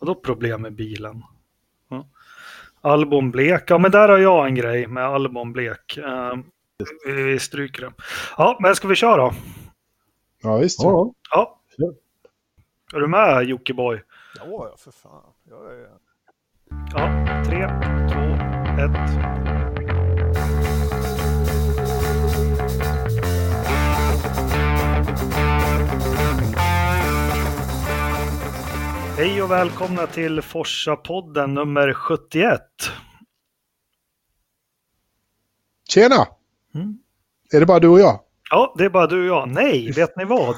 Vadå problem med bilen? Ja. Albon blek, ja men där har jag en grej med albon blek. Uh, vi, vi stryker det. Ja, men ska vi köra då? Ja, visst. Ja. ja. Är du med Jockiboi? Ja, ja, för fan. Jag är... Ja, tre, två, ett. Hej och välkomna till Forsa-podden nummer 71. Tjena! Mm. Är det bara du och jag? Ja, det är bara du och jag. Nej, vet ni vad?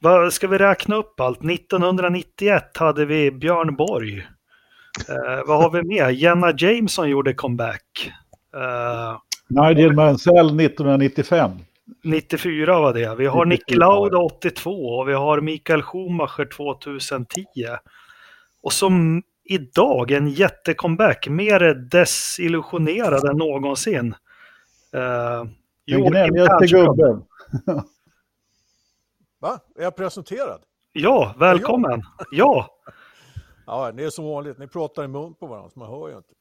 vad ska vi räkna upp allt? 1991 hade vi Björn Borg. Eh, vad har vi mer? Jenna Jameson gjorde comeback. Eh, Nigel Mansell 1995. 94 var det. Vi har Nick Lauda 82 och vi har Mikael Schumacher 2010. Och som idag en jättecomeback, mer desillusionerad än någonsin. Uh, Den gnälligaste gubben. Va? Är jag presenterad? Ja, välkommen. Ja. Ja, det är som vanligt. Ni pratar i mun på varandra, så man hör ju inte.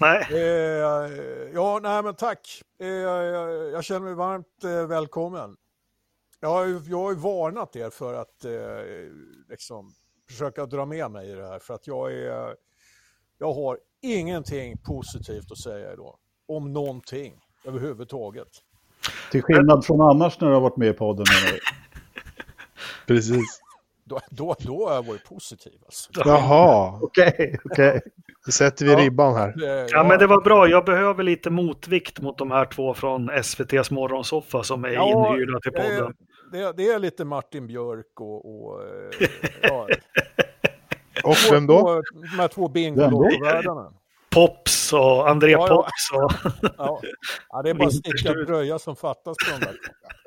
Nej. Eh, ja, nej men tack. Eh, jag, jag, känner mig varmt eh, välkommen. Jag har, ju, jag har ju varnat er för att eh, liksom, försöka dra med mig i det här, för att jag är... Jag har ingenting positivt att säga idag. Om någonting överhuvudtaget. Till skillnad från annars när du har varit med i podden. Precis. Då, då, då har jag varit positiv. Alltså. Jaha. Okej, okej. Okay, okay. Då sätter vi ja, ribban här. Ja. men det var bra. Jag behöver lite motvikt mot de här två från SVTs morgonsoffa som är ja, inhyrda till podden. Det, det, är lite Martin Björk och... och eh, ja. och vem då? De här två bingolottovärdarna. Pops och André ja, Pops. Och... ja. ja, det är bara sticka dröja som fattas på de där.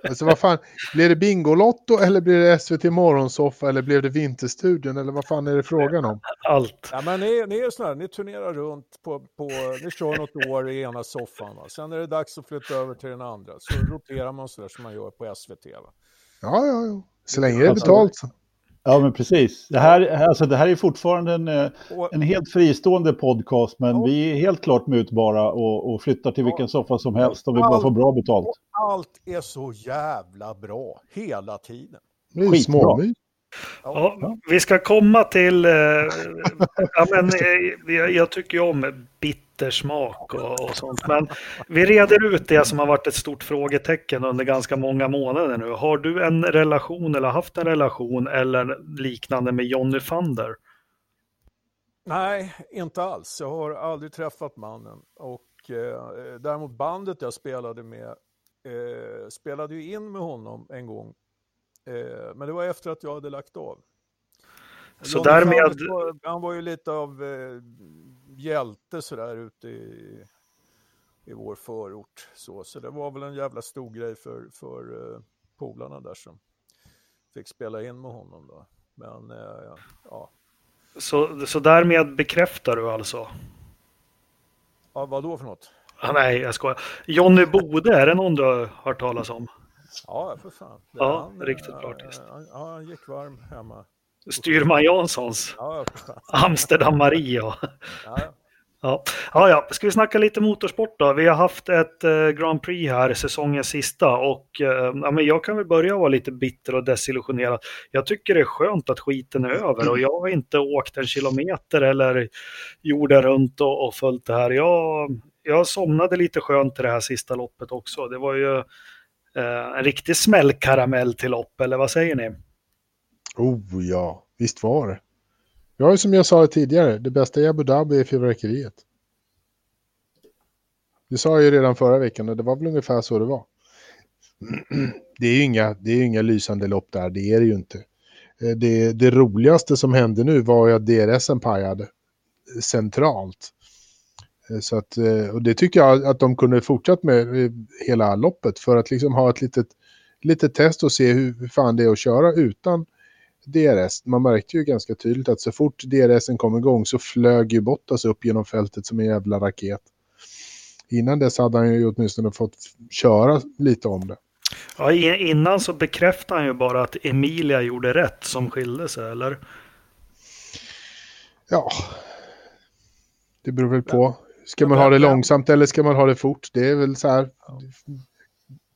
Alltså vad fan, blir det Bingolotto eller blir det SVT Morgonsoffa eller blev det Vinterstudion eller vad fan är det frågan om? Allt. Ja, men ni, ni är sådana ni turnerar runt på, på, ni kör något år i ena soffan. Va? Sen är det dags att flytta över till den andra. Så roterar man sådär som man gör på SVT. Va? Ja, ja, ja. Så länge det är betalt så. Ja, men precis. Det här, alltså, det här är fortfarande en, eh, en helt fristående podcast, men ja. vi är helt klart mutbara och, och flyttar till vilken soffa som helst om vi bara får bra betalt. Allt är så jävla bra hela tiden. Småmys. Ja, vi ska komma till... Eh, ja, men, eh, jag, jag tycker ju om bittersmak och, och sånt. Men vi reder ut det som har varit ett stort frågetecken under ganska många månader nu. Har du en relation eller haft en relation eller liknande med Johnny Thunder? Nej, inte alls. Jag har aldrig träffat mannen. Och eh, däremot bandet jag spelade med eh, spelade ju in med honom en gång Eh, men det var efter att jag hade lagt av. Så Johnny därmed... Var, han var ju lite av eh, hjälte sådär ute i, i vår förort. Så, så det var väl en jävla stor grej för, för eh, polarna där som fick spela in med honom då. Men eh, ja. Så, så därmed bekräftar du alltså? Ja, vad då för något? Ah, nej, jag skojar. Johnny Bode, är det någon du har hört talas om? Ja, för fan. Det ja, han, riktigt bra artist. Ja, han gick varm hemma. Styrman Janssons. Ja, Amsterdam Marie. Ja. Ja. Ja, ja, ska vi snacka lite motorsport då? Vi har haft ett eh, Grand Prix här, säsongens sista och eh, ja, men jag kan väl börja vara lite bitter och desillusionerad. Jag tycker det är skönt att skiten är över och jag har inte åkt en kilometer eller jorden runt och, och följt det här. Jag, jag somnade lite skönt i det här sista loppet också. Det var ju Eh, en riktig smällkaramell till lopp, eller vad säger ni? Oh ja, visst var det. Jag ju som jag sa tidigare, det bästa i Abu Dhabi är fyrverkeriet. Det sa jag ju redan förra veckan och det var väl ungefär så det var. Det är ju inga, det är inga lysande lopp där, det är det ju inte. Eh, det, det roligaste som hände nu var ju att DRSen pajade centralt. Eh, så att, eh, och det tycker jag att de kunde fortsatt med hela loppet för att liksom ha ett litet, litet test och se hur fan det är att köra utan DRS. Man märkte ju ganska tydligt att så fort DRSen kom igång så flög ju Bottas upp genom fältet som en jävla raket. Innan dess hade han ju åtminstone fått köra lite om det. Ja, innan så bekräftade han ju bara att Emilia gjorde rätt som skilde sig, eller? Ja, det beror väl på. Ska man ha det långsamt eller ska man ha det fort? Det är väl så här.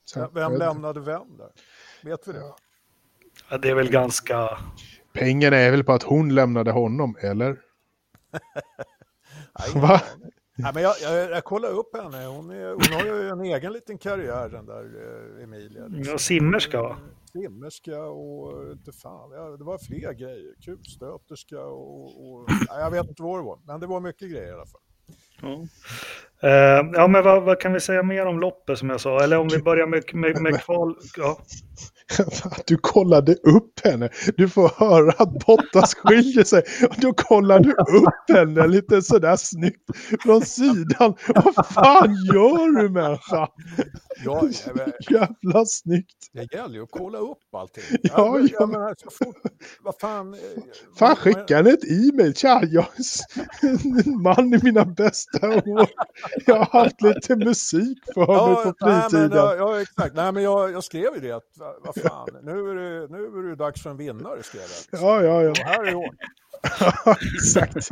Så här vem lämnade vem där? Vet vi det? Ja, det är väl ganska... Pengarna är väl på att hon lämnade honom, eller? Nej, Va? Nej, men jag, jag, jag kollar upp henne. Hon, är, hon har ju en egen liten karriär, den där eh, Emilia. Liksom. Ja, simmerska va? Simmerska och inte fan, ja, det var fler grejer. Kulstöterska och, och nej, jag vet inte vad det var, men det var mycket grejer i alla fall. Ja, uh, ja men vad, vad, kan vi säga mer om loppet som jag sa? Eller om vi börjar med, med, med kval... Ja. Du kollade upp henne. Du får höra att Bottas skiljer sig. Då kollar du upp henne lite sådär snyggt från sidan. Vad fan gör du människa? Ja, men, Jävla snyggt. Det gäller ju att kolla upp allting. Ja, ja. Jag, jag menar, så fort, vad fan. Eh, fan skicka henne ett e-mail. Tja, jag är en man i mina bästa år. Jag har haft lite musik för ja, mig på fritiden. Nej, men, ja, exakt. Nej, men jag, jag skrev ju det. Att, fan, nu är, det, nu är det dags för en vinnare, skrev jag. Ja, ja, ja. Och här är hon. Exakt.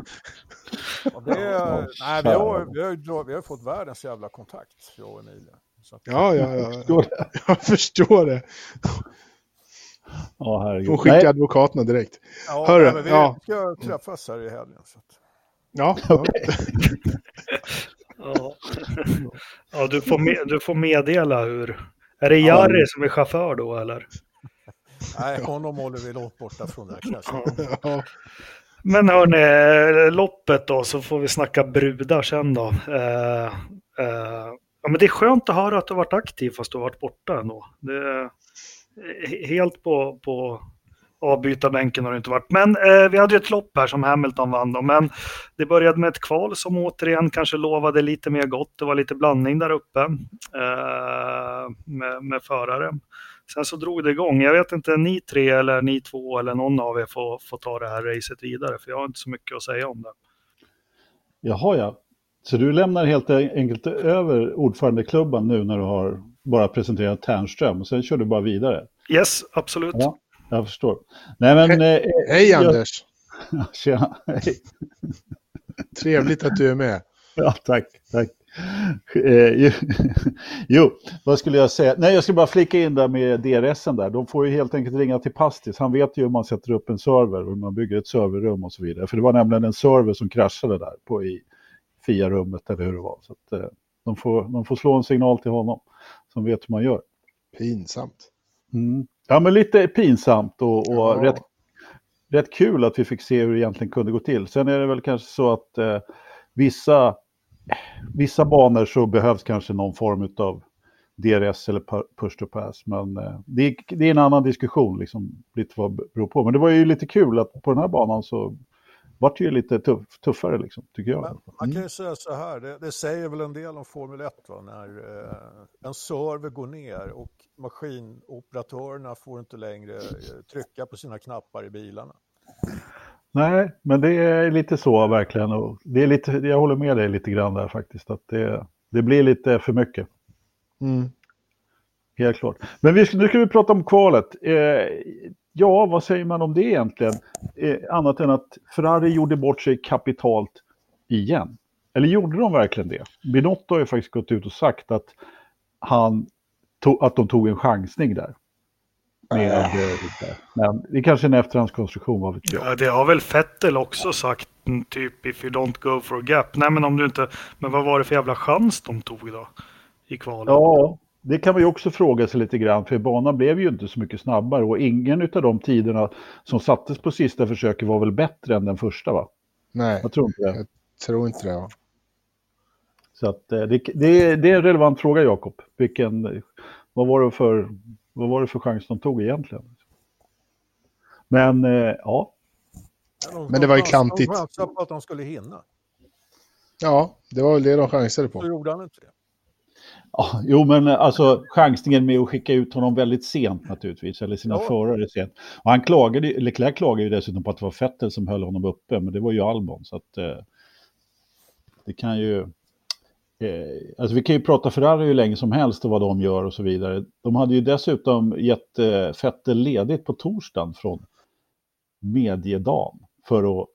Det, nej, vi, har, vi, har, vi har fått världens jävla kontakt, jag och Emilia. Att, ja, ja, ja. Jag förstår det. Ja, herregud. Får skicka advokaterna direkt. Ja, Hörru, nej, vi ja. ska träffas här i helgen. Så att... Ja, okay. ja. ja du, får med, du får meddela hur... Är det Jari ja. som är chaufför då eller? Nej, honom håller vi långt borta från det kanske. Ja. Men hörni, loppet då så får vi snacka brudar sen då. Eh, eh, ja, men det är skönt att höra att du har varit aktiv fast du har varit borta ändå. Det är helt på, på avbytarbänken har det inte varit. Men eh, vi hade ju ett lopp här som Hamilton vann då, men det började med ett kval som återigen kanske lovade lite mer gott. Det var lite blandning där uppe eh, med, med förare. Sen så drog det igång. Jag vet inte, ni tre eller ni två eller någon av er får, får ta det här racet vidare, för jag har inte så mycket att säga om det. Jaha, ja. Så du lämnar helt enkelt över ordförandeklubban nu när du har bara presenterat Tärnström och sen kör du bara vidare? Yes, absolut. Ja, jag förstår. Nej, men, He eh, hej jag... Anders! Tjena, hej! Trevligt att du är med. Ja, tack, tack. Eh, jo, vad skulle jag säga? Nej, jag skulle bara flika in där med DRSen där. De får ju helt enkelt ringa till Pastis. Han vet ju hur man sätter upp en server och hur man bygger ett serverrum och så vidare. För det var nämligen en server som kraschade där på i FIA-rummet eller hur det var. Så att, eh, de, får, de får slå en signal till honom som vet hur man gör. Pinsamt. Mm. Ja, men lite pinsamt och, och ja. rätt, rätt kul att vi fick se hur det egentligen kunde gå till. Sen är det väl kanske så att eh, vissa, vissa banor så behövs kanske någon form av DRS eller push to pass. Men eh, det, är, det, är en annan diskussion, liksom, lite vad det beror på. Men det var ju lite kul att på den här banan så vart ju lite tuff, tuffare, liksom, tycker jag. Men man kan ju säga så här, det, det, säger väl en del om Formel 1, va? när eh, en server går ner och maskinoperatörerna får inte längre eh, trycka på sina knappar i bilarna. Nej, men det är lite så verkligen. Och det är lite, jag håller med dig lite grann där faktiskt. Att det, det blir lite för mycket. Mm. Helt klart. Men vi, nu ska vi prata om kvalet. Eh, Ja, vad säger man om det egentligen? Eh, annat än att Ferrari gjorde bort sig kapitalt igen. Eller gjorde de verkligen det? Binotto har ju faktiskt gått ut och sagt att, han tog, att de tog en chansning där. Med, äh. Men det är kanske en efterhandskonstruktion, vad vet jag. Ja, det har väl Fettel också sagt, typ if you don't go for a gap. Nej, men om du inte... Men vad var det för jävla chans de tog då? I kvalet? Ja, det kan man ju också fråga sig lite grann, för banan blev ju inte så mycket snabbare och ingen av de tiderna som sattes på sista försöket var väl bättre än den första va? Nej, jag tror inte det. Jag tror inte det. Ja. Så att, eh, det, det, det är en relevant fråga Jakob. Vilken, vad, var det för, vad var det för chans de tog egentligen? Men eh, ja. Men det var ju klantigt. De chansade på att de skulle hinna. Ja, det var väl det de chansade på. Så gjorde han inte det. Ja, jo, men eh, alltså chansningen med att skicka ut honom väldigt sent naturligtvis, eller sina ja. förare sent. Och han klagade, Leclerc klagade ju dessutom på att det var Vettel som höll honom uppe, men det var ju Albon. Så att eh, det kan ju... Eh, alltså vi kan ju prata Ferrari hur länge som helst och vad de gör och så vidare. De hade ju dessutom gett eh, Vettel ledigt på torsdagen från mediedagen för att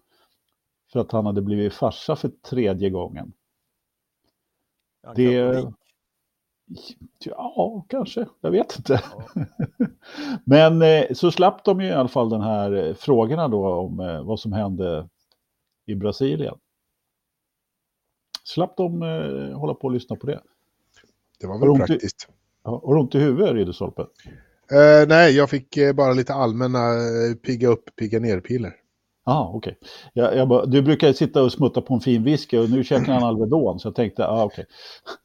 för att han hade blivit farsa för tredje gången. Det... Ja, kanske. Jag vet inte. Ja. Men eh, så slapp de ju i alla fall den här eh, frågorna då om eh, vad som hände i Brasilien. Slapp de hålla på och lyssna på det. Det var väl praktiskt. I, ja, har du ont i huvudet, Ridderstolpe? Uh, nej, jag fick bara lite allmänna pigga upp, pigga ner-piller. Ah. Okay. Jag, jag du brukar sitta och smutta på en fin whisky och nu käkar han Alvedon så jag tänkte, ah, okej.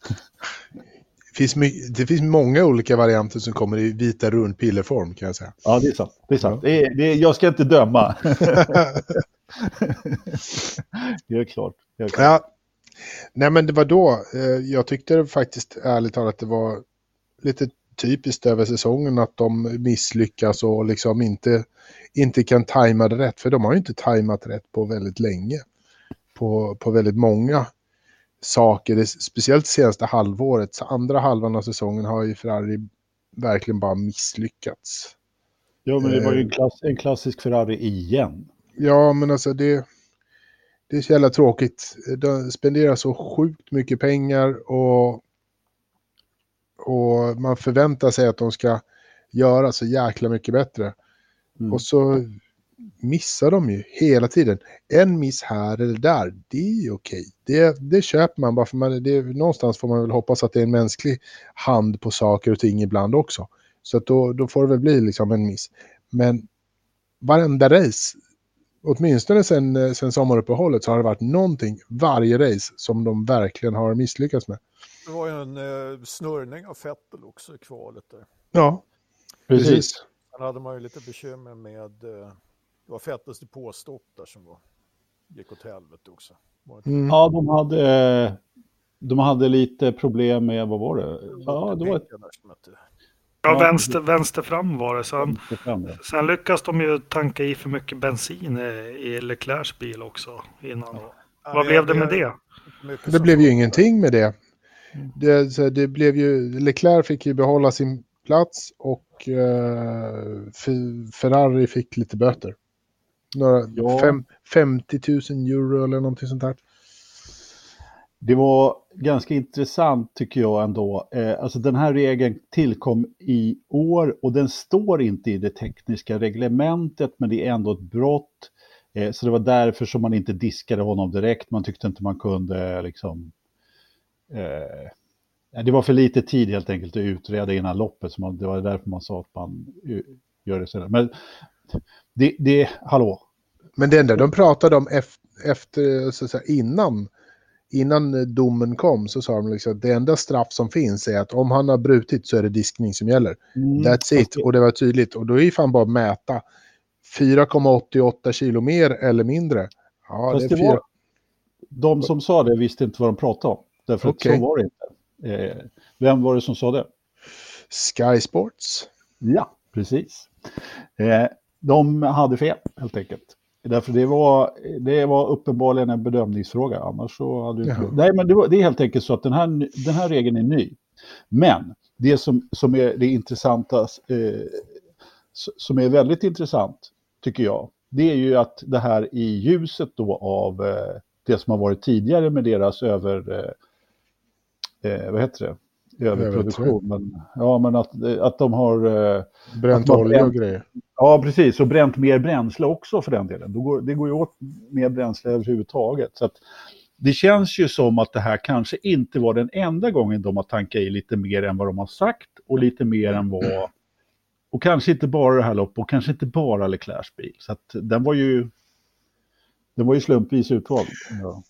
Okay. Det finns, det finns många olika varianter som kommer i vita rundpillerform kan jag säga. Ja, det är sant. Det är sant. Ja. Det är, det är, jag ska inte döma. det är klart. Det är klart. Ja. Nej, men det var då. Jag tyckte faktiskt ärligt talat att det var lite typiskt över säsongen att de misslyckas och liksom inte, inte kan tajma det rätt. För de har ju inte tajmat rätt på väldigt länge. På, på väldigt många saker, det, speciellt senaste halvåret. Så andra halvan av säsongen har ju Ferrari verkligen bara misslyckats. Ja, men det var ju en, eh. klass, en klassisk Ferrari igen. Ja, men alltså det, det är så jävla tråkigt. De spenderar så sjukt mycket pengar och och man förväntar sig att de ska göra så jäkla mycket bättre. Mm. Och så missar de ju hela tiden. En miss här eller där, det är ju okej. Det, det köper man bara för man, det, någonstans får man väl hoppas att det är en mänsklig hand på saker och ting ibland också. Så att då, då får det väl bli liksom en miss. Men varenda race, åtminstone sen, sen sommaruppehållet så har det varit någonting varje race som de verkligen har misslyckats med. Det var ju en eh, snurrning av Fettel också i kvalet där. Ja, precis. precis. Sen hade man ju lite bekymmer med, eh, det var Fettels depåstopp där som var, gick åt helvete också. Mm. Ja, de hade, de hade lite problem med, vad var det? Ja, det var ett... Ja, vänster, vänster fram var det. Sen, sen lyckas de ju tanka i för mycket bensin i Leclercs bil också innan. Ja. Vad blev det med det? Det blev ju ingenting med det. Det, det blev ju, Leclerc fick ju behålla sin plats och eh, Ferrari fick lite böter. Några ja. fem, 50 000 euro eller någonting sånt där. Det var ganska intressant tycker jag ändå. Eh, alltså den här regeln tillkom i år och den står inte i det tekniska reglementet men det är ändå ett brott. Eh, så det var därför som man inte diskade honom direkt. Man tyckte inte man kunde liksom Eh, det var för lite tid helt enkelt att utreda innan loppet, så man, det var därför man sa att man gör det senare. Men det, det hallå. Men det enda de pratade om efter, så säga, innan, innan domen kom så sa de liksom att det enda straff som finns är att om han har brutit så är det diskning som gäller. Mm, That's it. Och det var tydligt. Och då är ju fan bara att mäta 4,88 kilo mer eller mindre. Ja, det är det var, de som sa det visste inte vad de pratade om. Därför okay. att så var det inte. Eh, vem var det som sa det? Sky Sports. Ja, precis. Eh, de hade fel helt enkelt. Därför det var, det var uppenbarligen en bedömningsfråga. Annars så hade du Nej, men det, var, det, är helt enkelt så att den här, den här regeln är ny. Men det som, som är det intressanta, eh, som är väldigt intressant, tycker jag, det är ju att det här i ljuset då av eh, det som har varit tidigare med deras över, eh, eh, vad heter det? Överproduktion. Men, ja, men att, att de har... Eh, bränt olja och grejer. Ja, precis. Och bränt mer bränsle också för den delen. Det går, det går ju åt mer bränsle överhuvudtaget. Så att, det känns ju som att det här kanske inte var den enda gången de har tankat i lite mer än vad de har sagt och lite mer än vad... Och kanske inte bara det här loppet och kanske inte bara Leclercs bil. Så att den var ju... Den var ju slumpvis utvald. Ja.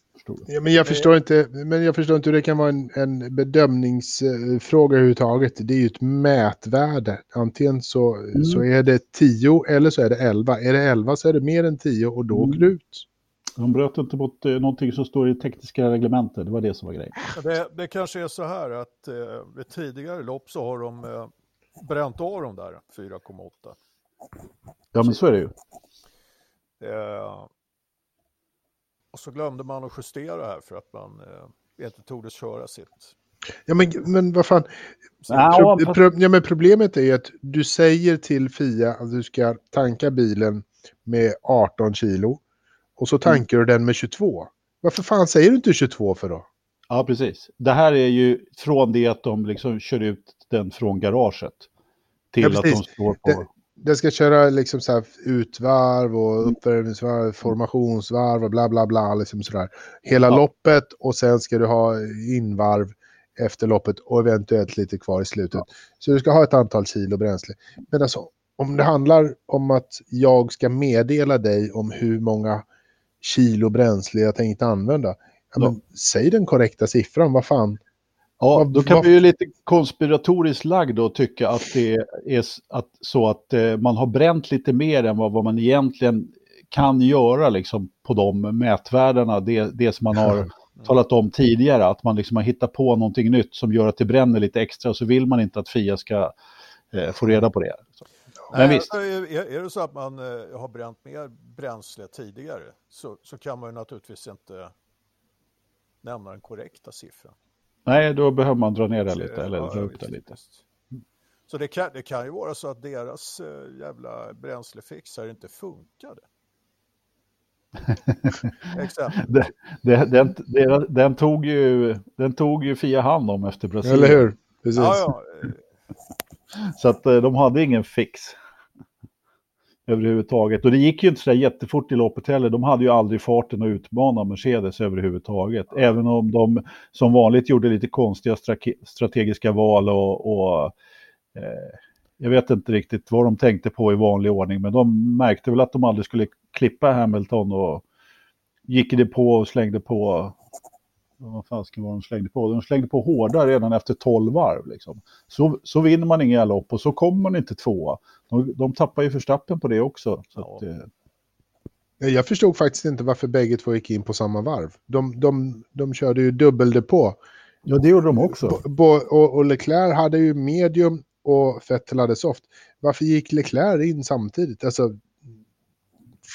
Ja, men jag förstår inte, men jag förstår inte hur det kan vara en, en bedömningsfråga överhuvudtaget. Det är ju ett mätvärde. Antingen så, mm. så är det 10 eller så är det 11. Är det 11 så är det mer än 10 och då åker mm. du ut. De bröt inte mot eh, någonting som står i tekniska reglementet, det var det som var grejen. Det, det kanske är så här att eh, vid tidigare lopp så har de eh, bränt av de där 4,8. Ja men så är det ju. Eh, och så glömde man att justera här för att man eh, inte tog köra sitt. Ja men, men vad fan. Ja, pro, pro, ja, men problemet är att du säger till Fia att du ska tanka bilen med 18 kilo. och så tankar mm. du den med 22. Varför fan säger du inte 22 för då? Ja, precis. Det här är ju från det att de liksom kör ut den från garaget till ja, att de står på... Det, det ska köra liksom så utvarv och uppvärmningsvarv, formationsvarv och bla bla bla. Liksom sådär. Hela ja. loppet och sen ska du ha invarv efter loppet och eventuellt lite kvar i slutet. Ja. Så du ska ha ett antal kilo bränsle. Men alltså, om det handlar om att jag ska meddela dig om hur många kilo bränsle jag tänkte använda, ja, men, säg den korrekta siffran, vad fan. Ja, då kan vi ju lite konspiratoriskt lagd och tycka att det är att, så att eh, man har bränt lite mer än vad, vad man egentligen kan göra liksom, på de mätvärdena, det, det som man har talat om tidigare, att man liksom har hittat på någonting nytt som gör att det bränner lite extra och så vill man inte att Fia ska eh, få reda på det. Så. Men visst. Är, är det så att man eh, har bränt mer bränsle tidigare så, så kan man ju naturligtvis inte nämna den korrekta siffran. Nej, då behöver man dra ner det lite eller dra upp det lite. Så det kan, det kan ju vara så att deras äh, jävla bränslefixar inte funkade. det, det, den, det, den, tog ju, den tog ju Fia hand om efter Brasilien. Eller hur? Precis. Ja, ja. Så att eh, de hade ingen fix överhuvudtaget. Och det gick ju inte så jättefort i loppet heller. De hade ju aldrig farten att utmana Mercedes överhuvudtaget. Även om de som vanligt gjorde lite konstiga strategiska val och, och eh, jag vet inte riktigt vad de tänkte på i vanlig ordning, men de märkte väl att de aldrig skulle klippa Hamilton och gick det på och slängde på vad fasken var de slängde på? De slängde på hårda redan efter 12 varv. Liksom. Så, så vinner man inga lopp och så kommer man inte tvåa. De, de tappar ju förstappen på det också. Så att, eh... Jag förstod faktiskt inte varför bägge två gick in på samma varv. De, de, de körde ju dubbeldepå. Ja, det gjorde de också. Bo, och, och Leclerc hade ju medium och Vettel hade soft. Varför gick Leclerc in samtidigt? Alltså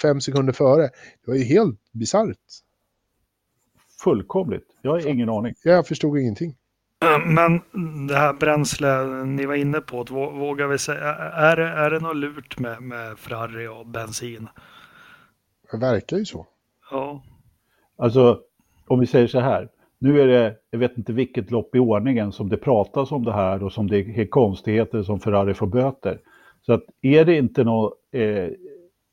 fem sekunder före. Det var ju helt bisarrt. Fullkomligt. Jag har ingen aning. Jag förstod ingenting. Men det här bränsle ni var inne på, vågar vi säga, är det, är det något lurt med, med Ferrari och bensin? Det verkar ju så. Ja. Alltså, om vi säger så här. Nu är det, jag vet inte vilket lopp i ordningen som det pratas om det här och som det är konstigheter som Ferrari får böter. Så att är det inte något, eh,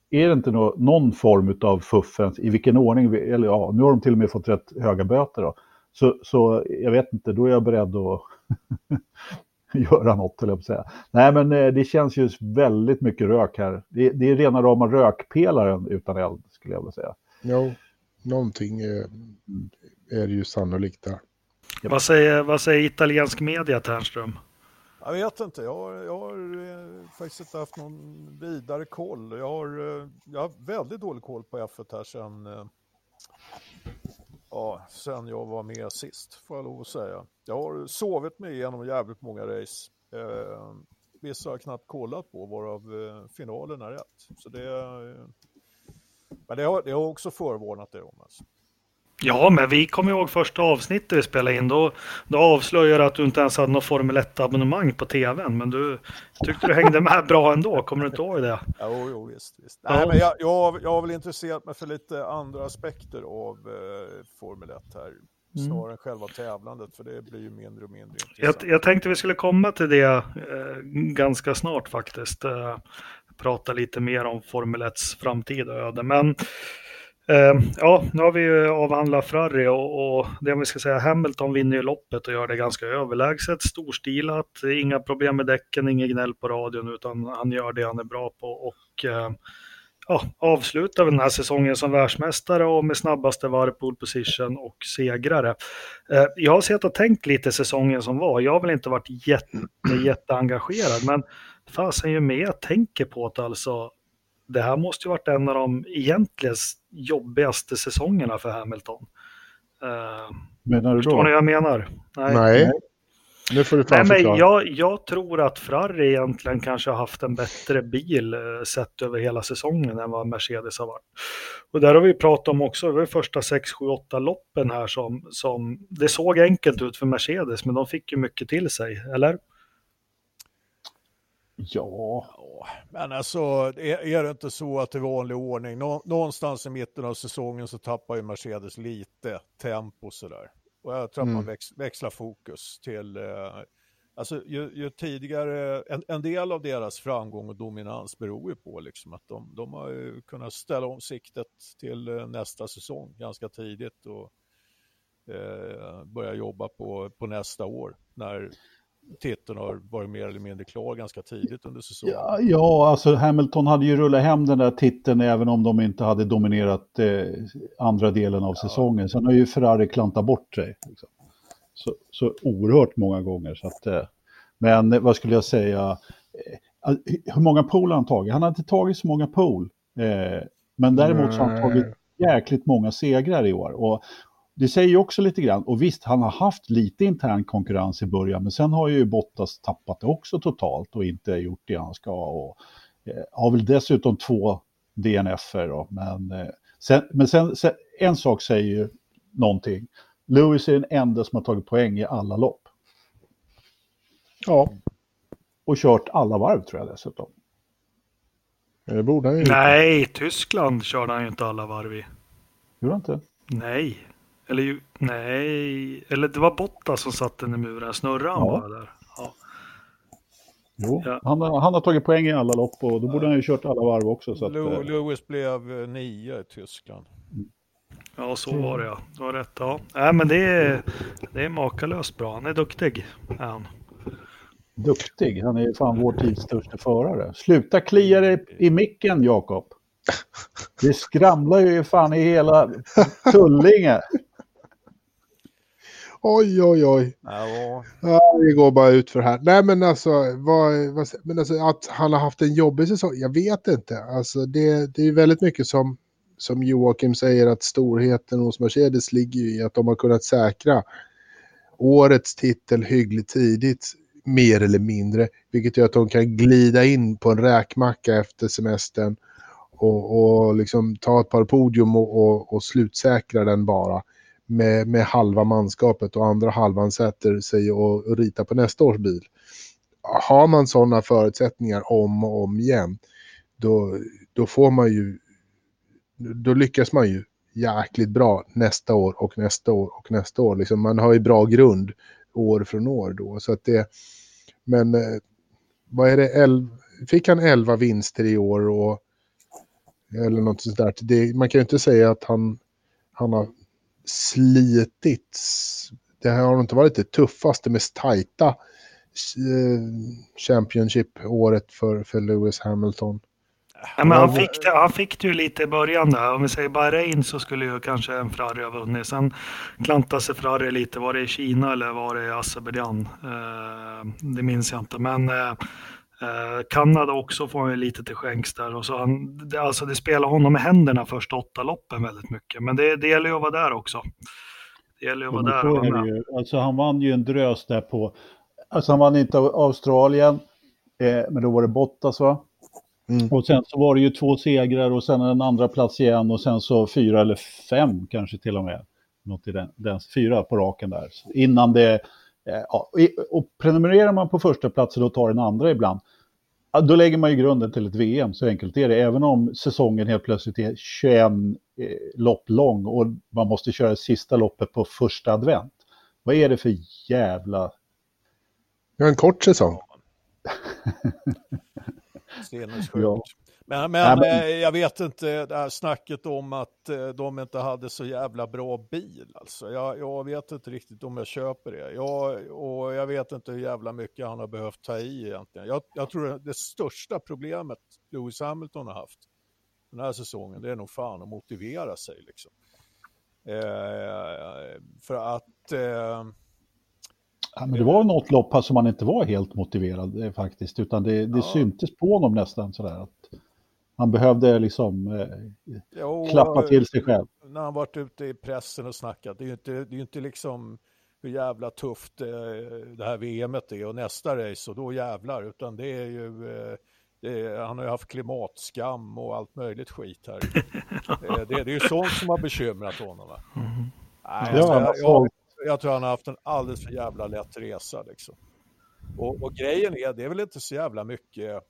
är det inte nå, någon form av fuffens, i vilken ordning, vi, eller ja, nu har de till och med fått rätt höga böter då. Så, så jag vet inte, då är jag beredd att göra något, eller jag säga. Nej, men eh, det känns ju väldigt mycket rök här. Det, det är rena rama rökpelaren utan eld, skulle jag vilja säga. Jo, någonting är, är ju sannolikt där. Vad säger, vad säger italiensk media, Ternström? Jag vet inte, jag har, jag har eh, faktiskt inte haft någon vidare koll. Jag har, eh, jag har väldigt dålig koll på F1 här sen, eh, ja, sen jag var med sist, får jag lov att säga. Jag har sovit mig igenom jävligt många race. Eh, vissa har jag knappt kollat på, varav eh, finalen är rätt. Så det, eh, men det har, det har också förvarnat det om. Alltså. Ja, men vi kommer ihåg första avsnittet vi spelade in. Då, då avslöjade att du inte ens hade något Formel 1-abonnemang på tvn. Men du tyckte du hängde med bra ändå. Kommer du inte ihåg det? Jo, jo visst. visst. Nej, ja. men jag, jag, jag har väl intresserat mig för lite andra aspekter av eh, Formel 1 här. Mm. Snarare mm. än själva tävlandet, för det blir ju mindre och mindre intressant. Jag, jag tänkte vi skulle komma till det eh, ganska snart faktiskt. Eh, prata lite mer om Formel 1s framtida öde. Men Uh, ja, nu har vi ju avhandlat Ferrari och, och det vi ska säga Hamilton vinner ju loppet och gör det ganska överlägset, storstilat, inga problem med däcken, inget gnäll på radion utan han gör det han är bra på och uh, ja, avslutar den här säsongen som världsmästare och med snabbaste varv, pole position och segrare. Uh, jag har sett och tänkt lite säsongen som var, jag har väl inte varit jätte, jätteengagerad men fasen ju mer jag tänker på det alltså det här måste ju varit en av de egentligen jobbigaste säsongerna för Hamilton. Uh, menar du då? Förstår ni vad jag menar? Nej. Nej. Nu får du ta Nej, men jag, jag tror att Ferrari egentligen kanske har haft en bättre bil eh, sett över hela säsongen än vad Mercedes har varit. Och där har vi pratat om också, det var första 6, 7, 8 loppen här som, som det såg enkelt ut för Mercedes, men de fick ju mycket till sig, eller? Ja. Men alltså, är, är det inte så att i vanlig ordning, någonstans i mitten av säsongen så tappar ju Mercedes lite tempo sådär. Och jag tror att man mm. väx, växlar fokus till, eh, alltså ju, ju tidigare, en, en, del av deras framgång och dominans beror ju på liksom att de, de har ju kunnat ställa om siktet till eh, nästa säsong ganska tidigt och eh, börja jobba på, på nästa år när titeln har varit mer eller mindre klar ganska tidigt under säsongen. Ja, ja, alltså Hamilton hade ju rullat hem den där titeln även om de inte hade dominerat eh, andra delen av ja. säsongen. Sen har ju Ferrari klantat bort sig. Liksom. Så, så oerhört många gånger. Så att, eh, men vad skulle jag säga? Eh, hur många pool har han tagit? Han har inte tagit så många pool. Eh, men däremot så har han tagit jäkligt många segrar i år. Och det säger ju också lite grann, och visst han har haft lite intern konkurrens i början, men sen har ju Bottas tappat det också totalt och inte gjort det han ska. Och, eh, har väl dessutom två DNF-er då, men, eh, sen, men sen, sen, en sak säger ju någonting. Lewis är den enda som har tagit poäng i alla lopp. Ja. Och kört alla varv tror jag dessutom. Det borde han ju. Nej, Tyskland körde han ju inte alla varv i. Gjorde han inte? Nej. Eller ju, nej, eller det var Botta som satte den i muren. Snurrade han ja. bara där? Ja. Jo, ja. han, han har tagit poäng i alla lopp och då borde han ju kört alla varv också. Så att, eh, Lewis blev eh, nio i Tyskland. Ja, så var det ja. Du har rätt. Ja. Nej, men det är, det är makalöst bra. Han är duktig. Är han. Duktig? Han är fan vår tids största förare. Sluta klia dig i micken, Jakob. Det skramlar ju fan i hela Tullinge. Oj, oj, oj. Ja. ja, det går bara ut för här. Nej, men alltså, vad, vad, men alltså, att han har haft en jobbig säsong, jag vet inte. Alltså, det, det är väldigt mycket som, som Joakim säger att storheten hos Mercedes ligger i att de har kunnat säkra årets titel hyggligt tidigt, mer eller mindre, vilket gör att de kan glida in på en räkmacka efter semestern och, och liksom ta ett par podium och, och, och slutsäkra den bara med, med halva manskapet och andra halvan sätter sig och, och ritar på nästa års bil. Har man sådana förutsättningar om och om igen, då, då får man ju, då lyckas man ju jäkligt bra nästa år och nästa år och nästa år. Liksom man har ju bra grund år från år då. Så att det, men eh, vad är det, elv, fick han 11 vinster i år och eller något sånt där. Det, man kan ju inte säga att han, han har slitit. Det här har inte varit det tuffaste, mest tajta eh, Championship-året för, för Lewis Hamilton. Ja, men han, fick det, han fick det ju lite i början där. Om vi säger Bahrain så skulle ju kanske en Ferrari ha vunnit. Sen klantade sig Ferrari lite. Var det i Kina eller var det i Azerbajdzjan? Eh, det minns jag inte. Men eh, Kanada också får han lite till skänks där. Och så han, det, alltså det spelar honom i händerna första åtta loppen väldigt mycket. Men det, det gäller ju att vara där också. Det gäller ju att vara där. Han, alltså han vann ju en drös där på, alltså han vann inte Australien, eh, men då var det Bottas va? Mm. Och sen så var det ju två segrar och sen en andra plats igen och sen så fyra eller fem kanske till och med. Något i den, den fyra på raken där. Innan det ja, och prenumererar man på första platsen och tar den andra ibland, då lägger man ju grunden till ett VM, så enkelt är det. Även om säsongen helt plötsligt är 21 eh, lopp lång och man måste köra sista loppet på första advent. Vad är det för jävla... Ja, en kort säsong. ja. Men, men, men, eh, jag vet inte, det här snacket om att eh, de inte hade så jävla bra bil. Alltså. Jag, jag vet inte riktigt om jag köper det. Jag, och jag vet inte hur jävla mycket han har behövt ta i egentligen. Jag, jag tror att det största problemet Lewis Hamilton har haft den här säsongen, det är nog fan att motivera sig. Liksom. Eh, för att... Eh, Ja, men det var något lopp som han inte var helt motiverad eh, faktiskt, utan det, det ja. syntes på honom nästan sådär. Att han behövde liksom eh, jo, klappa till sig själv. När han varit ute i pressen och snackat, det är ju inte, det är inte liksom hur jävla tufft eh, det här VMet är och nästa race och då jävlar, utan det är ju eh, är, han har ju haft klimatskam och allt möjligt skit här. Eh, det, det, är ju sånt som har bekymrat honom. Mm. Nej, ja, jag, jag, jag, tror han har haft en alldeles för jävla lätt resa liksom. Och, och, grejen är, det är väl inte så jävla mycket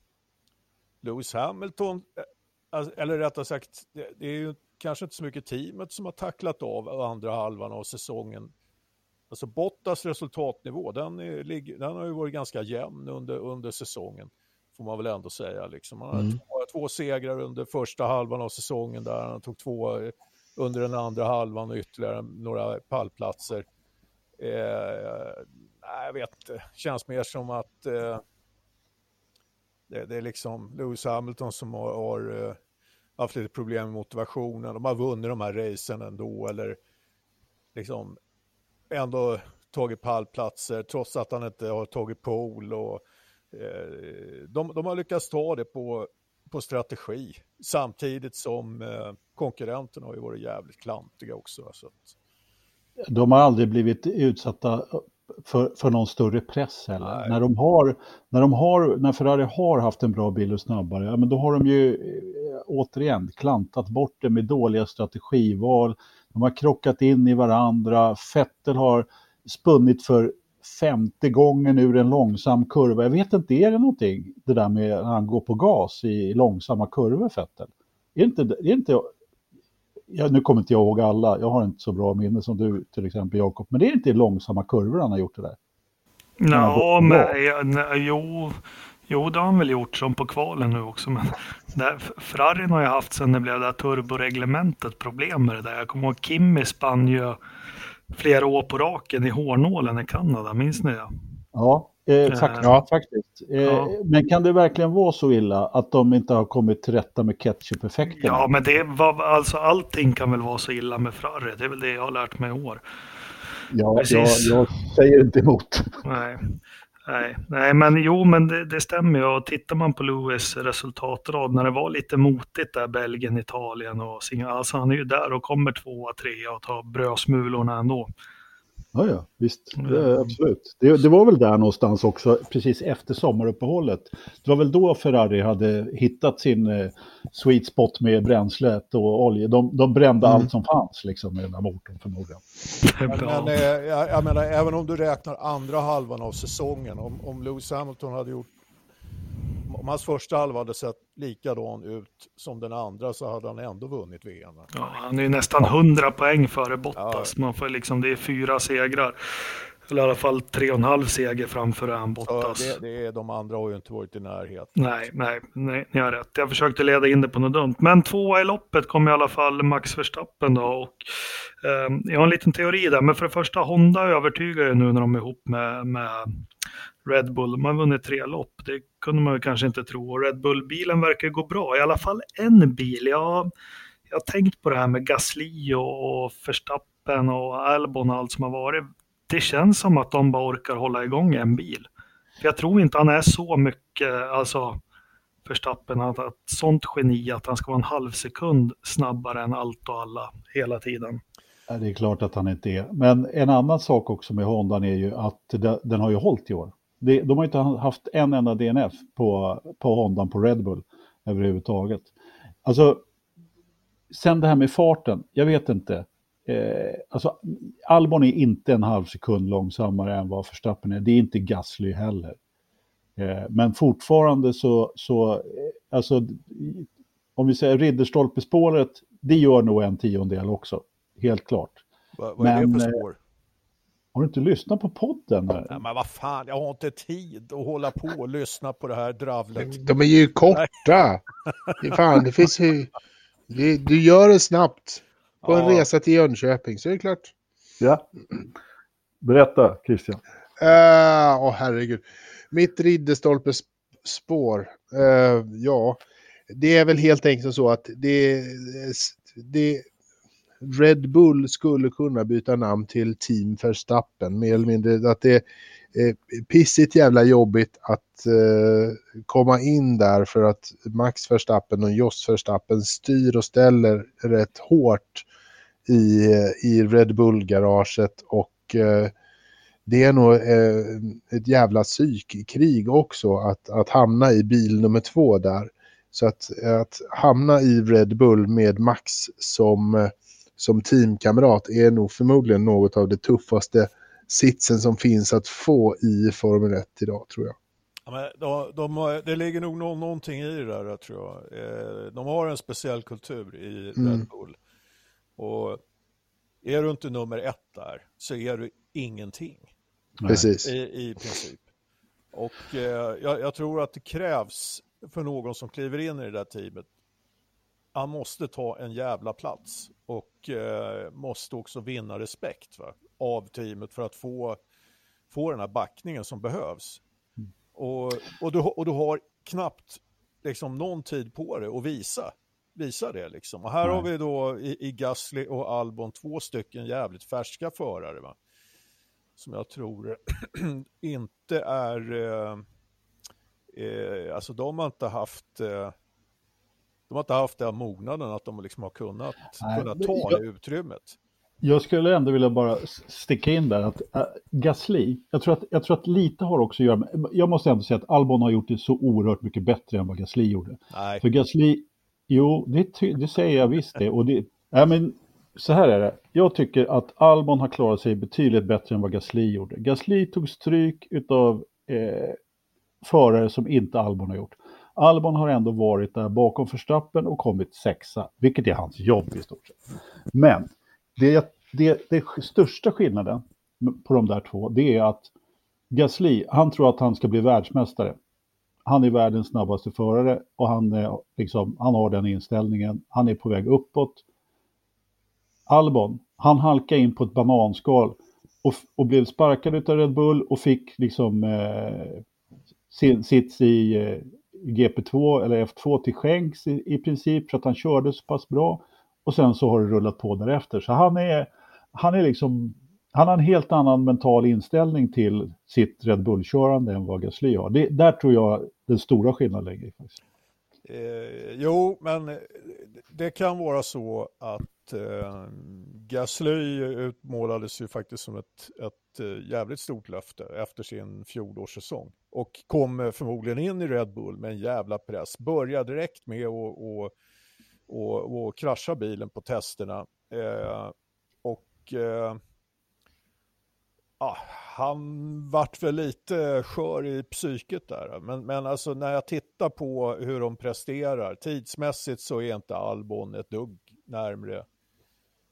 Lewis Hamilton, eh, alltså, eller rättare sagt, det, är ju kanske inte så mycket teamet som har tacklat av andra halvan av säsongen. Alltså Bottas resultatnivå, den, är, den har ju varit ganska jämn under, under säsongen, får man väl ändå säga. Liksom. Han har mm. två, två segrar under första halvan av säsongen där, han tog två under den andra halvan och ytterligare några pallplatser. Eh, jag vet inte, känns mer som att eh, det, det, är liksom Lewis Hamilton som har, har eh, haft lite problem med motivationen. De har vunnit de här racen ändå eller liksom ändå tagit pallplatser trots att han inte har tagit pole. Och, eh, de, de, har lyckats ta det på, på strategi samtidigt som eh, konkurrenterna har ju varit jävligt klantiga också. Så att... De har aldrig blivit utsatta för, för någon större press heller. När, de har, när, de har, när Ferrari har haft en bra bil och snabbare, ja, men då har de ju eh, återigen klantat bort det med dåliga strategival. De har krockat in i varandra. Fettel har spunnit för femte gången ur en långsam kurva. Jag vet inte, är det någonting det där med att han går på gas i långsamma kurvor, Fettel? Är inte, är inte ja, nu kommer inte jag ihåg alla, jag har inte så bra minne som du till exempel Jakob, men det är inte långsamma kurvor han har gjort det där. Ja, men ja, jo, jo, det har han väl gjort som på kvalen nu också. Men där, Ferrarin har ju haft sen det blev det här turboreglementet problem med det där. Jag kommer ihåg Kimmy spann ju flera år på raken i hårnålen i Kanada, minns ni det? Ja, Eh, faktiskt. Ja. faktiskt. Eh, ja. Men kan det verkligen vara så illa att de inte har kommit till rätta med ketchup-effekten? Ja, men det var, alltså allting kan väl vara så illa med Ferrari. Det är väl det jag har lärt mig i år. Ja, jag, jag, säger inte emot. Nej, nej, nej men jo, men det, det stämmer ju. Och tittar man på Lewis resultatrad när det var lite motigt där, Belgien, Italien och Singapore. Alltså han är ju där och kommer tvåa, trea och tar brödsmulorna ändå. Ja, ja, visst. Det, absolut. Det, det, var väl där någonstans också, precis efter sommaruppehållet. Det var väl då Ferrari hade hittat sin eh, sweet spot med bränslet och olja. De, de brände mm. allt som fanns liksom med den här motorn förmodligen. Men, men eh, jag, jag, menar, även om du räknar andra halvan av säsongen, om, om Lewis Hamilton hade gjort om hans första halva hade sett likadan ut som den andra så hade han ändå vunnit VM. Ja, han är ju nästan 100 poäng före Bottas. Ja. Man får liksom, det är fyra segrar. Eller i alla fall tre och en halv seger framför en Bottas. Ja, det, det är, de andra har ju inte varit i närheten. Nej, nej, nej, ni har rätt. Jag försökte leda in det på något dumt. Men tvåa i loppet kom i alla fall Max Verstappen då. Och, eh, jag har en liten teori där, men för det första, Honda övertygar ju nu när de är ihop med, med Red Bull. De har vunnit tre lopp. Det kunde man kanske inte tro. Och Red Bull-bilen verkar gå bra. I alla fall en bil. Jag, jag har tänkt på det här med Gasly och, och Verstappen och Albon och allt som har varit. Det känns som att de bara orkar hålla igång en bil. För jag tror inte han är så mycket, alltså Verstappen, att, att sånt geni att han ska vara en halv sekund snabbare än allt och alla hela tiden. Det är klart att han inte är. Men en annan sak också med Hondan är ju att den har ju hållit i år. De har inte haft en enda DNF på, på Hondan på Red Bull överhuvudtaget. Alltså, sen det här med farten, jag vet inte. Eh, alltså, Albon är inte en halv sekund långsammare än vad Verstappen är. Det är inte Gasly heller. Eh, men fortfarande så, så eh, alltså, om vi säger Ridderstolpespåret, det gör nog en tiondel också. Helt klart. Va, vad är men, det för spår? Har du inte lyssnat på podden? Här? Nej, men vad fan, jag har inte tid att hålla på och lyssna på det här dravlet. De är ju korta. fan, det finns ju... Du gör det snabbt. På ja. en resa till Jönköping, så är det klart. Ja. Berätta, Christian. Åh, uh, oh, herregud. Mitt ridderstolpespår. Uh, ja, det är väl helt enkelt så att det, det Red Bull skulle kunna byta namn till Team Verstappen, mer eller mindre. Att det är pissigt jävla jobbigt att eh, komma in där för att Max Verstappen och Jos Verstappen styr och ställer rätt hårt i, eh, i Red Bull-garaget och eh, det är nog ett jävla psykkrig också att, att hamna i bil nummer två där. Så att, att hamna i Red Bull med Max som som teamkamrat är nog förmodligen något av det tuffaste sitsen som finns att få i Formel 1 idag tror jag. Ja, men de, de, det ligger nog någonting i det där tror jag. Eh, de har en speciell kultur i mm. Red Bull. Och är du inte nummer ett där så är du ingenting. Precis. I, i princip. Och eh, jag, jag, tror att det krävs för någon som kliver in i det där teamet. Han måste ta en jävla plats och eh, måste också vinna respekt va, av teamet för att få, få den här backningen som behövs. Mm. Och, och, du, och du har knappt liksom, någon tid på dig att visa, visa det. Liksom. Och här Nej. har vi då i, i Gasly och Albon två stycken jävligt färska förare. Va? som jag tror inte är, eh, eh, alltså de har inte haft, eh, de har inte haft den mognaden att de liksom har kunnat, Nej, kunnat ta jag, det utrymmet. Jag skulle ändå vilja bara sticka in där att äh, Gasly, jag tror, att, jag tror att lite har också att göra med, jag måste ändå säga att Albon har gjort det så oerhört mycket bättre än vad Gasly gjorde. Nej. För Gasly, jo, det, det säger jag visst det. Och det, ja, men så här är det. Jag tycker att Albon har klarat sig betydligt bättre än vad Gasly gjorde. Gasly tog stryk av eh, förare som inte Albon har gjort. Albon har ändå varit där bakom förstappen och kommit sexa, vilket är hans jobb i stort sett. Men det, det, det största skillnaden på de där två, det är att Gasly, han tror att han ska bli världsmästare. Han är världens snabbaste förare och han, är, liksom, han har den inställningen. Han är på väg uppåt. Albon, han halkade in på ett bananskal och, och blev sparkad av Red Bull och fick liksom eh, sits i eh, GP2 eller F2 till skänks i, i princip för att han körde så pass bra. Och sen så har det rullat på därefter. Så han är, han är liksom, han har en helt annan mental inställning till sitt Red Bull-körande än vad Gasly har. Det, där tror jag den stora skillnaden ligger. Faktiskt. Eh, jo, men det kan vara så att eh, Gasly utmålades ju faktiskt som ett, ett eh, jävligt stort löfte efter sin fjolårssäsong. Och kom eh, förmodligen in i Red Bull med en jävla press. Började direkt med att och, och, och krascha bilen på testerna. Eh, och eh, ah, han vart väl lite skör i psyket där. Men, men alltså när jag tittar på hur de presterar, tidsmässigt så är inte Albon ett dugg närmre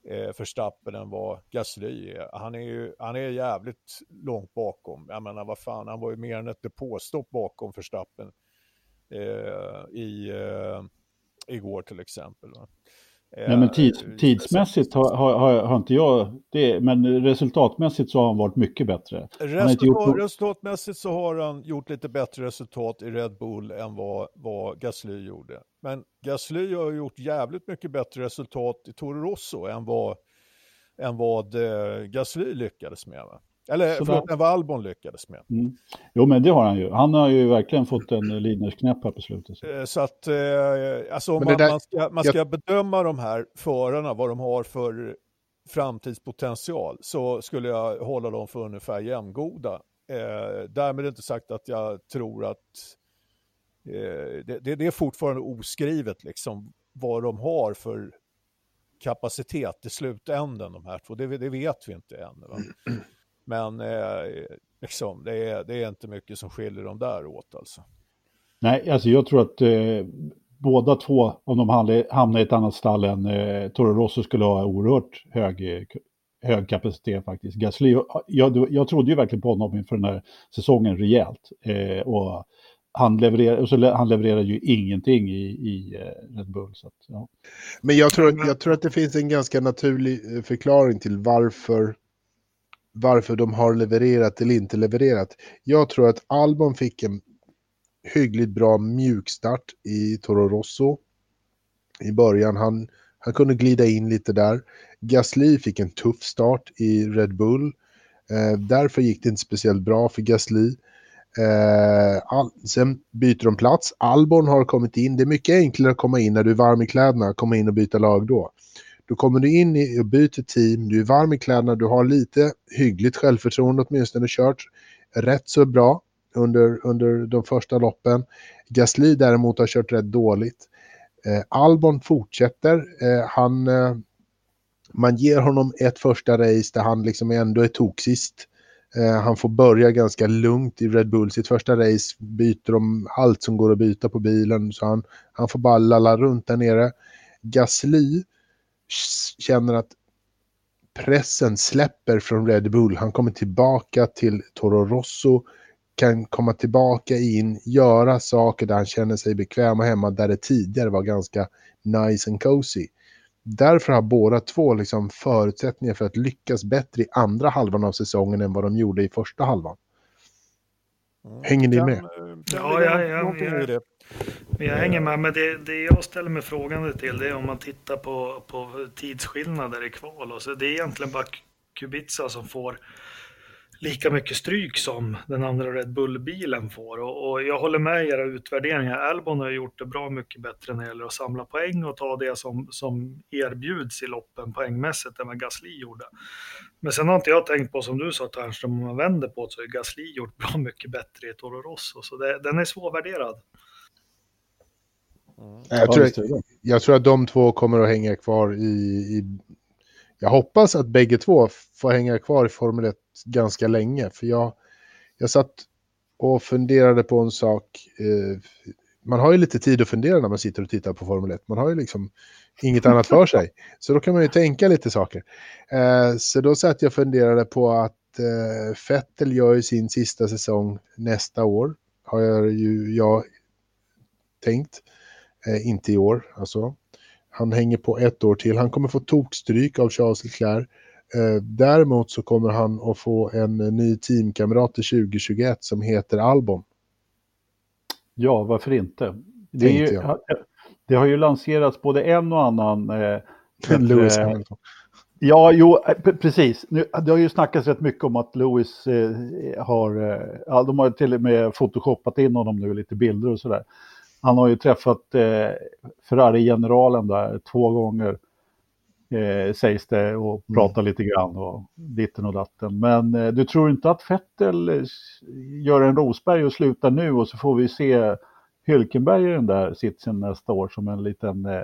eh, Verstappen än vad Gasly är. Han är ju han är jävligt långt bakom. Jag menar vad fan, han var ju mer än ett depåstopp bakom Verstappen eh, i, eh, igår till exempel. Va? Nej, men tids, eh, tidsmässigt har, har, har, inte jag det, men resultatmässigt så har han varit mycket bättre. Resultat, gjort... Resultatmässigt så har han gjort lite bättre resultat i Red Bull än vad, vad Gasly gjorde. Men Gasly har gjort jävligt mycket bättre resultat i Toro Rosso än vad, än vad eh, Gasly lyckades med. Va? Eller så förlåt, än vad Albon lyckades med. Mm. Jo, men det har han ju. Han har ju verkligen fått en linjersknäpp här på slutet. Så, eh, så att, eh, alltså man, där, man, ska, man ska jag... bedöma de här förarna, vad de har för framtidspotential, så skulle jag hålla dem för ungefär jämngoda. Eh, därmed inte sagt att jag tror att eh, det, det, är fortfarande oskrivet liksom vad de har för kapacitet i slutändan, de här två. Det, det vet vi inte än. Men eh, liksom, det, är, det är inte mycket som skiljer dem där åt alltså. Nej, alltså jag tror att eh, båda två, om de hamnar i ett annat stall än eh, Toro Rosso, skulle ha oerhört hög, hög kapacitet faktiskt. Gasly, jag, jag trodde ju verkligen på honom inför den här säsongen rejält. Eh, och han levererar, och så han levererar ju ingenting i, i eh, Red Bull. Så att, ja. Men jag tror, jag tror att det finns en ganska naturlig eh, förklaring till varför varför de har levererat eller inte levererat. Jag tror att Albon fick en hyggligt bra mjukstart i Toro Rosso i början. Han, han kunde glida in lite där. Gasly fick en tuff start i Red Bull. Eh, därför gick det inte speciellt bra för Gasly. Eh, all, sen byter de plats. Albon har kommit in. Det är mycket enklare att komma in när du är varm i kläderna, komma in och byta lag då. Då kommer du in i och byter team, du är varm i kläderna, du har lite hyggligt självförtroende åtminstone kört rätt så bra under, under de första loppen. Gasly däremot har kört rätt dåligt. Eh, Albon fortsätter. Eh, han, eh, man ger honom ett första race där han liksom ändå är toksist. Eh, han får börja ganska lugnt i Red Bull. Sitt första race byter de allt som går att byta på bilen. Så han, han får bara lalla runt där nere. Gasly känner att pressen släpper från Red Bull. Han kommer tillbaka till Toro Rosso, kan komma tillbaka in, göra saker där han känner sig bekväm och hemma, där det tidigare var ganska nice and cozy. Därför har båda två liksom förutsättningar för att lyckas bättre i andra halvan av säsongen än vad de gjorde i första halvan. Hänger ni med? ja, ja, ja, ja. Jag hänger med, men det, det jag ställer mig frågande till det är om man tittar på, på tidsskillnader i kval. Och så det är egentligen bara Kubica som får lika mycket stryk som den andra Red Bull-bilen får. Och, och, jag håller med i era utvärderingar. Albon har gjort det bra mycket bättre när det gäller att samla poäng och ta det som, som erbjuds i loppen poängmässigt än vad Gasly gjorde. Men sen har inte jag tänkt på, som du sa Ternström, om man vänder på det så har Gasly gjort bra mycket bättre i Toro Rosso. Så det, den är svårvärderad. Mm. Jag, tror, jag tror att de två kommer att hänga kvar i, i jag hoppas att bägge två får hänga kvar i Formel 1 ganska länge. För jag, jag satt och funderade på en sak. Eh, man har ju lite tid att fundera när man sitter och tittar på Formel 1. Man har ju liksom inget annat för sig. Så då kan man ju tänka lite saker. Eh, så då satt jag och funderade på att eh, Fettel gör ju sin sista säsong nästa år. Har jag ju jag tänkt. Eh, inte i år alltså. Han hänger på ett år till. Han kommer få tokstryk av Charles Leclerc. Eh, däremot så kommer han att få en eh, ny teamkamrat till 2021 som heter Albon. Ja, varför inte? Det, ju, det har ju lanserats både en och annan... Eh, Lewis eh, Hamilton. Ja, jo, eh, precis. Nu, det har ju snackats rätt mycket om att Lewis eh, har... Eh, de har till och med photoshoppat in honom nu, lite bilder och sådär. Han har ju träffat eh, Ferrari-generalen där två gånger, eh, sägs det, och pratat mm. lite grann och ditten och datten. Men eh, du tror inte att Vettel eh, gör en Rosberg och slutar nu och så får vi se Hylkenberg i den där sitsen nästa år som en liten... Eh...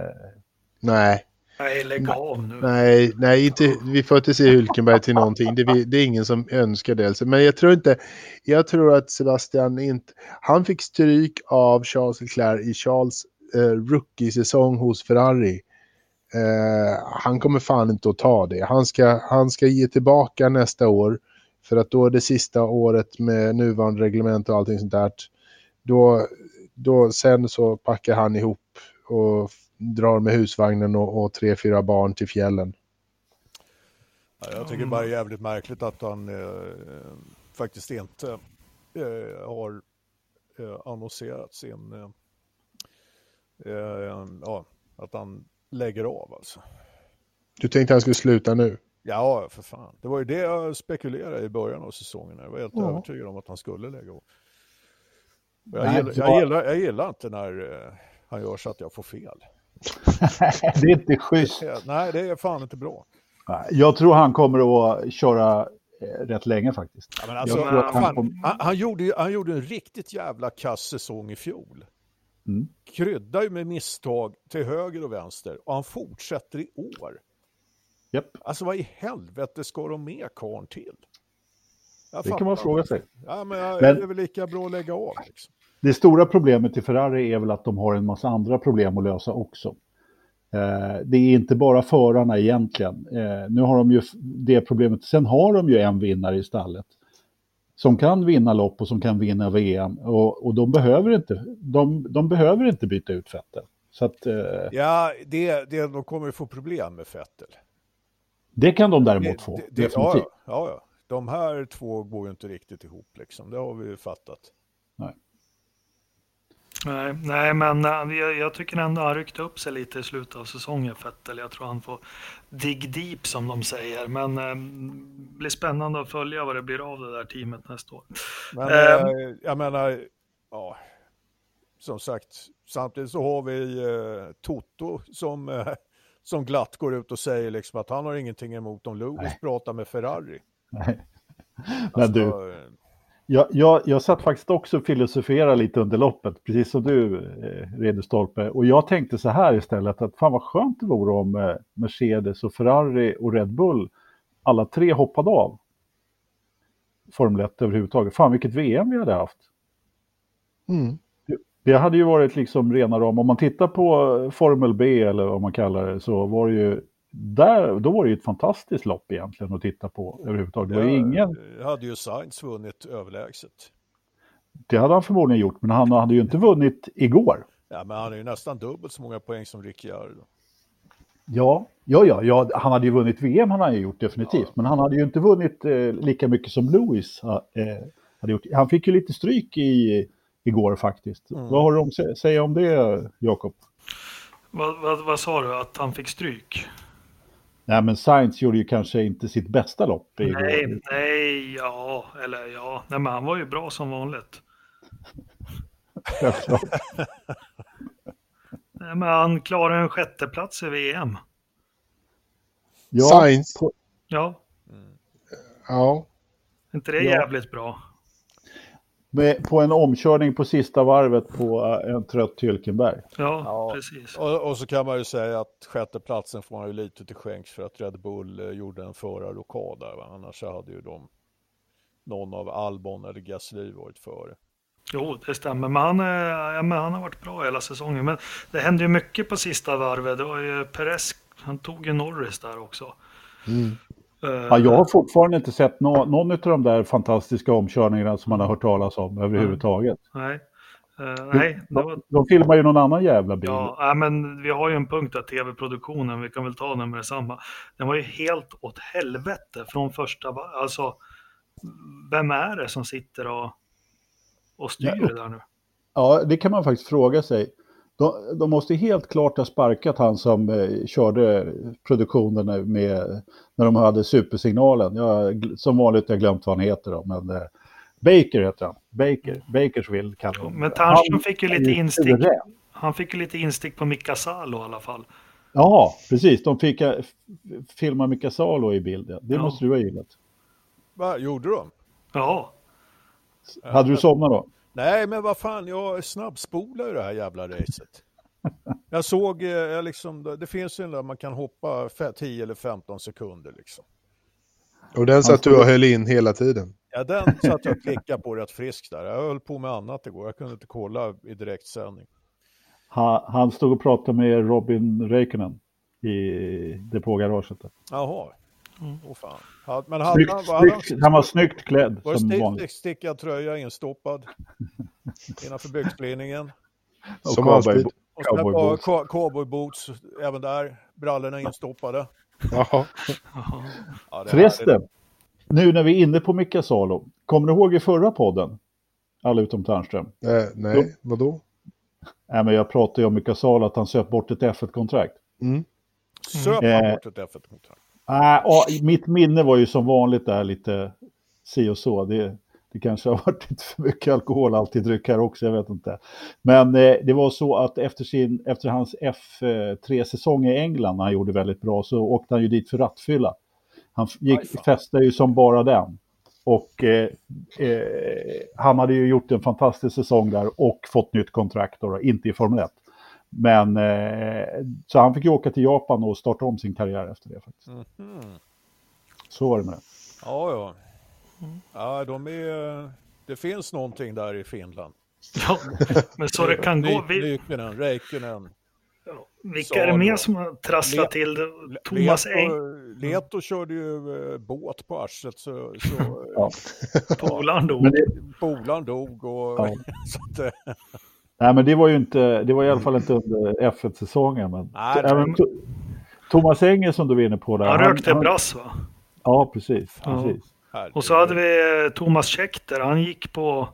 Nej, Nej, lägg av nu. Nej, nej inte, vi får inte se Hylkenberg till någonting. Det, det, är ingen som önskar det. Men jag tror inte, jag tror att Sebastian inte, han fick stryk av Charles Leclerc i Charles eh, rookie-säsong hos Ferrari. Eh, han kommer fan inte att ta det. Han ska, han ska ge tillbaka nästa år. För att då är det sista året med nuvarande reglement och allting sånt där. Då, då sen så packar han ihop och drar med husvagnen och, och tre, fyra barn till fjällen. Ja, jag tycker bara det är jävligt märkligt att han eh, faktiskt inte eh, har eh, annonserat sin... Eh, eh, ja, att han lägger av alltså. Du tänkte han skulle sluta nu? Ja, för fan. Det var ju det jag spekulerade i början av säsongen. Jag var helt ja. övertygad om att han skulle lägga av. Jag, gillar, jag, gillar, jag gillar inte när eh, han gör så att jag får fel. det är inte schysst. Nej, det är fan inte bra. Jag tror han kommer att köra eh, rätt länge faktiskt. Ja, alltså, han, han, kom... han, han, gjorde, han gjorde en riktigt jävla kass säsong i fjol. Mm. Kryddar ju med misstag till höger och vänster och han fortsätter i år. Yep. Alltså vad i helvete ska de med karn till? Jag det kan man fråga sig. Ja, men, jag, men... det är väl lika bra att lägga av. Liksom. Det stora problemet i Ferrari är väl att de har en massa andra problem att lösa också. Eh, det är inte bara förarna egentligen. Eh, nu har de ju det problemet. Sen har de ju en vinnare i stallet som kan vinna lopp och som kan vinna VM. Och, och de, behöver inte, de, de behöver inte byta ut Vettel. Så att, eh, ja, det, det, de kommer ju få problem med Vettel. Det kan de däremot det, få, det, definitivt. Ja, ja, de här två går ju inte riktigt ihop, liksom. det har vi ju fattat. Nej. Nej, nej men eh, jag, jag, tycker ändå han ryckte upp sig lite i slutet av säsongen, Fettel. Jag tror han får dig deep som de säger. Men det eh, blir spännande att följa vad det blir av det där teamet nästa år. Men eh, jag menar, ja, som sagt, samtidigt så har vi eh, Toto som, eh, som glatt går ut och säger liksom att han har ingenting emot om Lewis nej. pratar med Ferrari. Nej. Men alltså, du, jag, jag, jag satt faktiskt också och filosoferade lite under loppet, precis som du, eh, Redestolpe. Och jag tänkte så här istället, att fan vad skönt det vore om eh, Mercedes och Ferrari och Red Bull, alla tre hoppade av. Formel 1 överhuvudtaget. Fan vilket VM vi hade haft. Mm. Det hade ju varit liksom rena ram. Om man tittar på Formel B eller vad man kallar det så var det ju där, då var det ju ett fantastiskt lopp egentligen att titta på överhuvudtaget. Det var ju ingen... hade ju Sainz vunnit överlägset. Det hade han förmodligen gjort, men han hade ju inte vunnit igår. Ja, men han är ju nästan dubbelt så många poäng som Ricciardo. Ja, ja, ja, ja, han hade ju vunnit VM, han hade ju gjort definitivt. Ja. Men han hade ju inte vunnit eh, lika mycket som Lewis eh, hade gjort. Han fick ju lite stryk i, igår faktiskt. Mm. Vad har du att säga om det, Jakob? Vad, vad, vad sa du, att han fick stryk? Nej, men Sainz gjorde ju kanske inte sitt bästa lopp igår. Nej, nej, ja, eller ja, nej, men han var ju bra som vanligt. nej, men han klarade en sjätteplats i VM. Ja, Sainz? Ja. Ja. inte det jävligt bra? Med, på en omkörning på sista varvet på eh, en trött Hylkenberg. Ja, ja. precis. Och, och, så kan man ju säga att sjätteplatsen får man ju lite till skänks för att Red Bull eh, gjorde en förarrokad där. Va? Annars hade ju de någon av Albon eller Gasly varit före. Jo, det stämmer. Men han, ja, men han har varit bra hela säsongen. Men det hände ju mycket på sista varvet. Det var ju Perez, han tog ju Norris där också. Mm. Ja, jag har fortfarande inte sett no någon av de där fantastiska omkörningarna som man har hört talas om överhuvudtaget. Nej. Uh, nej, de, var... de filmar ju någon annan jävla bil. Ja, men vi har ju en punkt där, tv-produktionen, vi kan väl ta den med detsamma. Den var ju helt åt helvete från första, alltså vem är det som sitter och, och styr ja, det där nu? Ja, det kan man faktiskt fråga sig. De, de måste helt klart ha sparkat han som eh, körde produktionen med, när de hade supersignalen. Jag, som vanligt har jag glömt vad han heter då, men eh, Baker heter han. Baker, Bakersville kallar de Men Tarsen fick ju lite instick. Han fick ju lite instick på Mika Salo i alla fall. Ja, precis. De fick uh, filma Mika Salo i bilden. Det ja. måste du ha gillat. Vad gjorde de? Ja. Hade du somnat då? Nej, men vad fan, jag snabbspolar ju det här jävla racet. Jag såg, eh, jag liksom, det finns ju en där man kan hoppa 10 eller 15 sekunder liksom. Och den satt du och höll in hela tiden? Ja, den satt jag och klickade på rätt friskt där. Jag höll på med annat igår, jag kunde inte kolla i direktsändning. Han, han stod och pratade med Robin Räikkönen i depågaraget. Jaha, Mm. Oh, fan. Ja, men han, snyggt, han, var, snyggt, han var snyggt klädd. Var som stick, vanligt. stickad tröja instoppad innanför byxlinningen. Som alltid. Och cowboyboots även där. Brallorna instoppade. Jaha. Ja, Förresten, nu när vi är inne på Mika Salo. Kommer du ihåg i förra podden? Alla utom Tärnström. Eh, nej, då, vadå? Nej, men jag pratade ju om Mika Salo, att han söp bort ett F1-kontrakt. Mm. Söp han eh, bort ett F1-kontrakt? Äh, mitt minne var ju som vanligt där lite si och så. Det, det kanske har varit lite för mycket alkoholhaltig dryck här också, jag vet inte. Men eh, det var så att efter, sin, efter hans F3-säsong i England, när han gjorde väldigt bra, så åkte han ju dit för rattfylla. Han gick, festade ju som bara den. Och eh, eh, han hade ju gjort en fantastisk säsong där och fått nytt kontrakt, då, inte i Formel 1. Men eh, så han fick ju åka till Japan och starta om sin karriär efter det faktiskt. Mm. Så var det med det. Ja, ja. Ja, de är, det finns någonting där i Finland. Ja, men så det kan gå. Nykenen, Räikkönen. Ja, vilka är det mer som har trasslat Le till det? Thomas Eng. Leto körde ju eh, båt på arslet så... så ja. Polaren dog. Polaren dog och... Ja. så att, Nej, men det var ju inte, det var i alla fall inte under F1-säsongen. Men, Nej, även, Thomas Enger som du var inne på där. Han rökte han, brass va? Ja, precis. Ja. precis. Och så hade vi eh, Thomas Schechter, han gick på,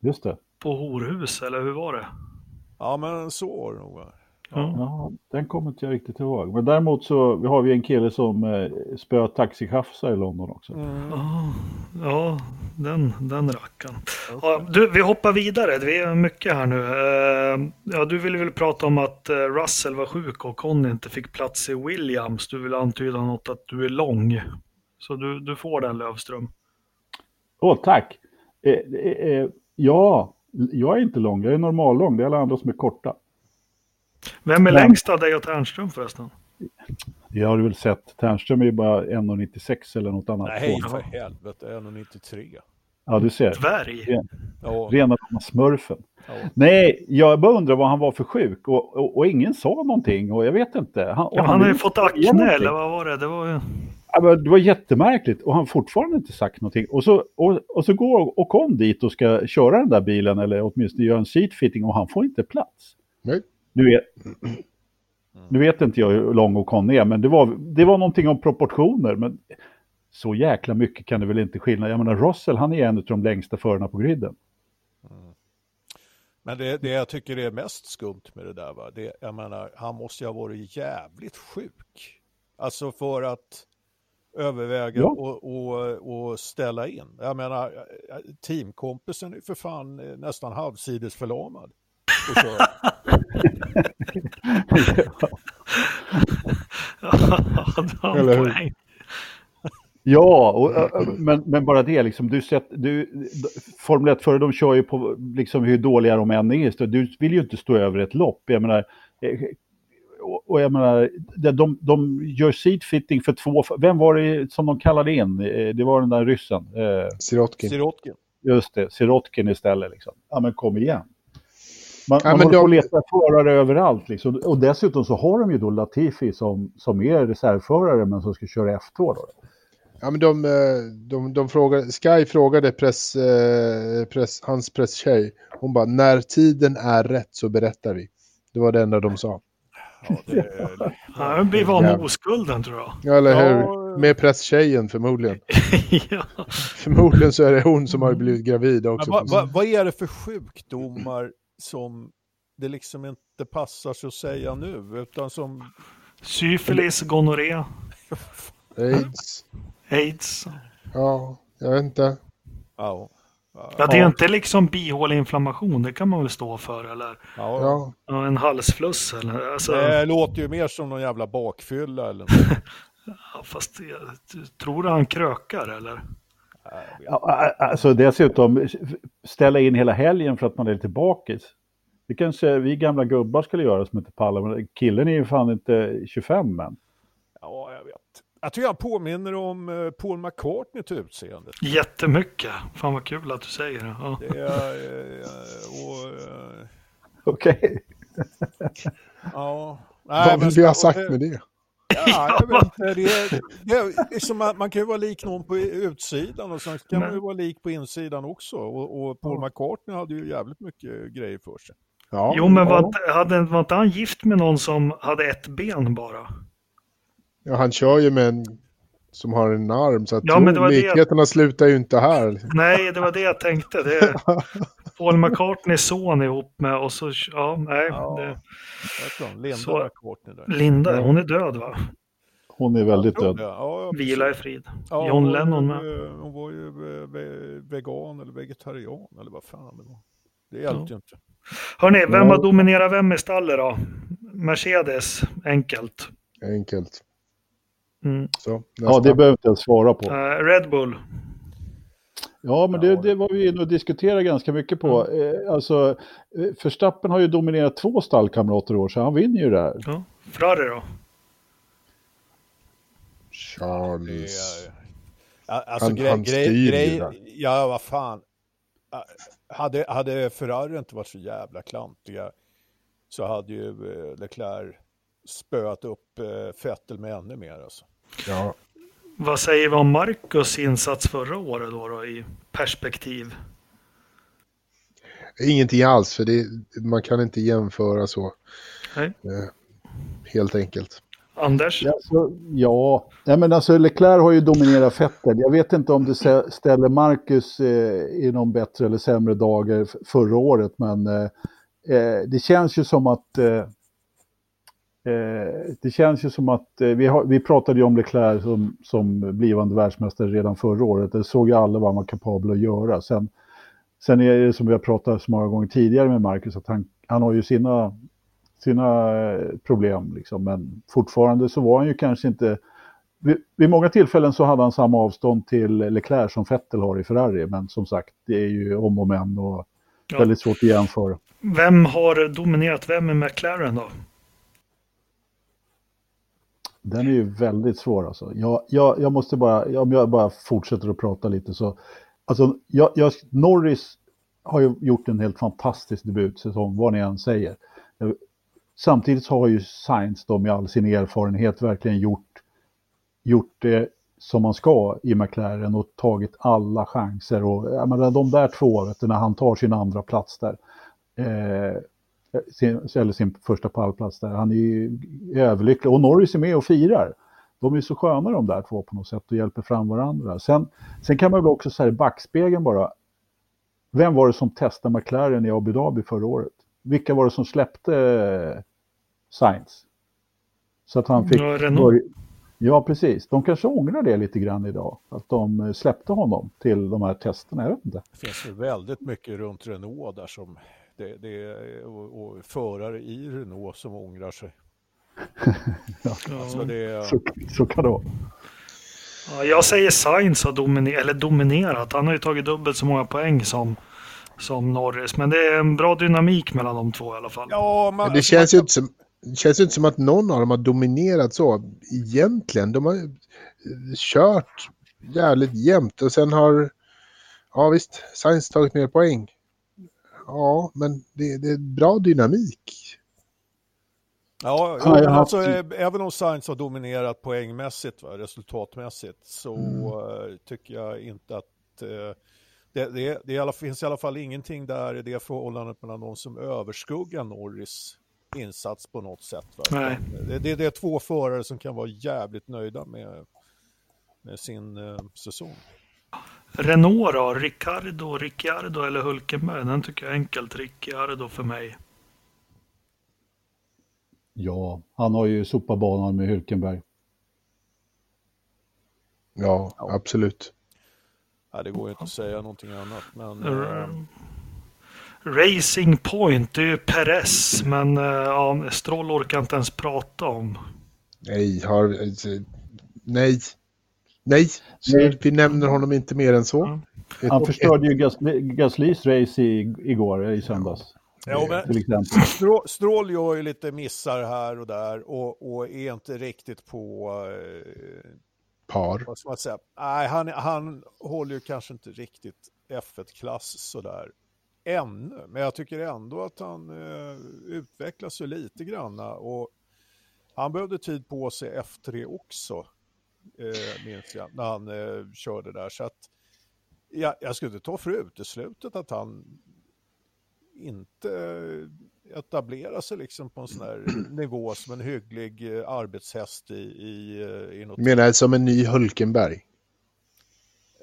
Just det. på horhus, eller hur var det? Ja, men så var det nog. Ja. ja. den kommer inte jag riktigt ihåg. Men däremot så har vi en kille som eh, spöar taxichaufförer i London också. Mm. Ja, den, den rackaren. Ja, du, vi hoppar vidare. Vi är mycket här nu. Uh, ja, du ville väl prata om att uh, Russell var sjuk och Conny inte fick plats i Williams. Du vill antyda något att du är lång. Så du, du får den Lövström. Åh, oh, tack. Eh, ja, jag är inte lång. Jag är normallång. Det är alla andra som är korta. Vem är Men... längst av dig och Ternström förresten? jag har du väl sett, Ternström är ju bara 1,96 eller något annat. Nej, för helvete, 1,93. Ja, du ser. Dvärg. Ren, ja. Rena smurfen. Ja. Nej, jag bara undrar vad han var för sjuk och, och, och ingen sa någonting och jag vet inte. Han, ja, han har ju fått akne eller vad var det? Det var ju... Ja, det var jättemärkligt och han har fortfarande inte sagt någonting. Och så, och, och så går och kom dit och ska köra den där bilen eller åtminstone göra en seatfitting och han får inte plats. Nej. Du vet, nu vet inte jag hur lång Ocon är, men det var, det var någonting om proportioner. Men så jäkla mycket kan det väl inte skilja. Jag menar, Russell, han är en av de längsta förarna på griden. Mm. Men det, det jag tycker är mest skumt med det där, va? Det, jag menar, han måste ju ha varit jävligt sjuk. Alltså för att överväga ja. och, och, och ställa in. Jag menar, teamkompisen är för fan nästan halvsides förlamad. Eller hur? Ja, och, men, men bara det liksom, du sett, du, Formel 1 före de kör ju på liksom hur dåliga de än är, du vill ju inte stå över ett lopp. Jag menar, eh, och jag menar, de, de gör seatfitting för två, vem var det som de kallade in? Eh, det var den där ryssen. Eh, Sirotkin. Sirotkin. Just det, Sirotkin istället liksom. Ja men kom igen. Man, ja, man håller de... på att leta förare överallt. Liksom. Och dessutom så har de ju då Latifi som, som är reservförare men som ska köra F2. Då. Ja, men de, eh, de, de frågade, Sky frågade press, press, hans presstjej. Hon bara, när tiden är rätt så berättar vi. Det var det enda de sa. Ja, det, Han blir van med oskulden tror jag. Ja, eller hur? Ja. Med presstjejen förmodligen. ja. Förmodligen så är det hon som har blivit gravid också. Vad va, va är det för sjukdomar som det liksom inte passar sig att säga nu, utan som... Syfilis, gonorré. Aids. Aids. Ja, jag vet inte. Ja. Ja, det är inte liksom bihåleinflammation, det kan man väl stå för eller? Ja. ja en halsfluss eller? Alltså... Det låter ju mer som någon jävla bakfylla eller ja, Fast jag tror han krökar eller? Ja, alltså dessutom ställa in hela helgen för att man är lite bakis. Det kanske vi gamla gubbar skulle göra som inte pallar, men killen är ju fan inte 25 men. Ja, jag vet. Jag tycker han påminner om eh, Paul McCartney till utseendet. Jättemycket. Fan vad kul att du säger det. Ja. det är, eh, eh, Okej. ja. Vad vill vi ha sagt med det? Ja, jag vet inte. Det är, det är liksom, man kan ju vara lik någon på utsidan och sen kan man ju vara lik på insidan också. Och, och Paul McCartney hade ju jävligt mycket grejer för sig. Ja, jo, men var, hade, var inte han gift med någon som hade ett ben bara? Ja, han kör ju med en som har en arm, så att ja, men det var likheterna det... slutar ju inte här. Nej, det var det jag tänkte. Det är Paul McCartneys son ihop med och så, ja, nej. Ja, det... Linda så... McCartney där. Linda, hon är död va? Hon är väldigt död. Ja, Vila i frid. Ja, John Lennon med. Hon var ju vegan eller vegetarian eller vad fan det var. Det hjälpte ja. ju inte. Hörni, vem har dominerat vem i stallet då? Mercedes, enkelt. Enkelt. Mm. Så, ja, det behöver inte jag svara på. Uh, Red Bull. Ja, men det, det var vi inne och diskuterade ganska mycket på. Mm. Eh, alltså, Förstappen har ju dominerat två stallkamrater i år, så han vinner ju det här. Ja. Ferrari då? Charles. Alltså, han, grej, han grej, det. Ja, vad fan. Hade, hade Ferrari inte varit så jävla klantiga så hade ju eh, Leclerc spöat upp eh, Vettel med ännu mer. Alltså. Ja. Vad säger vi om Marcus insats förra året då, då i perspektiv? Ingenting alls, för det, man kan inte jämföra så. Nej. Eh, helt enkelt. Anders? Alltså, ja, Nej, men alltså Leclerc har ju dominerat Vettel. Jag vet inte om det ställer Marcus eh, i någon bättre eller sämre dagar förra året, men eh, eh det känns ju som att eh, det känns ju som att, eh, vi, har, vi pratade ju om Leclerc som, som blivande världsmästare redan förra året. Det såg ju alla vad han var kapabel att göra. Sen, sen är det som vi har pratat så många gånger tidigare med Marcus, att han, han har ju sina, sina eh, problem. Liksom. Men fortfarande så var han ju kanske inte... Vid, vid många tillfällen så hade han samma avstånd till Leclerc som Vettel har i Ferrari. Men som sagt, det är ju om och men och ja. väldigt svårt att jämföra. Vem har dominerat vem i McLaren då? Den är ju väldigt svår alltså. Jag, jag, jag måste bara, om jag bara fortsätter att prata lite så, alltså jag, jag, Norris har ju gjort en helt fantastisk debutsäsong, vad ni än säger. Eh, samtidigt har ju Sainz då med all sin erfarenhet verkligen gjort, gjort det som man ska i McLaren och tagit alla chanser. Och, jag menar, de där två, vet du, när han tar sin andra plats där, eh, sin, eller sin första pallplats där, han är ju överlycklig. Och Norris är med och firar. De är så sköna de där två på något sätt och hjälper fram varandra. Sen, sen kan man väl också säga i backspegeln bara, vem var det som testade McLaren i Abu Dhabi förra året? Vilka var det som släppte eh, Sainz? Så att han fick... Ja, ja, precis. De kanske ångrar det lite grann idag. Att de eh, släppte honom till de här testerna. Jag vet inte. Det finns ju väldigt mycket runt Renault där som... Det, det, och, och förare i Renault som ångrar sig. ja. Alltså det... så, så kan det vara. Ja, jag säger Sainz har dominerat, eller dominerat. Han har ju tagit dubbelt så många poäng som, som Norris. Men det är en bra dynamik mellan de två i alla fall. Ja, man, det känns man... ju inte som, det känns inte som att någon av dem har dominerat så egentligen. De har kört jävligt jämnt och sen har, ja visst, Sainz tagit mer poäng. Ja, men det, det är bra dynamik. Ja, ja men alltså, även om Sainz har dominerat poängmässigt, va, resultatmässigt, så mm. uh, tycker jag inte att uh, det, det, det alla, finns i alla fall ingenting där i det förhållandet mellan de som överskuggar Norris insats på något sätt. Va? Det, det, det, är två förare som kan vara jävligt nöjda med, med sin uh, säsong. Renault då? Ricciardo, Ricciardo eller Hulkenberg? Den tycker jag är enkelt. Ricciardo för mig. Ja, han har ju sopat banan med Hulkenberg. Ja, ja, absolut. Ja, det går ju inte att säga någonting annat. Men, uh, Racing Point, det är ju Perez, men uh, ja, Stroll orkar inte ens prata om. Nej, har, nej, nej, nej. vi nämner honom inte mer än så. Ja. Han förstörde ju Gaslys race i, igår, i söndags. Ja, men Strål gör ju lite missar här och där och, och är inte riktigt på... Eh, Par. Vad ska man säga? Nej, han, han håller ju kanske inte riktigt F1-klass sådär ännu. Men jag tycker ändå att han eh, utvecklas ju lite granna och han behövde tid på sig F3 också, eh, minns jag, när han eh, körde där. Så att ja, jag skulle inte ta för uteslutet att han inte etablera sig liksom på en sån här nivå som en hygglig eh, arbetshäst i, i, i något... Menar du som en ny Hulkenberg?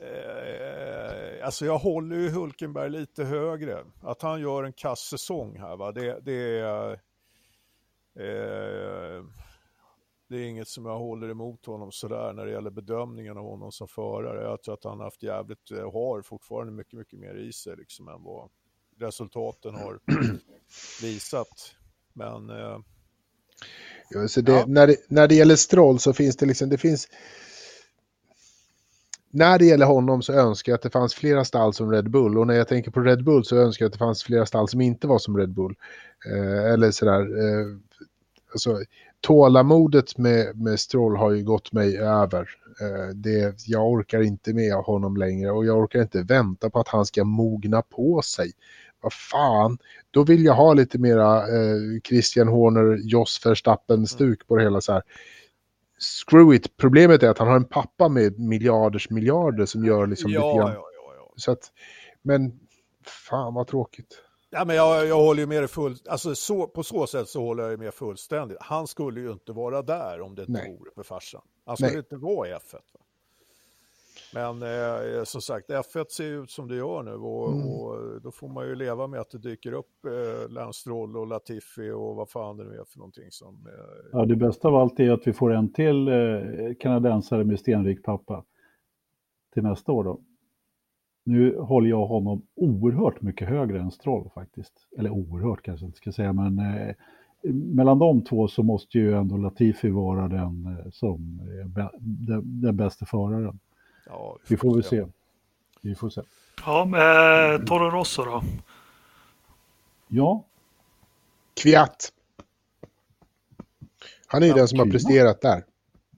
Eh, alltså jag håller ju Hulkenberg lite högre. Att han gör en kass säsong här va, det, det är... Eh, det är inget som jag håller emot honom sådär när det gäller bedömningen av honom som förare. Jag tror att han har haft jävligt, har fortfarande mycket, mycket mer i sig liksom än vad, resultaten har visat. Men... Eh, ja, så det, ja. När, det, när det gäller Stroll så finns det liksom, det finns... När det gäller honom så önskar jag att det fanns flera stall som Red Bull och när jag tänker på Red Bull så önskar jag att det fanns flera stall som inte var som Red Bull. Eh, eller sådär. Eh, alltså, tålamodet med, med Stroll har ju gått mig över. Eh, det, jag orkar inte med honom längre och jag orkar inte vänta på att han ska mogna på sig vad fan, då vill jag ha lite mera eh, Christian Horner, Jos Verstappen-stuk på det hela så här. Screw it, problemet är att han har en pappa med miljarders miljarder som gör liksom ja, lite grann. Ja, ja. Så att, men fan vad tråkigt. Ja, men jag, jag håller ju med dig full, alltså så, på så sätt så håller jag med fullständigt. Han skulle ju inte vara där om det inte Nej. vore för farsan. Han skulle Nej. inte vara i F1. Va? Men eh, som sagt, F1 ser ut som det gör nu och, mm. och, då får man ju leva med att det dyker upp eh, Lance Stroll och Latifi och vad fan det nu är för någonting som... Eh... Ja, det bästa av allt är att vi får en till eh, kanadensare med stenrik pappa till nästa år då. Nu håller jag honom oerhört mycket högre än Stroll faktiskt. Eller oerhört kanske jag inte ska säga, men eh, mellan de två så måste ju ändå Latifi vara den eh, som är den, den bästa föraren. Ja, vi får väl se. Vi får se. Ja, med Toro Rosso då? Ja. Kviat. Han är ju ja, den som har presterat där.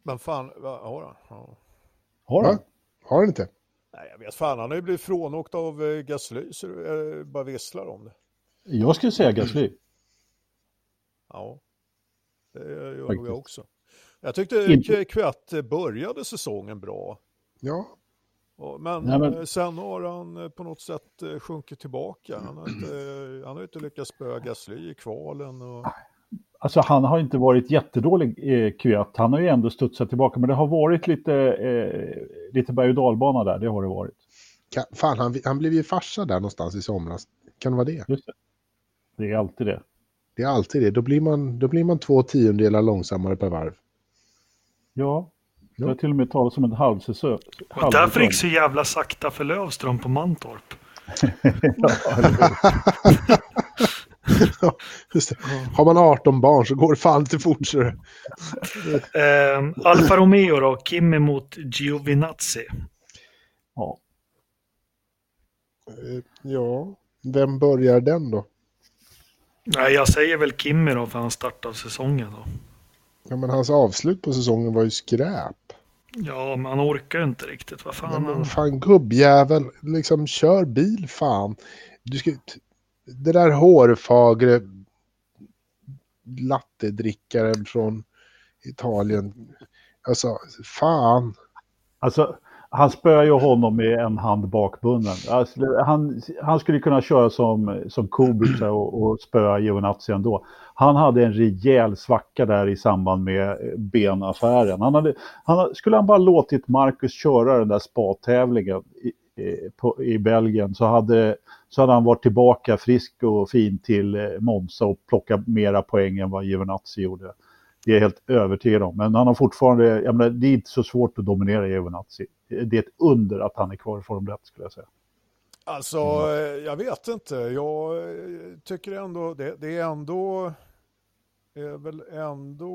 Men fan, har han? Har han? Har han inte? Nej, jag vet fan. Han har ju blivit frånåkt av eh, Gasly, så det bara visslar om det. Jag skulle säga Gasly. Ja, det gör nog jag också. Jag tyckte Kvätt började säsongen bra. Ja. Men, Nej, men, sen har han eh, på något sätt eh, sjunkit tillbaka. Han har inte, han har inte lyckats spöa Gasly i kvalen. Och... Alltså han har inte varit jättedålig eh, Kvyat. Han har ju ändå studsat tillbaka. Men det har varit lite, eh, lite berg och dalbana där. Det har det varit. Kan, fan, han, han blev ju farsa där någonstans i somras. Kan det vara det? Just det. Det är alltid det. Det är alltid det. Då blir man, då blir man två tiondelar långsammare per varv. Ja, det har till och med talas om en halvsäsong. Och därför gick så jävla sakta för Lövström på Mantorp. Har man 18 barn så går det fan inte fort. Så. eh, Alfa Romeo då, Kimi mot Giovinazzi. Ja. Eh, ja, vem börjar den då? Nej, jag säger väl Kimmy då för han startar säsongen då. Ja, men hans avslut på säsongen var ju skräp. Ja, men han orkar ju inte riktigt. Vad fan. Men, fan gubbjävel, liksom kör bil fan. Du ska, det där hårfagre lattedrickaren från Italien. Alltså, fan. Alltså, han spöar ju honom med en hand bakbunden. Alltså, han, han skulle kunna köra som, som Kubica och, och spöa Giovinazzi ändå. Han hade en rejäl svacka där i samband med benaffären. Han hade, han, skulle han bara låtit Marcus köra den där spatävlingen på, i Belgien så hade, så hade han varit tillbaka frisk och fin till eh, Monza och plockat mera poäng än vad Giovinazzi gjorde. Det är jag helt övertygad om. Men han har fortfarande, jag menar, det är inte så svårt att dominera Giovinazzi. Det är ett under att han är kvar i Formel 1 skulle jag säga. Alltså, mm. jag vet inte. Jag eh, tycker ändå, det, det är ändå, är väl ändå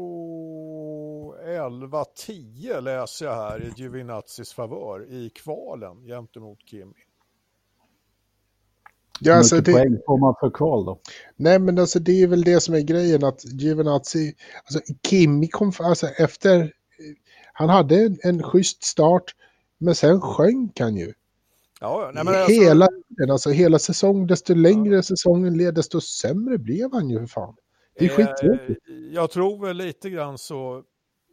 11-10 läser jag här i Giovinazzis favör i kvalen gentemot Kimi. Ja, alltså Hur mycket det... poäng får man för kval då? Nej, men alltså det är väl det som är grejen att Giovinazzi, alltså Kimi kom, alltså efter, han hade en, en schysst start, men sen sjönk han ju. Ja, nej, men alltså... hela, alltså, hela säsongen, desto längre ja. säsongen led, desto sämre blev han ju för fan. Det är eh, skittråkigt. Jag tror väl lite grann så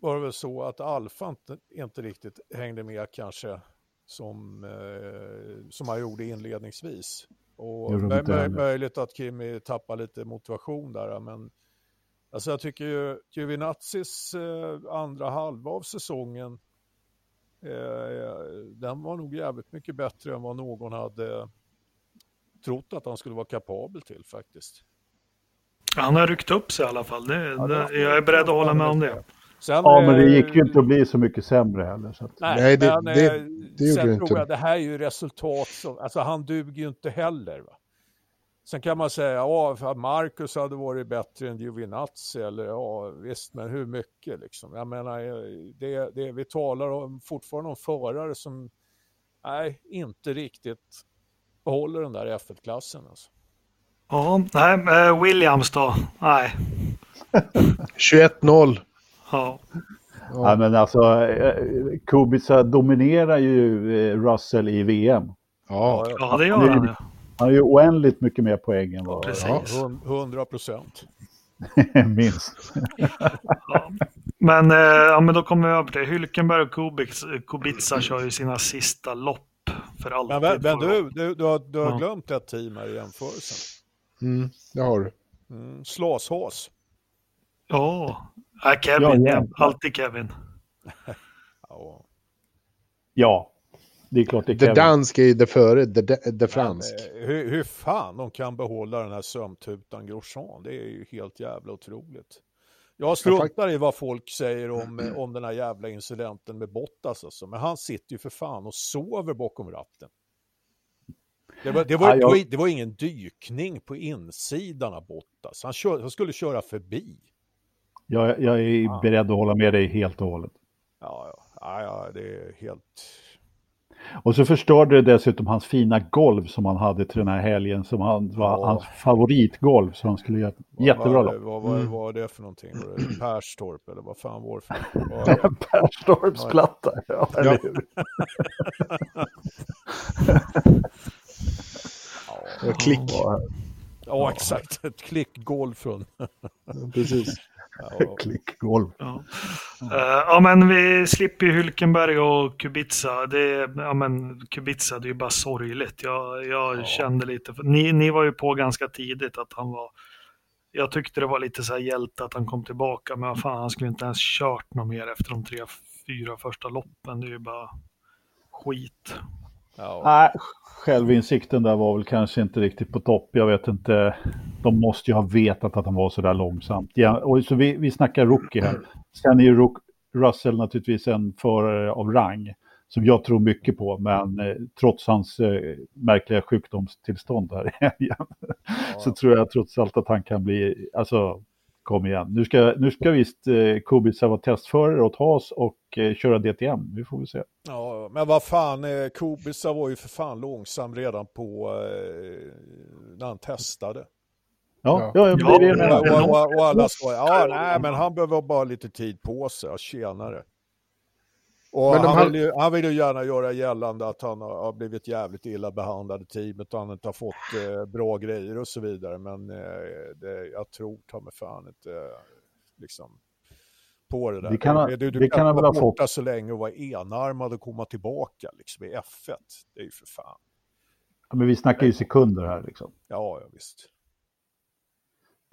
var det väl så att Alfa inte, inte riktigt hängde med kanske som, eh, som han gjorde inledningsvis. Och mö möjligt att Kimi tappar lite motivation där, men alltså jag tycker ju Giovinazis eh, andra halva av säsongen, eh, den var nog jävligt mycket bättre än vad någon hade trott att han skulle vara kapabel till faktiskt. Han har ryckt upp sig i alla fall. Det, ja, det, jag är beredd att hålla med om det. Sen, ja, men det gick ju inte att bli så mycket sämre heller. Så att... Nej, Nej, det, men, det, det, det sen tror inte. jag det här är ju resultat som, alltså han duger ju inte heller. Va? Sen kan man säga, ja, att Marcus hade varit bättre än Giovinazzi, eller ja, visst, men hur mycket liksom? Jag menar, det, det, vi talar om, fortfarande om förare som, nej, inte riktigt håller den där F1-klassen. Alltså. Ja, nej, eh, Williams då? Nej. 21-0. Ja. Ja. men alltså, eh, Kubica dominerar ju eh, Russell i VM. Ja, ja det gör han. Han har ju oändligt mycket mer poäng än vad... Precis. 100 procent. Minst. ja. Men, eh, ja, men då kommer vi över till Hylkenberg och Kubica, Kubica kör ju sina sista lopp för alltid. Men, men du, du, du har, du har ja. glömt ett team här i jämförelsen. Mm, det har du. Mm, Slashas. Ja, Ja, Kevin, ja, alltid Kevin. ja. det är klart det är Kevin. Det danska är det före, det, det fransk. Men, hur, hur fan de kan behålla den här sömtutan Grosjean, det är ju helt jävla otroligt. Jag struntar i vad folk säger om, om den här jävla incidenten med Bottas alltså. men han sitter ju för fan och sover bakom ratten. Det var, det, var, ja, jag... det, var, det var, ingen dykning på insidan av Bottas, han, kör, han skulle köra förbi. Jag, jag är ja. beredd att hålla med dig helt och hållet. Ja, ja, ja, det är helt... Och så förstörde det dessutom hans fina golv som han hade till den här helgen som han, var ja. hans favoritgolv. Så han skulle göra jättebra lopp. Vad, vad, vad var det för någonting? Var det Perstorp eller vad fan var det för Perstorps platta, ja, ja. eller hur? ja. Klick. Ja, exakt. Ett klickgolv från... Precis. Ja. Klickgolv. Ja. Uh, ja, men vi slipper ju Hylkenberg och Kubica. Det, ja, men Kubica, det är ju bara sorgligt. Jag, jag ja. kände lite, ni, ni var ju på ganska tidigt att han var, jag tyckte det var lite så här hjälte att han kom tillbaka, men fan, han skulle inte ens kört något mer efter de tre, fyra första loppen. Det är ju bara skit. Ja. Nej, självinsikten där var väl kanske inte riktigt på topp. Jag vet inte. De måste ju ha vetat att han var så där långsamt. Ja, och så vi, vi snackar rookie här. Sen är ju Rook, Russell naturligtvis en förare av rang som jag tror mycket på, men eh, trots hans eh, märkliga sjukdomstillstånd här i helgen ja. så tror jag trots allt att han kan bli, alltså kom igen. Nu ska, nu ska visst eh, Kubica vara testförare åt Haas och eh, köra DTM. Vi får väl se. Ja, men vad fan, eh, Kubica var ju för fan långsam redan på eh, när han testade. Ja, ja, ja, ja, ja och, och, och, alla sa, ja nej men han behöver bara lite tid på sig, tjenare. Och han, han, vill ju, han vill ju gärna göra gällande att han har blivit jävligt illa behandlad i teamet och han inte har fått eh, bra grejer och så vidare. Men eh, det, jag tror ta mig fan inte eh, liksom, på det där. Det kan, du, du det kan, kan vara borta fått. så länge och vara enarmad och komma tillbaka liksom, i F1. Det är ju för fan. Ja, men vi snackar ju sekunder här liksom. Ja, ja visst.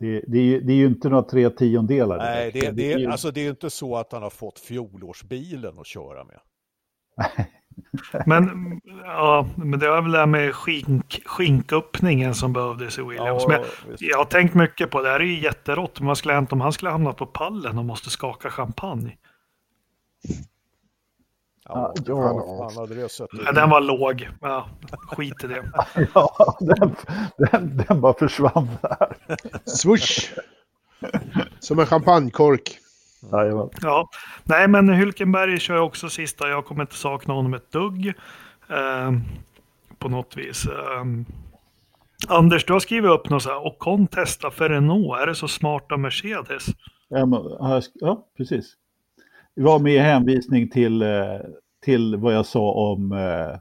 Det, det, det, är ju inte några tre tiondelar. Nej, det, det, det, är, alltså, det är ju inte så att han har fått fjolårsbilen att köra med. men, ja, men det var väl det här med skink, skinköppningen som behövdes i Williams. Ja, men jag har tänkt mycket på det. Det här är ju jätterått. Vad skulle hänt om han skulle hamna på pallen och måste skaka champagne? Ja, ja, han hade det sett ja, Den var låg. Ja, skit i det. ja, den, den, den bara försvann där. Swoosh! Som en champagnekork. Ja, ja, nej men Hylkenberg kör jag också sista. Jag kommer inte sakna honom ett dugg. Eh, på något vis. Eh, Anders, du har skrivit upp något så här. Och kon testa för Renault. Är det så smart av Mercedes? Ja, men, ja precis. Det var med hänvisning till, eh, till vad jag sa om... Eh,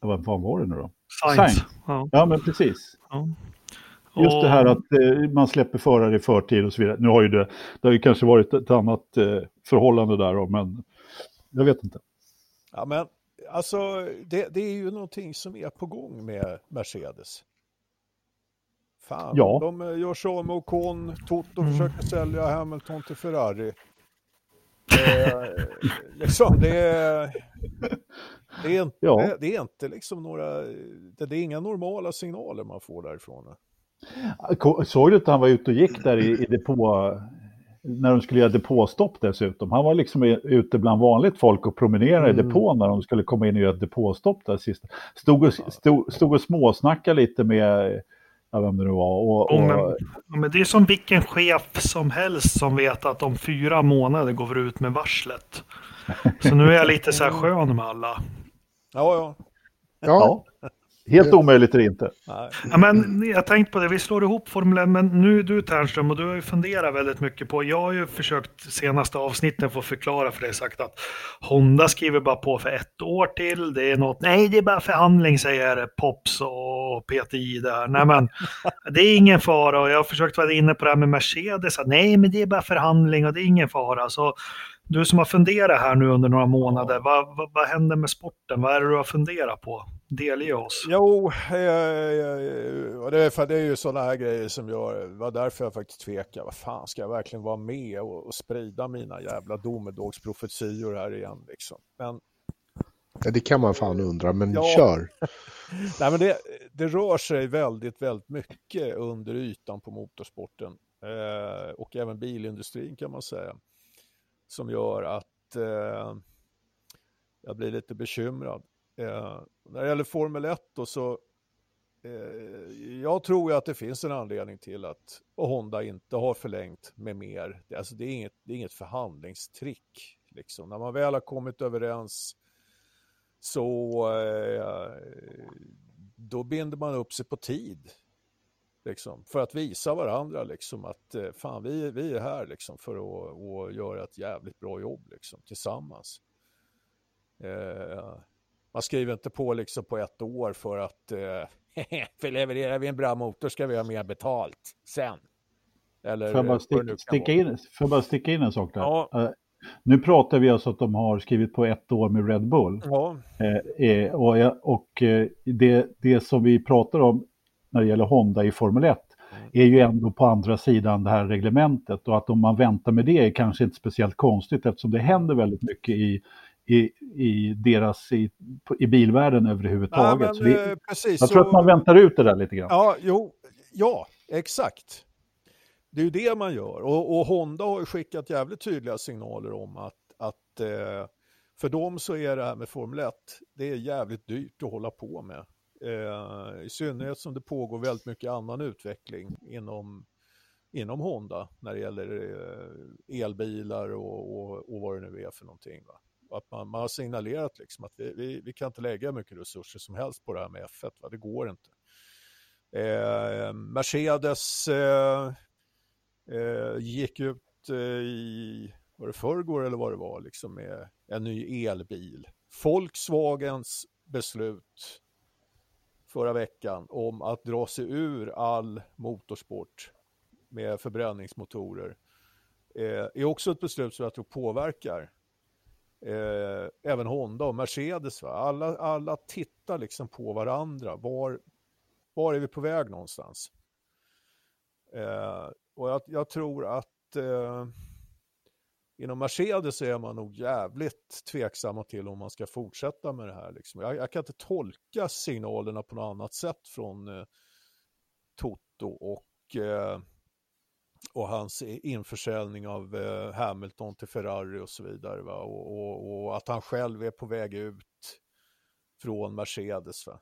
vad fan var det nu då? Science. Ja. ja, men precis. Ja. Just det här att eh, man släpper förare i förtid och så vidare. Nu har ju det, det har ju kanske varit ett annat förhållande där då, men jag vet inte. Ja, men alltså det, det, är ju någonting som är på gång med Mercedes. Fan, ja. de gör så med Ocon, Toto mm. försöker sälja Hamilton till Ferrari. Eh, liksom, det är, det är inte, ja. det är inte liksom några, det, är inga normala signaler man får därifrån. Såg du att han var ute och gick där i, i depå, när de skulle göra depåstopp dessutom? Han var liksom ute bland vanligt folk och promenerade mm. i depån när de skulle komma in och göra depåstopp där sist. Stod och, stod, stod och småsnackade lite med Ja, vem det nu var. Och, och... Men, men, det är som vilken chef som helst som vet att om fyra månader går vi ut med varslet. Så nu är jag lite så här skön med alla. Ja, ja. Ja. Helt omöjligt är det inte. Ja, men jag tänkte på det, vi slår ihop Formel 1, men nu du Ternström och du har ju funderat väldigt mycket på, jag har ju försökt senaste avsnitten få förklara för dig sagt att Honda skriver bara på för ett år till, det är något, nej det är bara förhandling säger Pops och PTI där, nej men det är ingen fara och jag har försökt vara inne på det här med Mercedes, nej men det är bara förhandling och det är ingen fara, så du som har funderat här nu under några månader, vad, vad, vad händer med sporten? Vad är det du har funderat på? Delge oss. Jo, eh, och det, är, för det är ju sådana här grejer som gör, var därför jag faktiskt tvekar. Vad fan, ska jag verkligen vara med och, och sprida mina jävla domedagsprofetior här igen liksom? Men, ja, det kan man fan undra, men ja. kör. Nej, men det, det rör sig väldigt, väldigt mycket under ytan på motorsporten eh, och även bilindustrin kan man säga som gör att eh, jag blir lite bekymrad. Eh, när det gäller Formel 1 då så eh, jag tror ju att det finns en anledning till att Honda inte har förlängt med mer. Alltså det, är inget, det är inget förhandlingstrick. Liksom. När man väl har kommit överens så eh, då binder man upp sig på tid. Liksom, för att visa varandra liksom, att eh, fan, vi, vi är här liksom, för att, att göra ett jävligt bra jobb liksom, tillsammans. Eh, man skriver inte på liksom, på ett år för att eh, för levererar vi en bra motor ska vi ha mer betalt sen. Eller, får, jag bara stick, sticka in, får jag bara sticka in en sak där? Ja. Uh, nu pratar vi alltså att de har skrivit på ett år med Red Bull. Ja. Eh, och och eh, det, det som vi pratar om när det gäller Honda i Formel 1 mm. är ju ändå på andra sidan det här reglementet och att om man väntar med det är kanske inte speciellt konstigt eftersom det händer väldigt mycket i, i, i deras, i, i bilvärlden överhuvudtaget. Ja, men, vi, eh, precis, jag tror så... att man väntar ut det där lite grann. Ja, jo, ja exakt. Det är ju det man gör. Och, och, Honda har ju skickat jävligt tydliga signaler om att, att eh, för dem så är det här med Formel 1, det är jävligt dyrt att hålla på med. Eh, I synnerhet som det pågår väldigt mycket annan utveckling inom, inom Honda när det gäller eh, elbilar och, och, och, vad det nu är för någonting. Va? Att man, man har signalerat liksom att vi, vi, vi, kan inte lägga mycket resurser som helst på det här med F1, va? det går inte. Eh, Mercedes eh, eh, gick ut eh, i, var det förrgår eller vad det var, liksom med en ny elbil. Volkswagens beslut förra veckan om att dra sig ur all motorsport med förbränningsmotorer eh, är också ett beslut som jag tror påverkar eh, även Honda och Mercedes. Va? Alla, alla tittar liksom på varandra. Var, var är vi på väg någonstans? Eh, och jag, jag, tror att eh, inom Mercedes är man nog jävligt tveksamma till om man ska fortsätta med det här. Liksom. Jag, jag, kan inte tolka signalerna på något annat sätt från eh, Toto och, eh, och hans införsäljning av eh, Hamilton till Ferrari och så vidare. Va? Och, och, och, att han själv är på väg ut från Mercedes. Va?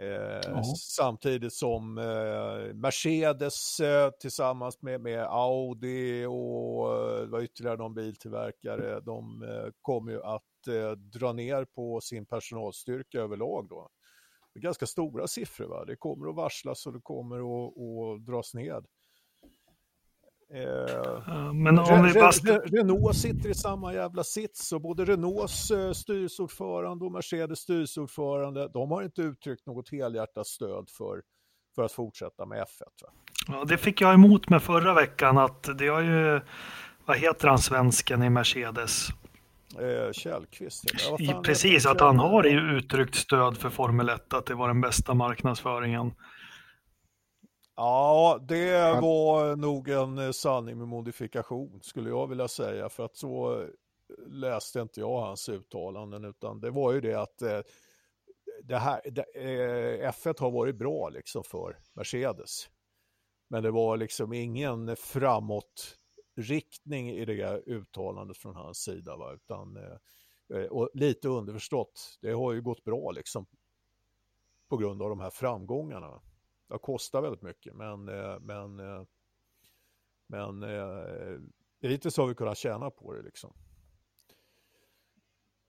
Eh, samtidigt som eh, Mercedes eh, tillsammans med, med, Audi och eh, vad ytterligare någon biltillverkare, de eh, kommer ju att eh, dra ner på sin personalstyrka överlag då. Det är ganska stora siffror, va? det kommer att varslas och det kommer att, att dras ned. Eh, men om vi bara... Renault sitter i samma jävla sits och både Renaults eh, styrelseordförande och Mercedes styrelseordförande, de har inte uttryckt något helhjärtat stöd för, för att fortsätta med F1. Va? Ja, det fick jag emot med förra veckan att det har ju, vad heter han svensken i Mercedes? Eh, Källqvist. Ja, Precis, att han har ju uttryckt stöd för Formel 1, att det var den bästa marknadsföringen. Ja, det var nog en eh, sanning med modifikation skulle jag vilja säga. För att så eh, läste inte jag hans uttalanden utan det var ju det att eh, det här, det, F1 har varit bra liksom för Mercedes. Men det var liksom ingen framåtriktning i det uttalandet från hans sida. Va? Utan, och lite underförstått, det har ju gått bra liksom på grund av de här framgångarna. Det kostar väldigt mycket men, eh, men, eh, men eh, hittills har vi kunnat tjäna på det liksom.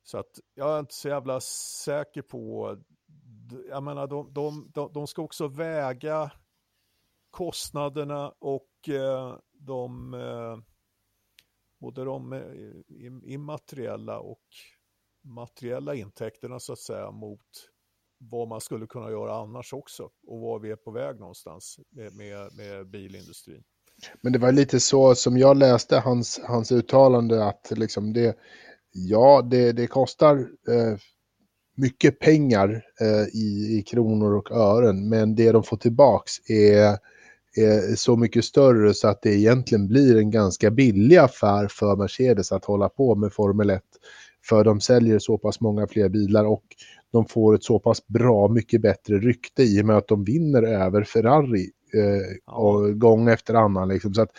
Så att jag är inte så jävla säker på, jag menar de, de, de, de ska också väga kostnaderna och de både de immateriella och materiella intäkterna så att säga mot vad man skulle kunna göra annars också och var vi är på väg någonstans med, med, med bilindustrin. Men det var lite så som jag läste hans, hans uttalande att liksom det, ja, det, det kostar eh, mycket pengar eh, i, i kronor och ören, men det de får tillbaks är, är så mycket större så att det egentligen blir en ganska billig affär för Mercedes att hålla på med Formel 1. För de säljer så pass många fler bilar och de får ett så pass bra, mycket bättre rykte i och med att de vinner över Ferrari eh, och gång efter annan. Liksom. Så att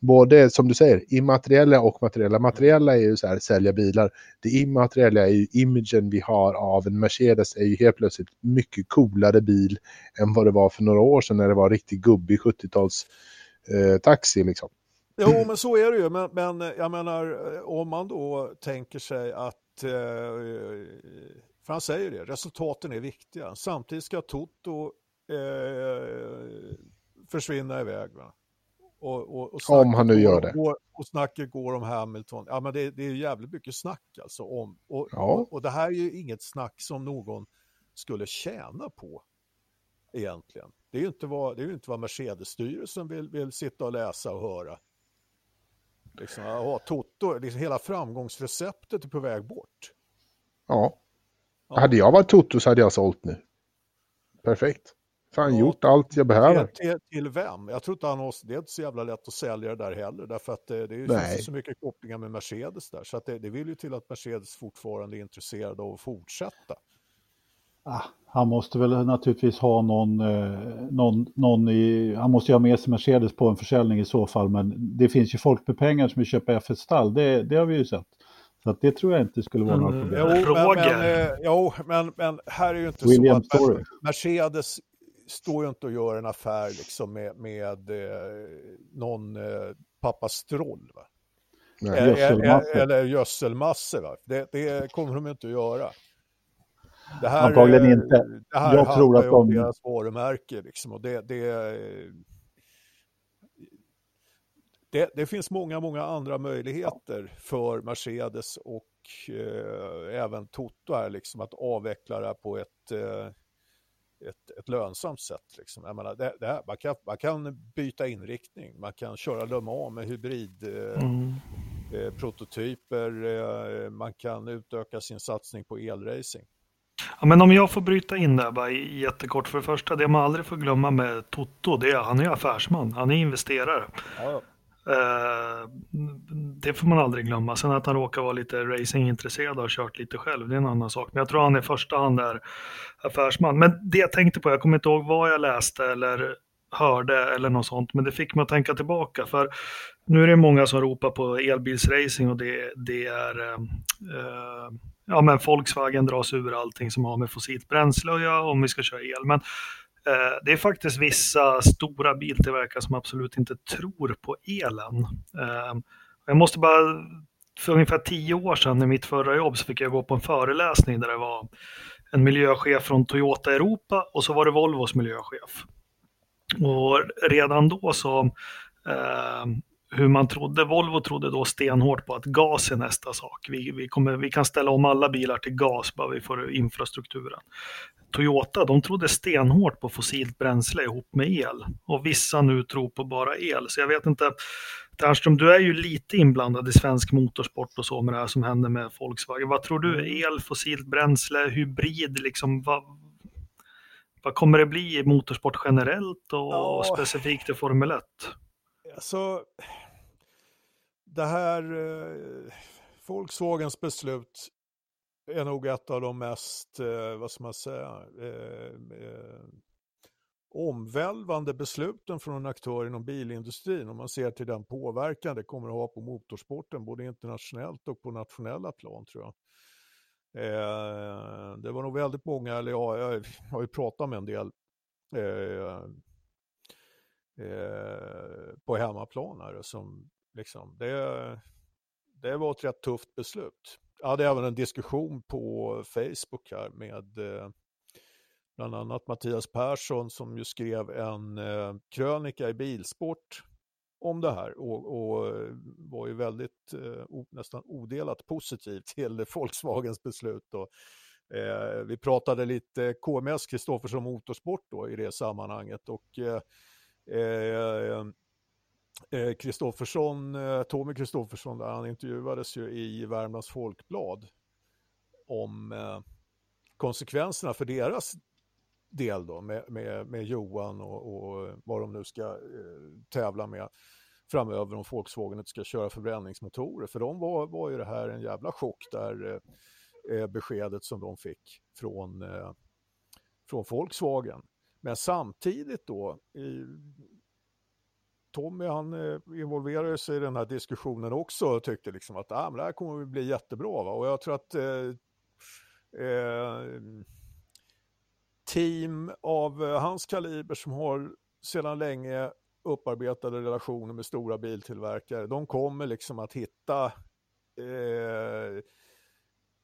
både, som du säger, immateriella och materiella. Materiella är ju så här, sälja bilar. Det immateriella är ju imagen vi har av en Mercedes är ju helt plötsligt mycket coolare bil än vad det var för några år sedan när det var riktigt gubbig 70-tals eh, taxi liksom. Jo, men så är det ju. Men, men jag menar, om man då tänker sig att att, för han säger det, resultaten är viktiga. Samtidigt ska Toto eh, försvinna iväg. Va? Och, och, och om han nu gör det. Går, och snacket går om Hamilton. Ja, men det, det är jävligt mycket snack alltså. Om, och, ja. och, och, det här är ju inget snack som någon skulle tjäna på egentligen. Det är ju inte vad, det är inte vad Mercedes-styrelsen vill, vill sitta och läsa och höra. Liksom, ja, Toto, liksom hela framgångsreceptet är på väg bort. Ja. ja. Hade jag varit Toto så hade jag sålt nu. Perfekt. Fan, ja, gjort allt jag behöver. Till, till, vem? Jag tror inte han har, det är inte så jävla lätt att sälja det där heller, därför att det, det finns så mycket kopplingar med Mercedes där, så att det, det vill ju till att Mercedes fortfarande är intresserade av att fortsätta. Ah, han måste väl naturligtvis ha någon, eh, någon, någon i, han måste ju ha med sig Mercedes på en försäljning i så fall, men det finns ju folk med pengar som vill köpa F1 stall, det, det har vi ju sett. Så att det tror jag inte skulle vara några problem. Jo, men, men, eh, jo, men, men här är ju inte William så att Story. Mercedes står ju inte och gör en affär liksom med, med eh, någon eh, pappa Stroll. Va? Nej, eh, gödselmasse. Eller gödselmasse. Va? Det, det kommer de inte att göra. Det här, Antagligen inte. Det här jag tror att de... deras varumärke. Liksom, och det, det, det, det, finns många, många andra möjligheter för Mercedes och eh, även Toto här, liksom, att avveckla det här på ett, eh, ett, ett lönsamt sätt. Liksom. Jag menar, det, det här, man, kan, man kan byta inriktning, man kan köra Le Mans med hybridprototyper, mm. eh, eh, man kan utöka sin satsning på elracing. Ja, men om jag får bryta in där bara jättekort. För det första, det man aldrig får glömma med Toto, det är han är affärsman, han är investerare. Ja. Eh, det får man aldrig glömma. Sen att han råkar vara lite racingintresserad och har kört lite själv, det är en annan sak. Men jag tror han i första hand är affärsman. Men det jag tänkte på, jag kommer inte ihåg vad jag läste eller hörde eller något sånt, men det fick mig att tänka tillbaka. För nu är det många som ropar på elbilsracing och det, det är uh, ja, men Volkswagen dras ur allting som har med fossilt bränsle att göra om vi ska köra el. Men Eh, det är faktiskt vissa stora biltillverkare som absolut inte tror på elen. Eh, jag måste bara, för ungefär tio år sedan i mitt förra jobb så fick jag gå på en föreläsning där det var en miljöchef från Toyota Europa och så var det Volvos miljöchef. Och redan då så eh, hur man trodde. Volvo trodde då stenhårt på att gas är nästa sak. Vi, vi, kommer, vi kan ställa om alla bilar till gas bara vi får infrastrukturen. Toyota, de trodde stenhårt på fossilt bränsle ihop med el. Och vissa nu tror på bara el. Så jag vet inte, Ternström, du är ju lite inblandad i svensk motorsport och så med det här som händer med Volkswagen. Vad tror du? Mm. El, fossilt bränsle, hybrid, liksom vad, vad kommer det bli i motorsport generellt och ja. specifikt i Formel 1? Alltså, det här eh, Volkswagens beslut är nog ett av de mest, eh, vad ska man säga, eh, eh, omvälvande besluten från en aktör inom bilindustrin om man ser till den påverkan det kommer att ha på motorsporten både internationellt och på nationella plan tror jag. Eh, det var nog väldigt många, eller ja, jag har ju pratat med en del eh, eh, på hemmaplan här som liksom, det, det var ett rätt tufft beslut jag hade även en diskussion på Facebook här med eh, bland annat Mattias Persson som ju skrev en eh, krönika i Bilsport om det här och, och eh, var ju väldigt eh, o, nästan odelat positiv till Volkswagens beslut. Då. eh, vi pratade lite KMS, Kristoffersson Motorsport då i det sammanhanget och eh, Eh, eh, eh, Kristoffersson, eh, Tommy Kristoffersson, där han intervjuades ju i Värmlands Folkblad om eh, konsekvenserna för deras del då med, med, med Johan och, och, vad de nu ska tävla med framöver om Volkswagen inte ska köra förbränningsmotorer. För de var, var ju det här en jävla chock där eh, beskedet som de fick från, eh, från Volkswagen. Men samtidigt då, i, Tommy han eh, involverade sig i den här diskussionen också och tyckte liksom att ah, men det här kommer att bli jättebra. Va? Och jag tror att eh, eh, team av eh, hans kaliber som har sedan länge upparbetade relationer med stora biltillverkare, de kommer liksom att hitta eh,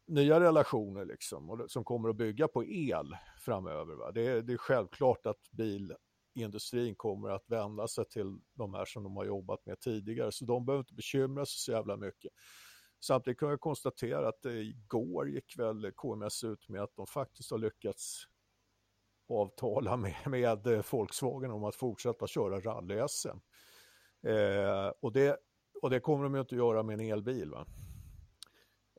nya relationer liksom, och, som kommer att bygga på el framöver. Va? Det, är, det är självklart att bilindustrin kommer att vända sig till de här som de har jobbat med tidigare, så de behöver inte bekymra sig så jävla mycket. Samtidigt kan jag konstatera att igår gick väl KMS ut med att de faktiskt har lyckats avtala med, med Volkswagen om att fortsätta köra rally-SM. Eh, och, det, och det kommer de ju inte att göra med en elbil. Va?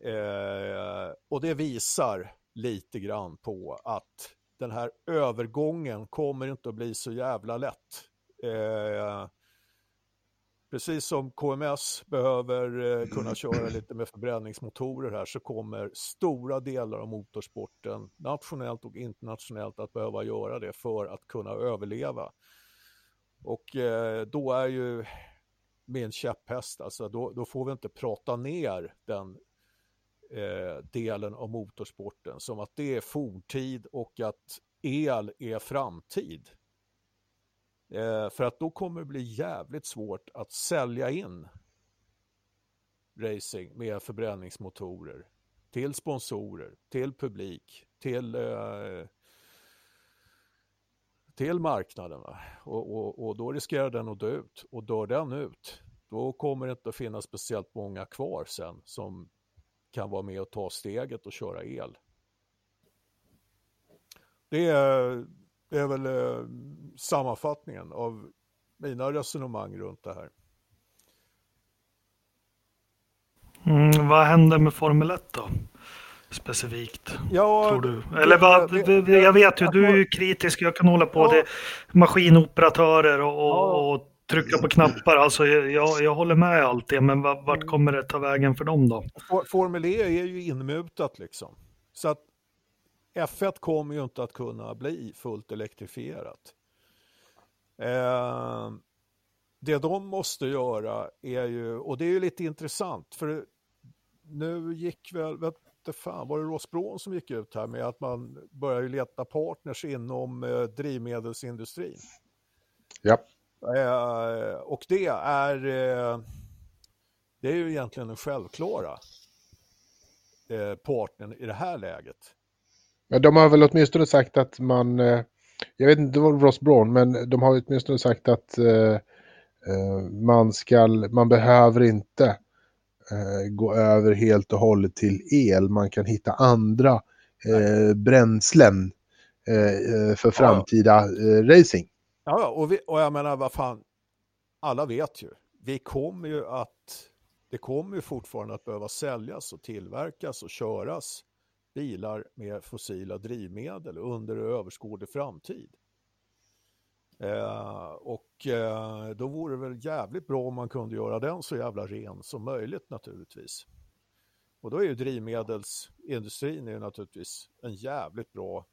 Eh, och det visar lite grann på att den här övergången kommer inte att bli så jävla lätt. Eh, precis som KMS behöver eh, kunna köra lite med förbränningsmotorer här så kommer stora delar av motorsporten nationellt och internationellt att behöva göra det för att kunna överleva. Och eh, då är ju min käpphäst, alltså då, då får vi inte prata ner den eh, delen av motorsporten som att det är forntid och att el är framtid. Eh, för att då kommer det bli jävligt svårt att sälja in racing med förbränningsmotorer till sponsorer, till publik, till, eh, till marknaden. Och, och, och, då riskerar den att dö ut. Och dör den ut, då kommer det inte att finnas speciellt många kvar sen som kan vara med och ta steget och köra el. Det är, det är väl eh, sammanfattningen av mina resonemang runt det här. Mm, vad händer med Formel 1 då? Specifikt, ja, tror du? Eller vad, jag vet ju, du är ju kritisk, jag kan hålla på. Ja. Det maskinoperatörer och, och, och trycka på knappar. Alltså, jag, jag håller med allt det, men vart mm. kommer det ta vägen för dem då? Formel E är ju inmutat liksom. Så att F1 kommer ju inte att kunna bli fullt elektrifierat. Eh, det de måste göra är ju, och det är ju lite intressant, för nu gick väl, vet inte fan, var det Rosbron som gick ut här med att man börjar leta partners inom eh, drivmedelsindustrin? Ja. Eh, och det är, eh, det är ju egentligen den självklara eh, partnern i det här läget. Ja, de har väl åtminstone sagt att man, eh, jag vet inte vad Ross Braun, men de har åtminstone sagt att eh, man ska, man behöver inte gå över helt och hållet till el. Man kan hitta andra bränslen för framtida eh, racing. Ja, och, vi, och jag menar vad fan, alla vet ju, vi kommer ju att, det kommer ju fortfarande att behöva säljas och tillverkas och köras bilar med fossila drivmedel under överskådlig framtid. Eh, och eh, då vore det väl jävligt bra om man kunde göra den så jävla ren som möjligt naturligtvis. Och då är ju drivmedelsindustrin är ju naturligtvis en jävligt bra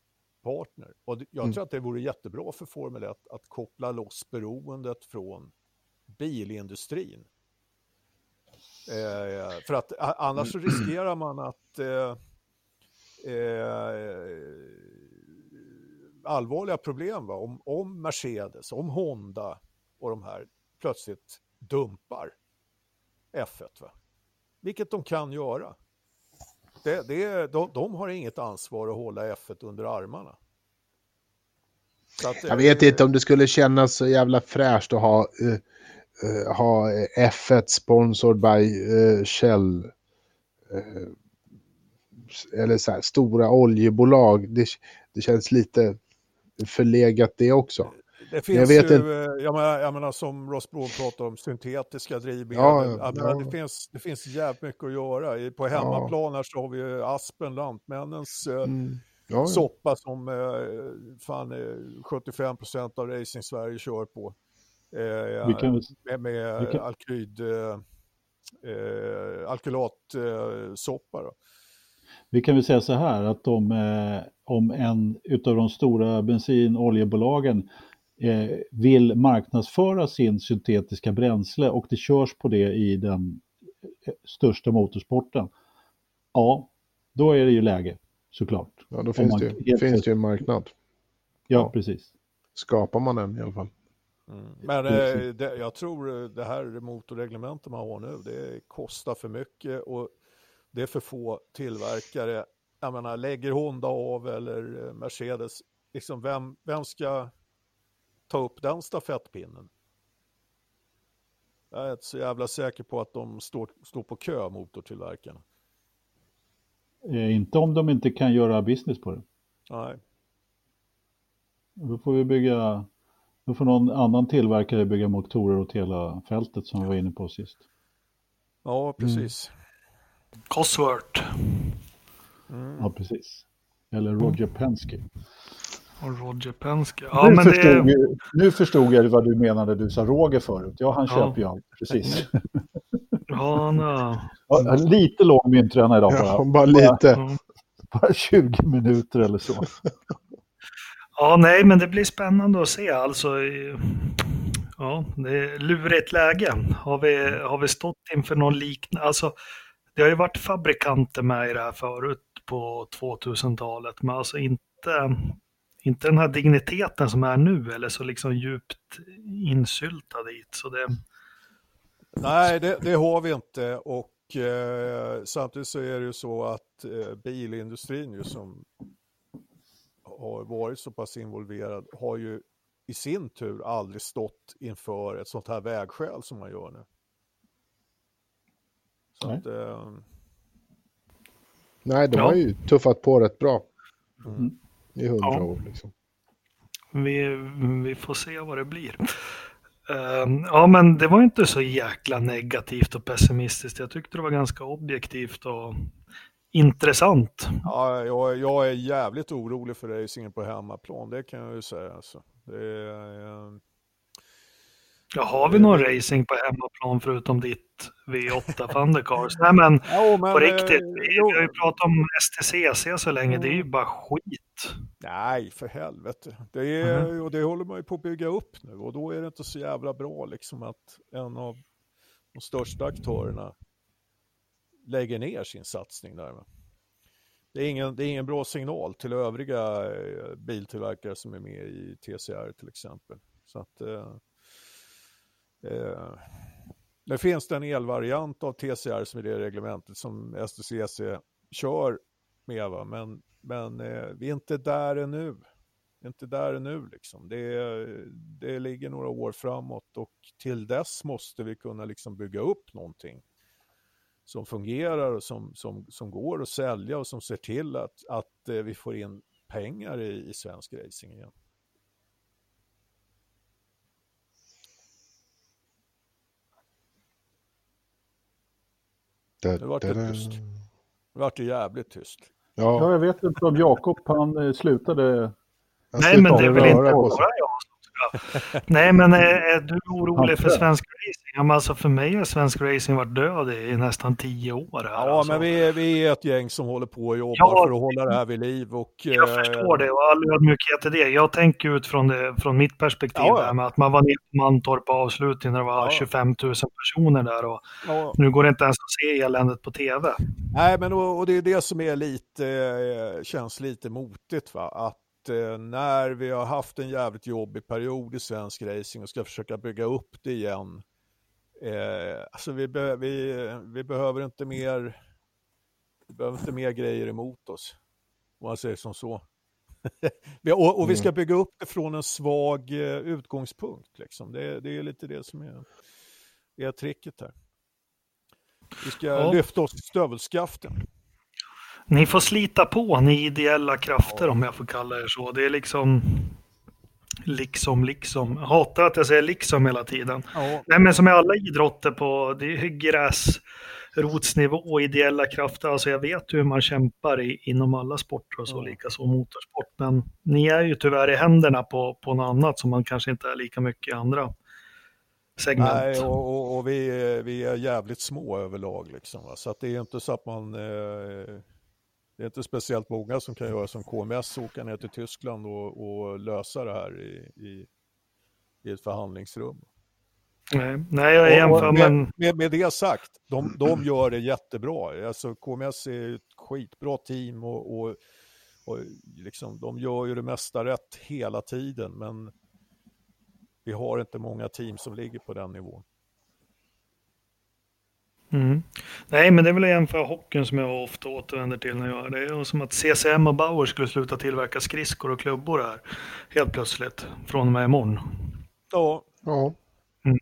partner. Och jag mm. tror att det vore jättebra för Formel 1 att koppla loss beroendet från bilindustrin. Eh, för att annars så riskerar man att eh, eh, allvarliga problem va? Om, om Mercedes, om Honda och de här plötsligt dumpar F1. Va? Vilket de kan göra. Det, det, de, de har inget ansvar att hålla F1 under armarna. Att, jag vet inte om det skulle kännas så jävla fräscht att ha, uh, uh, ha F1 sponsored by uh, Shell. eller så här, stora oljebolag. Det, det känns lite förlegat det också. Det finns jag vet ju, inte. Jag menar, jag menar som Ross Brown pratar om, syntetiska drivmedel. Ja, ja, det, finns, det finns jävligt mycket att göra. På hemmaplan här så har vi Aspen, Lantmännens mm. ja, soppa som eh, fan, eh, 75 procent av Racing Sverige kör på. Eh, kan, med med kan... alkyd, eh, eh alkylatsoppa. Eh, vi kan väl säga så här att om, eh, om en utav de stora bensin och oljebolagen eh, vill marknadsföra sin syntetiska bränsle och det körs på det i den eh, största motorsporten, ja, då är det ju läge såklart. Ja, då finns, det, ju, finns det ju en marknad. Ja, ja, precis. Skapar man den i alla fall. Mm. Men eh, det, jag tror det här motorreglementet man har nu, det kostar för mycket och det är för få tillverkare. Jag menar, lägger Honda av eller Mercedes, liksom vem, vem ska ta upp den stafettpinnen? Jag är inte så jävla säker på att de står, står på kö, motortillverkarna. Eh, inte om de inte kan göra business på det. Nej. Då får vi bygga, då får någon annan tillverkare bygga motorer åt hela fältet som vi var inne på sist. Ja, precis. Mm. Cosworth. Mm. Ja, precis. Eller Roger Penske. Och Roger Penske. Ja, nu, men förstod det... jag, nu förstod jag vad du menade du sa Roger förut. Ja, han ja. köper ju allt. Precis. Ja, no. ja, lite lång myntränare idag bara. Ja, bara lite. Bara, bara 20 minuter eller så. Ja, nej, men det blir spännande att se. Alltså, ja, det är lurigt läge. Har vi, har vi stått inför någon liknande? Alltså, det har ju varit fabrikanter med i det här förut på 2000-talet, men alltså inte, inte den här digniteten som är nu eller så liksom djupt insyltad dit. Så det... Nej, det, det har vi inte och eh, samtidigt så är det ju så att eh, bilindustrin ju som har varit så pass involverad har ju i sin tur aldrig stått inför ett sånt här vägskäl som man gör nu. Så Nej. att, eh, Nej, de Ja. har ju tuffat på rätt bra mm. I hundra Ja. år. Liksom. Vi, vi får se vad det blir. Ehm, ja, men det var inte så jäkla negativt och pessimistiskt. Jag tyckte det var ganska objektivt och intressant. ja, jag, jag är jävligt orolig för racingen på hemmaplan, det kan jag ju säga. Alltså. Det är, eh, Ja, har vi någon racing på hemmaplan förutom ditt V8 Thundercars? Nej, men ja, men, på riktigt. eh, Vi, jo. vi har ju pratat om STCC så länge. Det är ju bara skit. Nej, för helvete. Det, är, Mhm. och det håller man ju på att bygga upp nu och då är det inte så jävla bra liksom att en av de största aktörerna lägger ner sin satsning där. Det är ingen, det är ingen bra signal till övriga eh, biltillverkare som är med i TCR till exempel. Så att, eh, det finns det en elvariant av TCR som är det reglementet som STCC kör med, va? men, men eh, vi är inte där ännu. Inte där ännu liksom. Det, det ligger några år framåt och till dess måste vi kunna liksom bygga upp någonting som fungerar och som, som, som går att sälja och som ser till att, att eh, vi får in pengar i, i svensk racing igen. Nu vart det tyst. Det vart det jävligt tyst. Ja, Ja, jag vet inte om Jakob han eh, slutade. han Nej, men det är väl inte bara jag. Nej, men är, är du orolig för svensk racing? Alltså för mig har svensk racing varit död i nästan tio år. Här, Ja, alltså. men vi är, vi är ett gäng som håller på och jobbar Ja, för att hålla det här vid liv. Och, Jag eh, förstår det och all ödmjukhet i det. Jag tänker ut från, det, från mitt perspektiv Ja, ja. med att man var nere på Mantorp på avslutningen när det var Ja. 25 000 personer där och nu går det inte ens att se eländet på tv. Nej, men och, och det är det som är lite, eh, känns lite motigt. Va? Att eh, när vi har haft en jävligt jobbig period i svensk racing och ska försöka bygga upp det igen. Eh, alltså vi, be, vi, vi behöver inte mer vi behöver inte mer grejer emot oss. Om man säger som så. Och, och vi ska bygga upp det från en svag eh, utgångspunkt. Liksom. Det, det är lite det som är, är tricket här. Vi ska Ja. lyfta oss i stövelskaften. Ni får slita på, ni ideella krafter om jag får kalla er så. Det är liksom, liksom, liksom. Jag hatar att jag säger liksom hela tiden. Ja. Nej, men som i alla idrotter på, det är gräsrotsnivå, ideella krafter. Alltså jag vet hur man kämpar i, inom alla sporter och så, Ja. likaså motorsport. Men ni är ju tyvärr i händerna på, på något annat som man kanske inte är lika mycket i andra segment. Nej, och, och, och vi, är- vi är jävligt små överlag. Liksom, va? Så att det är inte så att man... Eh, det är inte speciellt många som kan göra som KMS, åka ner till Tyskland och, och lösa det här i, i, i ett förhandlingsrum. Nej, nej jag jämför, med, med, med det sagt, de, de gör det jättebra. Alltså, KMS är ett skitbra team och, och, och liksom, de gör ju det mesta rätt hela tiden. Men vi har inte många team som ligger på den nivån. Mm. Nej, men det är väl att jämföra hockeyn som jag ofta återvänder till när jag gör det. är som att CCM och Bauer skulle sluta tillverka skridskor och klubbor här helt plötsligt från och med imorgon. Ja. Ja. Mm.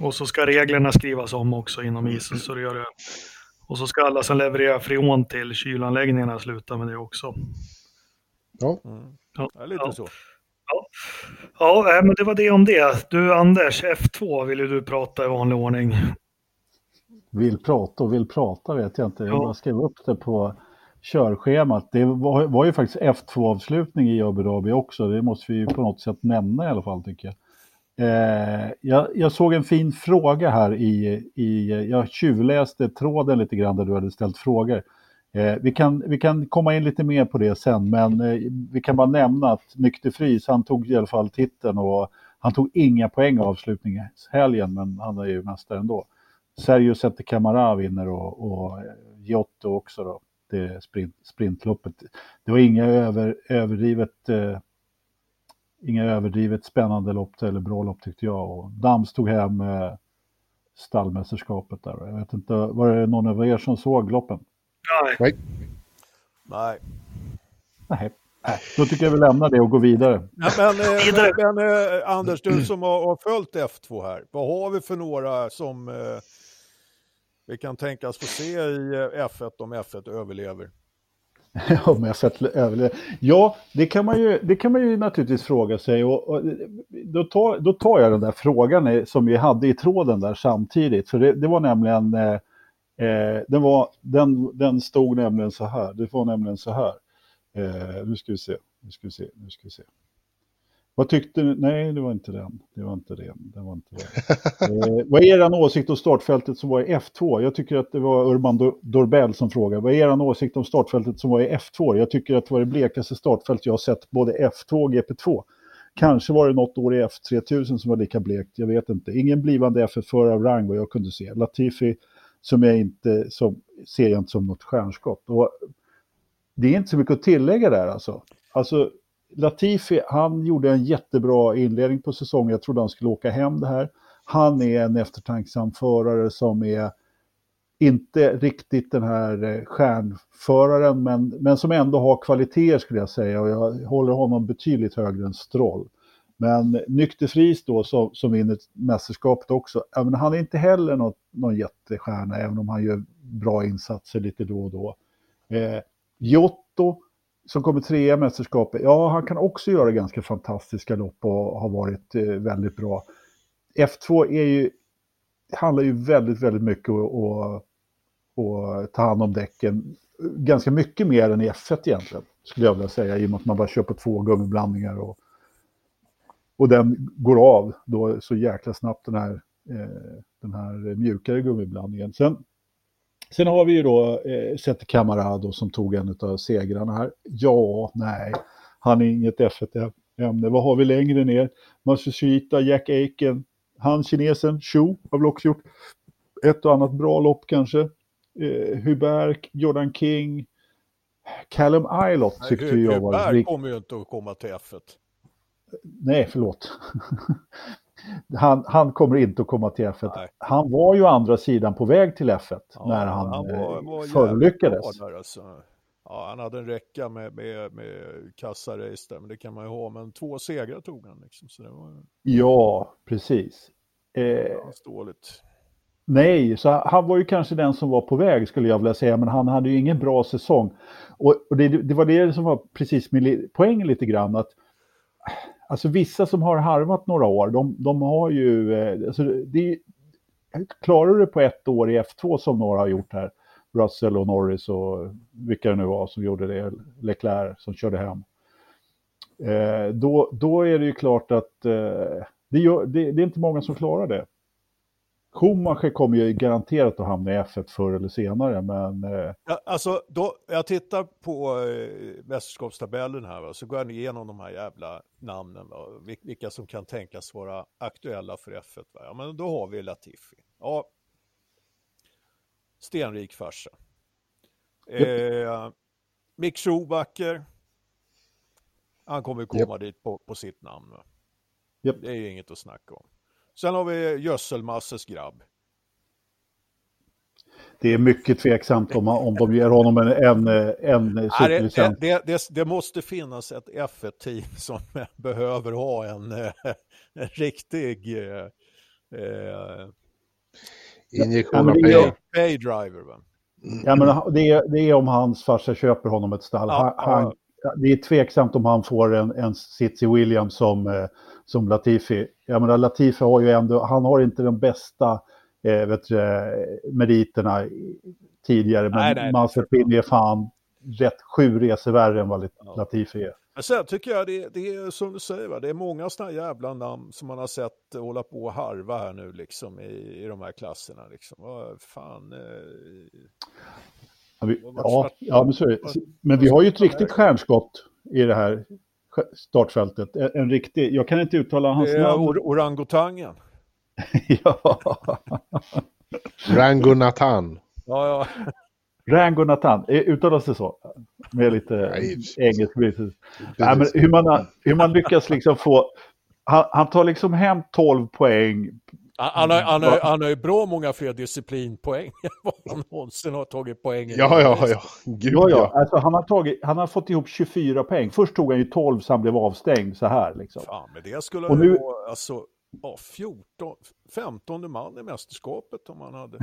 Och så ska reglerna skrivas om också inom isen så det gör det. Och så ska alla som levererar freon till kylanläggningarna sluta med det också. Ja. Mm. Ja, ja lite ja. så. Ja. ja, men det var det om det. Du Anders, F2 vill ju du prata i vanlig ordning. Vill prata och vill prata vet jag inte. Jag bara skrev upp det på körschemat. Det var, var ju faktiskt F2-avslutning i Abu Dhabi också. Det måste vi ju på något sätt nämna i alla fall tycker jag. Eh, jag, jag såg en fin fråga här i, i, jag tjuvläste tråden lite grann där du hade ställt frågor. Eh, vi, kan, vi kan komma in lite mer på det sen, men eh, vi kan bara nämna att Nykter Fris, han tog i alla fall titeln och han tog inga poäng av avslutningshelgen, men han är ju mästare ändå. Sergio Sette Camara vinner och, och eh, Giotto också då, det sprint, sprintloppet. Det var inga över, överdrivet eh, inga överdrivet spännande lopp eller bra lopp tyckte jag. Och Dams tog hem eh, stallmästerskapet där. Jag vet inte, var det någon av er som såg loppen? Nej. Nej. Nej. Nej, då tycker jag vi lämnar det och går vidare. Nej, men, eh, men, men eh, Anders, du som har, har följt F2 här, vad har vi för några som eh, vi kan tänkas få se i eh, F1 om F1 överlever? Om F1 överlever. Ja, det kan, man ju, det kan man ju naturligtvis fråga sig. Och, och, då, tar, då tar jag den där frågan som vi hade i tråden där samtidigt. För det, det var nämligen, eh, eh, den, var, den, den stod nämligen så här. Det var nämligen så här. Eh, nu ska vi se, nu ska vi se, nu ska vi se. Vad tyckte ni? Nej, det var inte den. Det var inte den. Det var inte den. eh, vad är er åsikt om startfältet som var i F2? Jag tycker att det var Urban Dorbell som frågade. Vad är er åsikt om startfältet som var i F2? Jag tycker att det var det blekaste startfält jag har sett både F2 och GP2. Kanske var det något år i F3000 som var lika blekt, jag vet inte. Ingen blivande F1-förare av rang vad jag kunde se. Latifi som jag inte som, ser jag inte som något stjärnskott. Och det är inte så mycket att tillägga där alltså. Alltså Latifi, han gjorde en jättebra inledning på säsongen. Jag trodde han skulle åka hem det här. Han är en eftertänksam förare som är inte riktigt den här eh, stjärnföraren, men, men som ändå har kvaliteter skulle jag säga. Och jag håller honom betydligt högre än Stroll. Men Nykterfris då som, som vinner mästerskapet också, men han är inte heller något, någon jättestjärna, även om han gör bra insatser lite då och då. Eh, Giotto som kommer trea i e mästerskapet, ja han kan också göra ganska fantastiska lopp och har varit eh, väldigt bra. F2 är ju, handlar ju väldigt, väldigt mycket om att ta hand om däcken. Ganska mycket mer än i F1 egentligen, skulle jag vilja säga, i och med att man bara kör på två gummiblandningar och, och den går av då så jäkla snabbt den här, eh, den här mjukare gummiblandningen. Sen, sen har vi ju då eh, Camarado som tog en av segrarna här. Ja, nej, han är inget F1-ämne. Vad har vi längre ner? Matsushita, Jack Aiken, han kinesen, Shu har väl också gjort ett och annat bra lopp kanske. Eh, Hubert, Jordan King, Callum Ilott tyckte Hu- jag var Hubert kommer ju inte att komma till F1. Nej, förlåt. han, han kommer inte att komma till F1. Nej. Han var ju å andra sidan på väg till F1 Ja, när han, var- eh, var förolyckades. alltså. Ja, han hade en räcka med, med, med kassarace där, men det kan man ju ha. Men två segrar tog han liksom, så det var Ja, precis. Eh, ganska dåligt. Nej, så han var ju kanske den som var på väg skulle jag vilja säga, men han hade ju ingen bra säsong. Och, och det, det var det som var precis min poäng lite grann, att alltså vissa som har harvat några år, de, de har ju, eh, alltså det, klarar du det på ett år i F2 som några har gjort här, Russell och Norris och vilka det nu var som gjorde det, Leclerc som körde hem. Eh, då, då är det ju klart att eh, det, gör, det, det är inte många som klarar det. Schumacher kommer ju garanterat att hamna i F1 förr eller senare, men eh, Ja, alltså, då, jag tittar på eh, mästerskapstabellen här, va, så går jag igenom de här jävla namnen, va, vil- vilka som kan tänkas vara aktuella för F1. Va. Ja, men då har vi Latifi. Ja, stenrik farsa. Eh, Mick Schumacher, han kommer komma dit på, på sitt namn. Japp. Det är ju inget att snacka om. Sen har vi Gödselmasses grabb. det är mycket tveksamt om, om de ger honom en, en, en superlicens. Det, det, det, det, måste finnas ett F1-team som behöver ha en, en riktig eh, eh injektion av pay. pay driver. Va? Ja, men det, är, det är om hans farsa köper honom ett stall. Ja, han, ja. Det är tveksamt om han får en, en sits i Williams som, eh, som Latifi. Jag menar, Latifi har ju ändå, han har inte de bästa eh, vet du, meriterna tidigare, men Mazepin är fan rätt sju resor värre än vad Latifi är. Men sen tycker jag det, det är som du säger, va? det är många sådana jävla namn som man har sett hålla på och harva här nu liksom i, i de här klasserna. Liksom. Vad fan... Eh... Ja, vi, ja, ja, men så är det. Men vi har ju ett riktigt stjärnskott i det här startfältet. En, riktig, jag kan inte uttala hans namn. Det är or orangutangen. ja. Rango Nathan. Ja, ja. Rango Nathan, eh, uttalas det så? Med lite engelsk men hur, man, hur man lyckas liksom få... Han, han tar liksom hem 12 poäng. Han, har, han, har, han har ju bra många fler disciplinpoäng än vad han någonsin har tagit poäng i. Ja, ja, ja. Gud, ja, ja. Alltså, han, har tagit, han har fått ihop 24 poäng. Först tog han ju 12 så han blev avstängd så här. Liksom. Fan, men det skulle och nu... vara, alltså, ja, 14, 15 man i mästerskapet om man hade.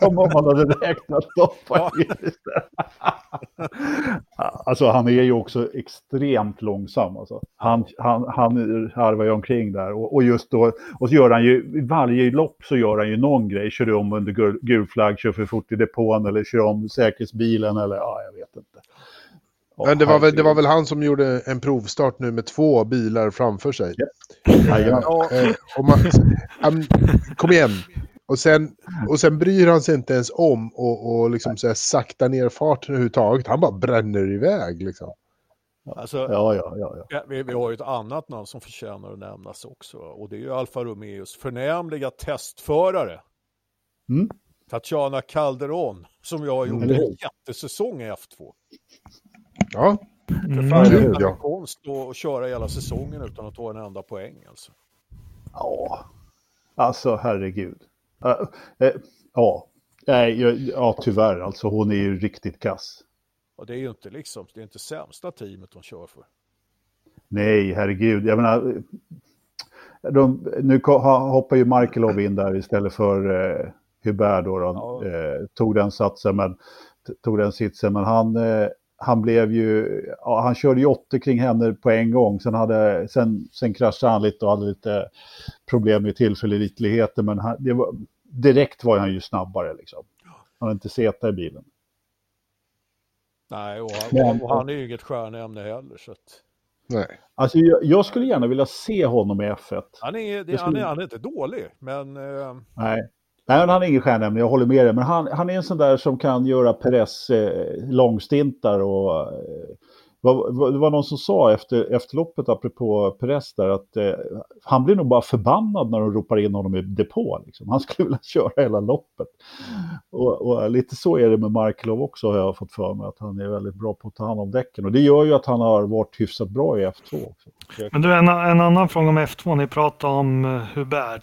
om man hade räknat upp. Ja. alltså han är ju också extremt långsam. Alltså. Han, han, han harvar ju omkring där och, och, just då, och så gör han ju, i varje lopp så gör han ju någon grej, kör om under gul, gul flagg, kör för fort i depån eller kör om säkerhetsbilen eller ja, jag vet inte. Men det var, väl, det var väl han som gjorde en provstart nu med två bilar framför sig. Ja. Ja. Eh, man, han, kom igen. Och sen, och sen bryr han sig inte ens om och, och liksom så här, sakta ner farten överhuvudtaget. Han bara bränner iväg liksom. Alltså, ja, ja, ja, ja. Vi, vi, har ju ett annat namn som förtjänar att nämnas också. Och det är ju Alfa Romeos förnämliga testförare. Mm. Tatjana Calderon, som jag har gjort mm. en jättesäsong i F2. Ja. Mm. För fan, det är ja. konst att köra hela säsongen utan att ta en enda poäng alltså. Ja, alltså herregud. Uh, uh, ja, Nej, ja, tyvärr alltså. Hon är ju riktigt kass. Och det är ju inte liksom, det är inte sämsta teamet hon kör för. Nej, herregud. Jag menar, de, nu hoppar ju Markelov in där istället för eh, Hubert då. då ja. eh, tog den satsen, men tog den sitsen, men han, eh, han blev ju, ja, han körde ju 80 kring henne på en gång. Sen, hade, sen, sen kraschade han lite och hade lite problem med tillförlitligheten. Men han, det var, direkt var han ju snabbare liksom. Han hade inte seta i bilen. Nej, och han, och han är ju inget stjärnämne heller. Så att... Nej. Alltså, jag, jag, skulle gärna vilja se honom i F1. Han är, det, skulle... han är, han är inte dålig, men... Eh... Nej. Nej, han är ingen stjärnämne, jag håller med dig. Men han, han är en sån där som kan göra Perez eh, långstintar och... Eh, var, det var någon som sa efter, efter loppet, apropå Perez där, att eh, han blir nog bara förbannad när de ropar in honom i depå. Liksom. Han skulle vilja köra hela loppet. Och, och, lite så är det med Markelov också, har jag fått för mig, att han är väldigt bra på att ta hand om däcken. Och det gör ju att han har varit hyfsat bra i F2 också. Men du, en, en annan fråga om F2, ni pratade om uh, Hubert.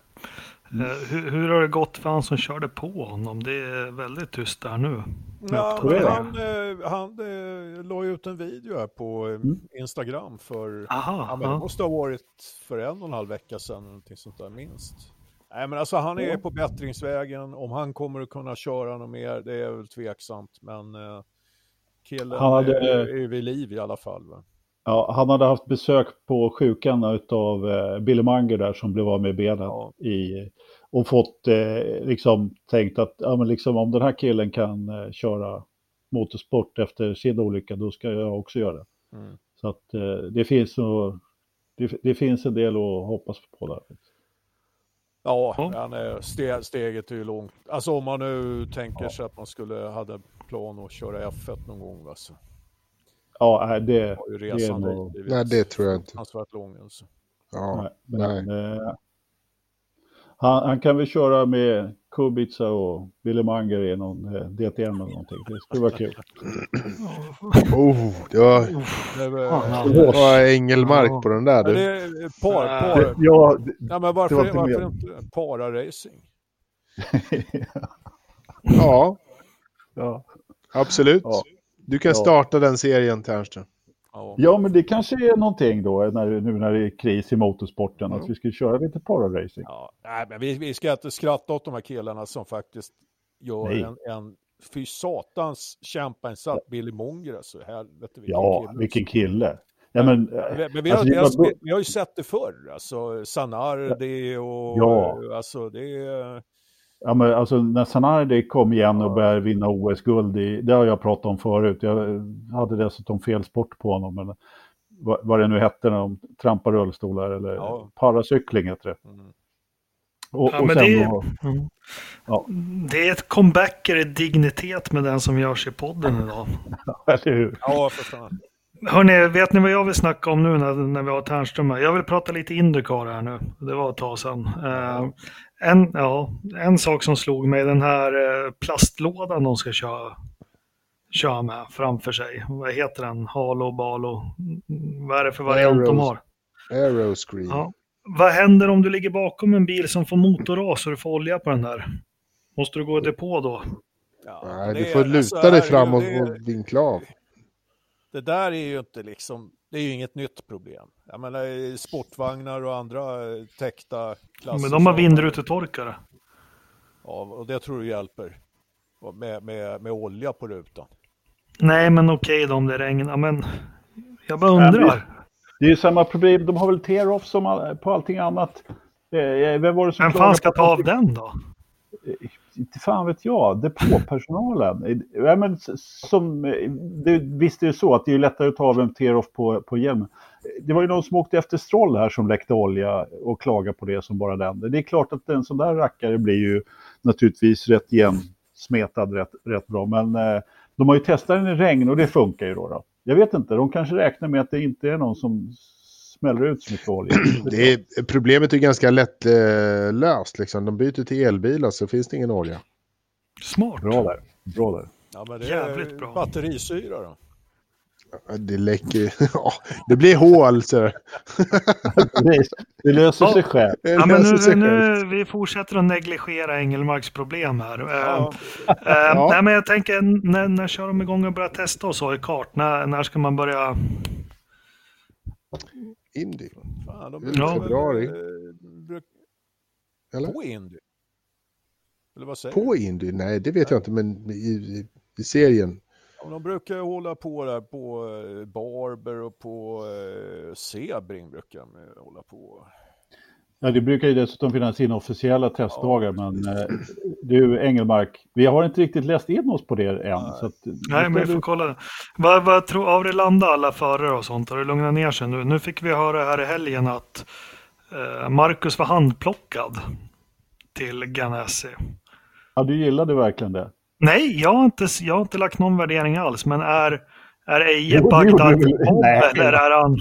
Mm. Hur, hur, har det gått för han som körde på honom? Det är väldigt tyst där nu. Ja, han, han, eh, han eh, la ut en video här på eh, mm. Instagram för, Aha, ja, men det måste ha varit för en och en halv vecka sedan, någonting sånt där minst. Nej men alltså han är på bättringsvägen, om han kommer att kunna köra något mer, det är väl tveksamt, men uh, killen hade... är, är vid liv i alla fall. Va? Ja, han hade haft besök på sjukan av eh, Billy Munger där som blev av med benet ja. i, och fått eh, liksom tänkt att ja, men liksom, om den här killen kan eh, köra motorsport efter sin olycka då ska jag också göra det. Mm. Så att eh, det, finns nog, det, det, finns en del att hoppas på där. Ja, mm. steg, steget är ju långt. Alltså om man nu tänker ja. sig att man skulle hade plan att köra F1 någon gång. Alltså. Ja, det, det är nog... Nej, det tror jag inte. Ansvaret lång alltså. Ja, nej. Men, nej. Eh, han, han, kan väl köra med Kubica och Wille Manger i någon eh, DTM eller någonting. Det skulle vara kul. oh, det var, det var Engelmark på den där. Du. Det är par, par. Ja, ja, men varför, varför inte para-racing? Ja. ja. Absolut. Ja. Du kan starta den serien, Ternström. Ja. men det kanske är någonting då, när, nu när det är kris i motorsporten, mm. att vi ska köra lite pararacing. Ja, nej, men vi, vi ska inte skratta åt de här killarna som faktiskt gör en, en fy satans kämpainsats, Billy Monger alltså. Helvete, vilken ja, kille. vilken kille. Ja, men, men vi, har, alltså, vi, har, vi, har, ju sett det förr, alltså Sanardi och ja. alltså det är... Ja, men alltså när Sanardi kom igen och började vinna OS-guld, det har jag pratat om förut. Jag hade dessutom fel sport på honom, men vad, vad det nu hette när de trampar rullstolar eller ja. paracykling heter det. Mm. Och, ja, och men det, är, då, mm. ja. det är ett comebacker i dignitet med den som görs i podden idag. Eller hur? Ja, för fan. Hörrni, vet ni vad jag vill snacka om nu när, när vi har Ternström här? Jag vill prata lite Indycar här nu. Det var ett tag sedan. Uh, en, ja, en sak som slog mig, den här uh, plastlådan de ska köra, köra med framför sig. Vad heter den? Halo, Balo? Vad är det för variant Aeros, de har? Aeroscreen. Ja. Vad händer om du ligger bakom en bil som får motorras och du får olja på den där? Måste du gå i depå då? Ja, Nej, du får luta alltså, dig fram och, och vinkla av det där är ju inte liksom, det är ju inget nytt problem. Jag menar sportvagnar och andra eh, täckta klasser. Men de har vindrutetorkare. Ja, och det tror du hjälper. Med, med, med olja på rutan. Nej, men okej då om det regnar, men jag bara undrar. Det är ju samma problem, de har väl tear-off som på allting annat. Eh, vem var det som Vem fan ska ta av den då? Inte fan vet jag, depåpersonalen. ja, men som, det, visst är det så att det är lättare att ta av en tear-off på, på hjälmen. Det var ju någon som åkte efter Stroll här som läckte olja och klagade på det som bara den. Det är klart att en sån där rackare blir ju naturligtvis rätt igensmetad rätt, rätt bra. Men eh, de har ju testat den i regn och det funkar ju då, då. Jag vet inte, de kanske räknar med att det inte är någon som smäller ut så mycket olja. Det är, problemet är ganska lättlöst. Liksom. De byter till elbilar så finns det ingen olja. Smart. Bra där. Bra där. Ja, men det Jävligt är bra. batterisyra då. Det läcker ja, Det blir hål så. det löser sig själv. Ja, men nu, nu, vi fortsätter att negligera Engelmarks problem här. Ja. Uh, uh, ja. Nej, men jag tänker, när, när kör de igång och börjar testa och så i kart? När, när ska man börja Indy. Fan, de ja. februari. Bruk... Eller? På Indy? Eller vad säger På Indy? Nej, det vet Nej. jag inte, men i, i, i serien. Ja, de brukar hålla på där på eh, Barber och på eh, Sebring brukar de eh, hålla på. Ja, det brukar ju dessutom finnas inofficiella testdagar, ja. men eh, du Engelmark, vi har inte riktigt läst in oss på det än. Nej, så att, Nej men vi får kolla. Vad, vad tror, har det landat alla förare och sånt? Har det lugnat ner sig nu? Nu fick vi höra här i helgen att eh, Marcus var handplockad till Ganassi. Ja, du gillade verkligen det? Nej, jag har inte, jag har inte lagt någon värdering alls, men är, är Eje Bagdad eller är han...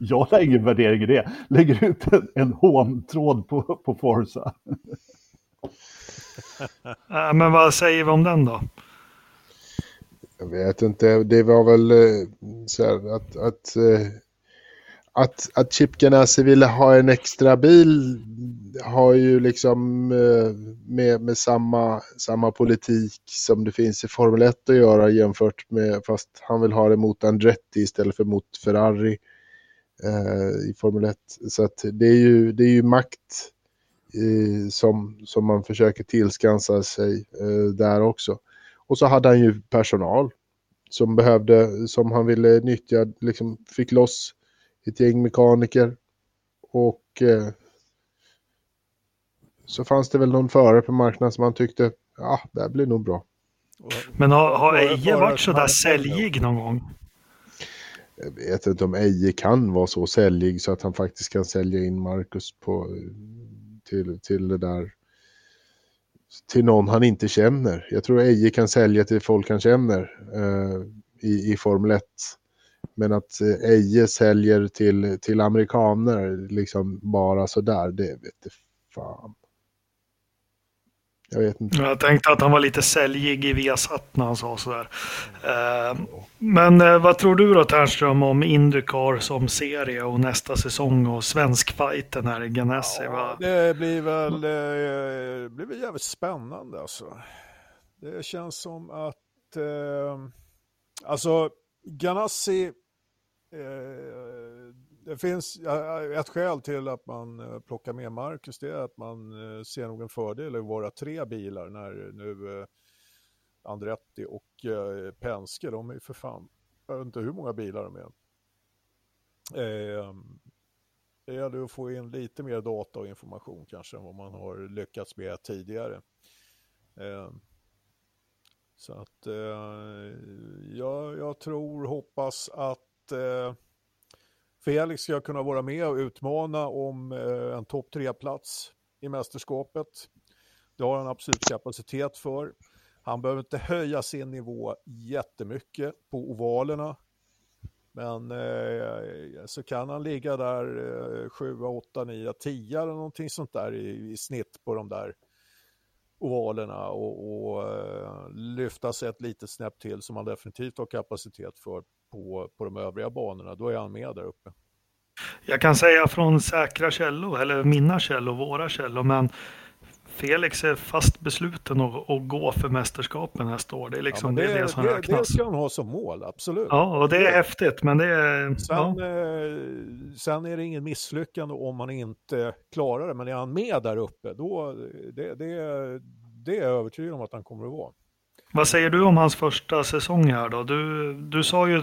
Jag har ingen värdering i det. Lägger ut en, en håntråd på, på Forza. men vad säger vi om den då? Jag vet inte, det var väl eh, så här att, att, eh, att, att Chip Ganassi ville ha en extra bil har ju liksom eh, med, med samma, samma politik som det finns i Formel 1 att göra jämfört med, fast han vill ha det mot Andretti istället för mot Ferrari eh, i Formel 1. Så att det är ju, det är ju makt eh, som, som man försöker tillskansa sig eh, där också. Och så hade han ju personal som behövde, som han ville nyttja, liksom fick loss ett gäng mekaniker. Och eh, så fanns det väl någon före på marknaden som han tyckte, ja, det här blir nog bra. Men har, har Eje varit sådär säljig någon gång? Jag vet inte om Eje kan vara så säljig så att han faktiskt kan sälja in Marcus på, till, till det där till någon han inte känner. Jag tror Eje kan sälja till folk han känner eh, i, i Formel 1. Men att eh, Eje säljer till, till amerikaner liksom bara sådär, det vet fan. Jag vet inte. Jag tänkte att han var lite säljig i Viasat när han sa sådär. Eh, men eh, vad tror du då Ternström om Indycar som serie och nästa säsong och svenskfajten här i Ganassi? Ja, det blir väl, det blir väl jävligt spännande alltså. Det känns som att, eh, alltså Ganassi, eh, det finns ett skäl till att man eh, plockar med Marcus, det är att man eh, ser nog en fördel i våra tre bilar när nu eh, Andretti och Penske, de är för fan, jag vet inte hur många bilar de är. Ehm, det gäller att få in lite mer data och information kanske än vad man har lyckats med tidigare. Ehm, så att jag, jag tror, hoppas att Felix ska kunna vara med och utmana om eh, en topp tre-plats i mästerskapet. Det har han absolut kapacitet för. Han behöver inte höja sin nivå jättemycket på ovalerna. Men eh, så kan han ligga där eh, 7, 8, 9, 10 eller någonting sånt där i, i snitt på de där ovalerna och, och eh, lyfta sig ett litet snäpp till som han definitivt har kapacitet för på, på de övriga banorna, då är han med där uppe. Jag kan säga från säkra källor, eller mina källor, våra källor, men Felix är fast besluten att, att gå för mästerskapen nästa år. Det är liksom ja, det, det, är det som det, räknas. Det ska han ha som mål, absolut. Ja, och det är häftigt, men det är... Sen, ja. eh, sen är det ingen misslyckande om man inte klarar det, men är han med där uppe, då det, det, det är jag övertygad om att han kommer att vara. Vad säger du om hans första säsong här då? Du, du sa ju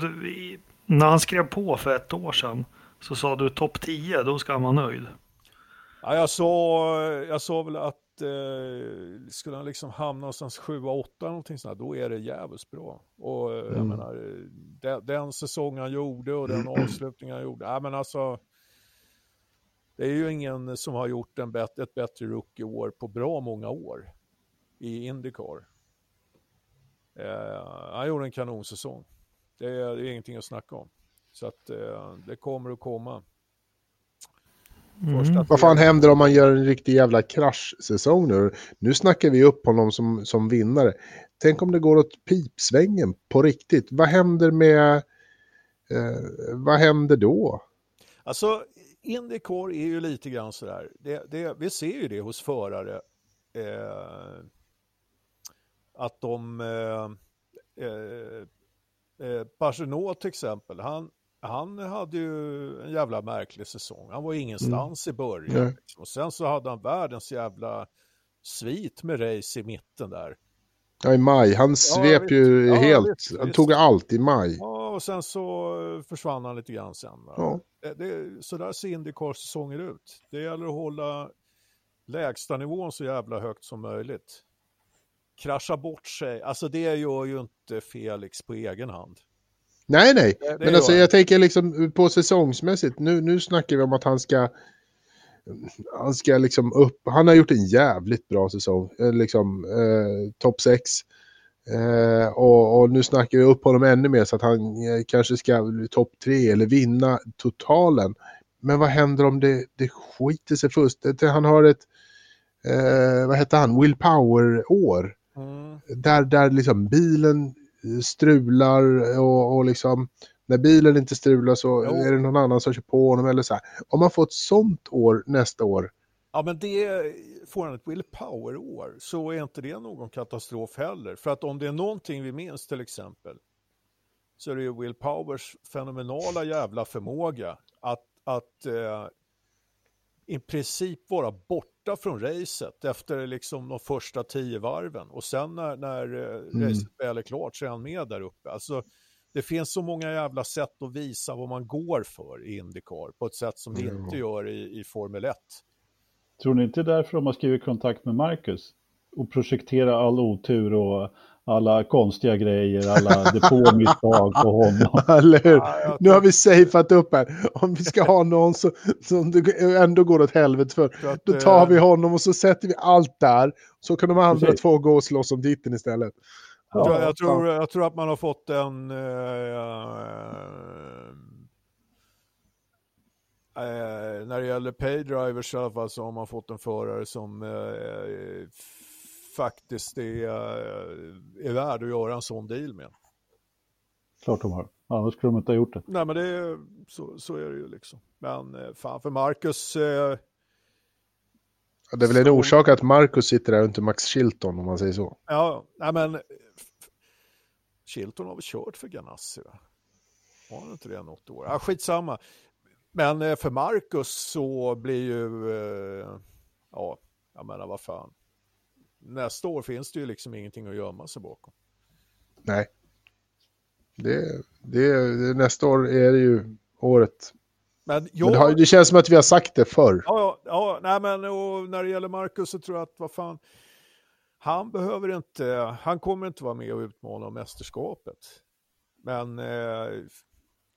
när han skrev på för ett år sedan så sa du topp 10, då ska han vara nöjd. Ja, jag, sa, jag sa väl att eh, skulle han liksom hamna någonstans 7-8 någonting sånt då är det jävligt bra. Och eh, mm. jag menar, den, den säsong han gjorde och den avslutning han gjorde, ja men alltså det är ju ingen som har gjort en bet ett bättre rookie-år på bra många år i Indycar. Eh, han gjorde en kanonsäsong. Det är, det är ingenting att snacka om. Så att eh, det kommer att komma. Mm. Vad fan händer om man gör en riktig jävla kraschsäsong nu? Nu snackar vi upp honom som, som vinnare. Tänk om det går åt pipsvängen på riktigt. Vad händer med... Eh, vad händer då? Alltså, Indycar är ju lite grann sådär. Det, det, vi ser ju det hos förare. Eh, att de... Eh, eh, eh Pagenot till exempel, han, han hade ju en jävla märklig säsong. Han var ingenstans mm. i början. Liksom. Och sen så hade han världens jävla svit med race i mitten där. Ja, i maj. Han svep ja, ju ja, helt. Visst, han visst. tog allt i maj. Ja, och sen så försvann han lite grann sen. Ja. Det, det, så där ser Indycars säsonger ut. Det gäller att hålla lägsta nivån så jävla högt som möjligt. Krascha bort sig, alltså det gör ju inte Felix på egen hand. Nej, nej. Det, det Men alltså, jag tänker liksom på säsongsmässigt. Nu, nu snackar vi om att han ska... Han ska liksom upp. Han har gjort en jävligt bra säsong. Eh, liksom eh, topp 6. Eh, och, och, nu snackar vi upp honom ännu mer så att han eh, kanske ska bli topp 3 eller vinna totalen. Men vad händer om det, det skiter sig först? Han har ett, eh, vad heter han, Will Power-år. Mm. Där, där liksom bilen strular och, och liksom när bilen inte strular så jo. är det någon annan som kör på honom eller så här. Om man får ett sånt år nästa år. Ja men det, får han ett Will Power-år så är inte det någon katastrof heller. För att om det är någonting vi minns till exempel så är det ju Will Powers fenomenala jävla förmåga att, att eh, i princip vara borta från racet efter liksom de första tio varven och sen när, när eh, mm. racet väl är klart så är han med där uppe. Alltså, det finns så många jävla sätt att visa vad man går för i Indycar på ett sätt som mm. inte gör i, i Formel 1. Tror ni inte därför de har skrivit kontakt med Marcus? Och projektera all otur och alla konstiga grejer, alla depåmisstag på honom. Eller hur? Ja, nu har vi safeat upp här. Om vi ska ha någon som, som det ändå går åt helvete för, att, då tar vi honom och så sätter vi allt där. Så kan de andra precis. två gå och slåss om titeln istället. Ja, jag, tror, jag tror att man har fått en... Uh, uh, när det gäller paydrivers i alla fall så har man fått en förare som uh, faktiskt är, eh, är värd att göra en sån deal med. Klart de har. Annars skulle de inte ha gjort det. Nej, men det är, så, så är det ju liksom. Men eh, fan för Marcus. Eh... Det är väl en orsak att Marcus sitter där inte Max Chilton om man säger så. Ja, nej men Chilton har väl kört för Ganassi? Va? Har han inte det något år? Ja, skitsamma. Men eh, för Marcus så blir ju, eh, ja, jag menar vad fan. Nästa år finns det ju liksom ingenting att gömma sig bakom. Nej. Det, det, det, nästa år är det ju året. Men, jag, men det, har, det, känns som att vi har sagt det förr. Ja, ja, nej men och när det gäller Marcus så tror jag att vad fan, han behöver inte, han kommer inte vara med och utmana om mästerskapet. Men eh,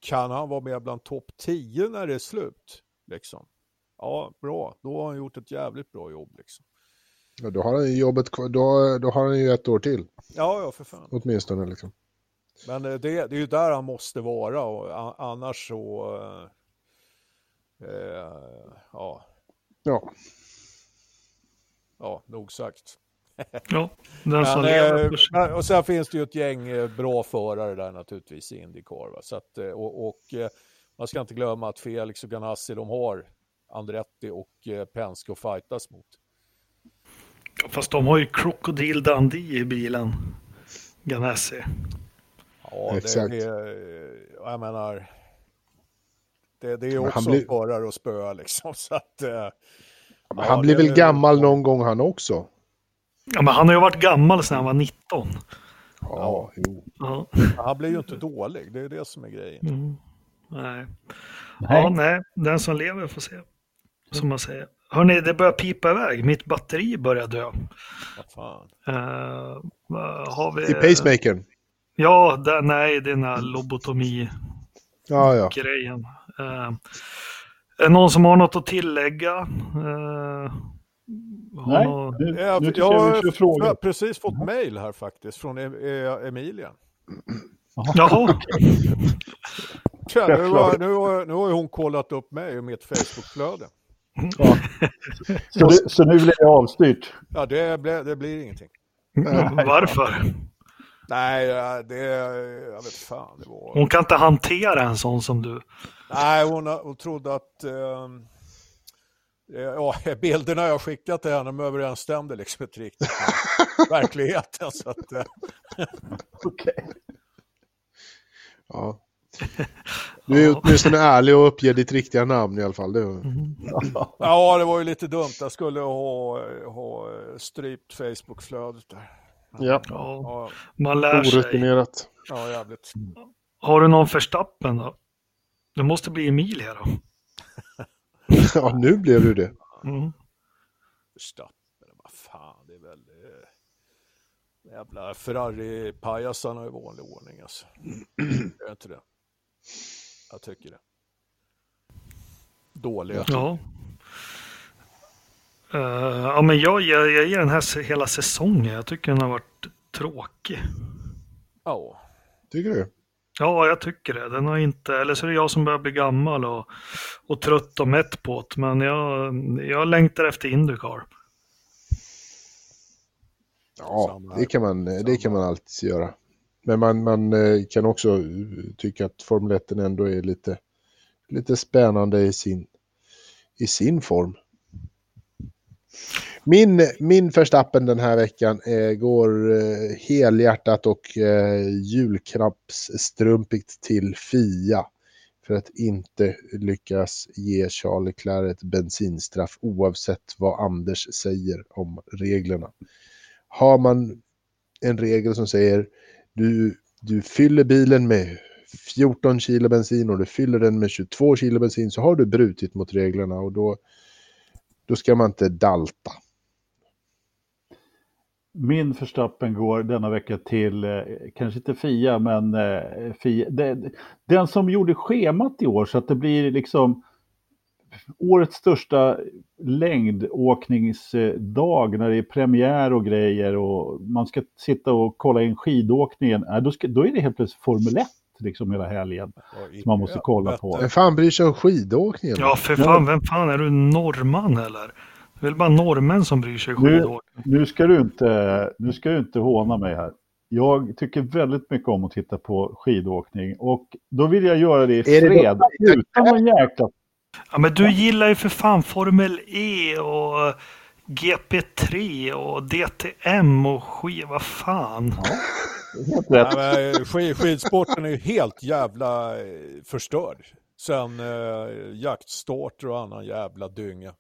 kan han vara med bland topp 10 när det är slut? Liksom? Ja, bra. Då har han gjort ett jävligt bra jobb. Liksom. Ja, då har han ju jobbet då, då har han ju ett år till. Ja, ja, för fan. Åtminstone liksom. Men eh, det, det är ju där han måste vara och annars så... Eh, eh, ja. Ja. Ja, nog sagt. ja, den som lever. Eh, och sen finns det ju ett gäng eh, bra förare där naturligtvis i Indycar. Va? Så att, och, och man ska inte glömma att Felix och Ganassi, de har Andretti och Penske att fightas mot. Fast de har ju Crocodile Dundee i bilen. Ganassi. Ja, Exakt. det är, jag menar, det, det är också han blir... förare att spöa liksom. Så att, ja, han blir väl gammal någon gång han också? Ja, men han har ju varit gammal sedan han var 19. Ja, jo. Ja. Han blir ju inte dålig, det är det som är grejen. Mm. Nej. nej. Ja, nej, den som lever får se. Som man säger. Hörni, det börjar pipa iväg. Mitt batteri börjar dö. Vad fan? Uh, har vi... I pacemakern? Ja, där, nej, den här lobotomi-grejen. Ja, ja. Uh, är det någon som har något att tillägga? Uh, Nej, någon... nu, jag, nu jag, jag, jag har precis fått mm. mail här faktiskt från e e Emilia. Jaha. Ja, nu, har, nu, har, nu har hon kollat upp mig och mitt Facebook-flöde. Ja. Så, det, så nu blir det avstyrt? Ja, det, blir, det blir ingenting. Varför? Nej, det... Jag vet fan. Det var... Hon kan inte hantera en sån som du. Nej, hon, hon trodde att... Um, ja, bilderna jag skickat till henne de överensstämde liksom inte riktigt med verkligheten. Så att, uh... Okej. Okay. Ja. Du är åtminstone ärlig och uppger ditt riktiga namn i alla fall. Mm. Ja, det var ju lite dumt. Jag skulle ha, ha strypt Facebook-flödet där. Ja. ja. Man lär sig. Orutinerat. Ja, jävligt. Har du någon förstappen då? Det måste bli Emilia då. ja, nu blev du det. Mm. Förstappen, vad fan, det är väl... Eh, jävla Ferrari-pajasarna i vanlig ordning alltså. Är inte det? Jag tycker det. Dåliga. Ja. Uh, ja, men jag, jag, jag ger den här hela säsongen. Jag tycker den har varit tråkig. Ja. Tycker du? Ja, jag tycker det. Den har inte, eller så är det jag som börjar bli gammal och, och trött och mätt på det. Men jag, jag längtar efter Indycar. Ja, det kan man, det kan man alltid göra. Men man, man eh, kan också eh, tycka att Formel 1 ändå är lite, lite spännande i sin, i sin form. Min, min förstappen den här veckan eh, går eh, helhjärtat och eh, julknappsstrumpigt till Fia. För att inte lyckas ge Charles Leclerc ett bensinstraff oavsett vad Anders säger om reglerna. Har man en regel som säger du, du fyller bilen med 14 kilo bensin och du fyller den med 22 kilo bensin så har du brutit mot reglerna och då, då ska man inte dalta. Min förstappen går denna vecka till, eh, kanske inte Fia, men eh, Fia, den som gjorde schemat i år så att det blir liksom årets största längdåkningsdag när det är premiär och grejer och man ska sitta och kolla in skidåkningen. Äh, då, ska, då är det helt plötsligt Formel 1 liksom hela helgen som man måste kolla på. Vem fan bryr sig om skidåkningen? Ja, för fan, vem fan är du norrman eller? Det är väl bara norrmän som bryr sig skidåkning. Nu, nu, ska du inte, nu ska du inte håna mig här. Jag tycker väldigt mycket om att titta på skidåkning och då vill jag göra det i fred utan någon jäkla Ja, men du gillar ju för fan Formel E och GP3 och DTM och skit, vad fan. Ja. Ja, skid, skidsporten är ju helt jävla eh, förstörd. Sen eh, jaktstarter och annan jävla dynga.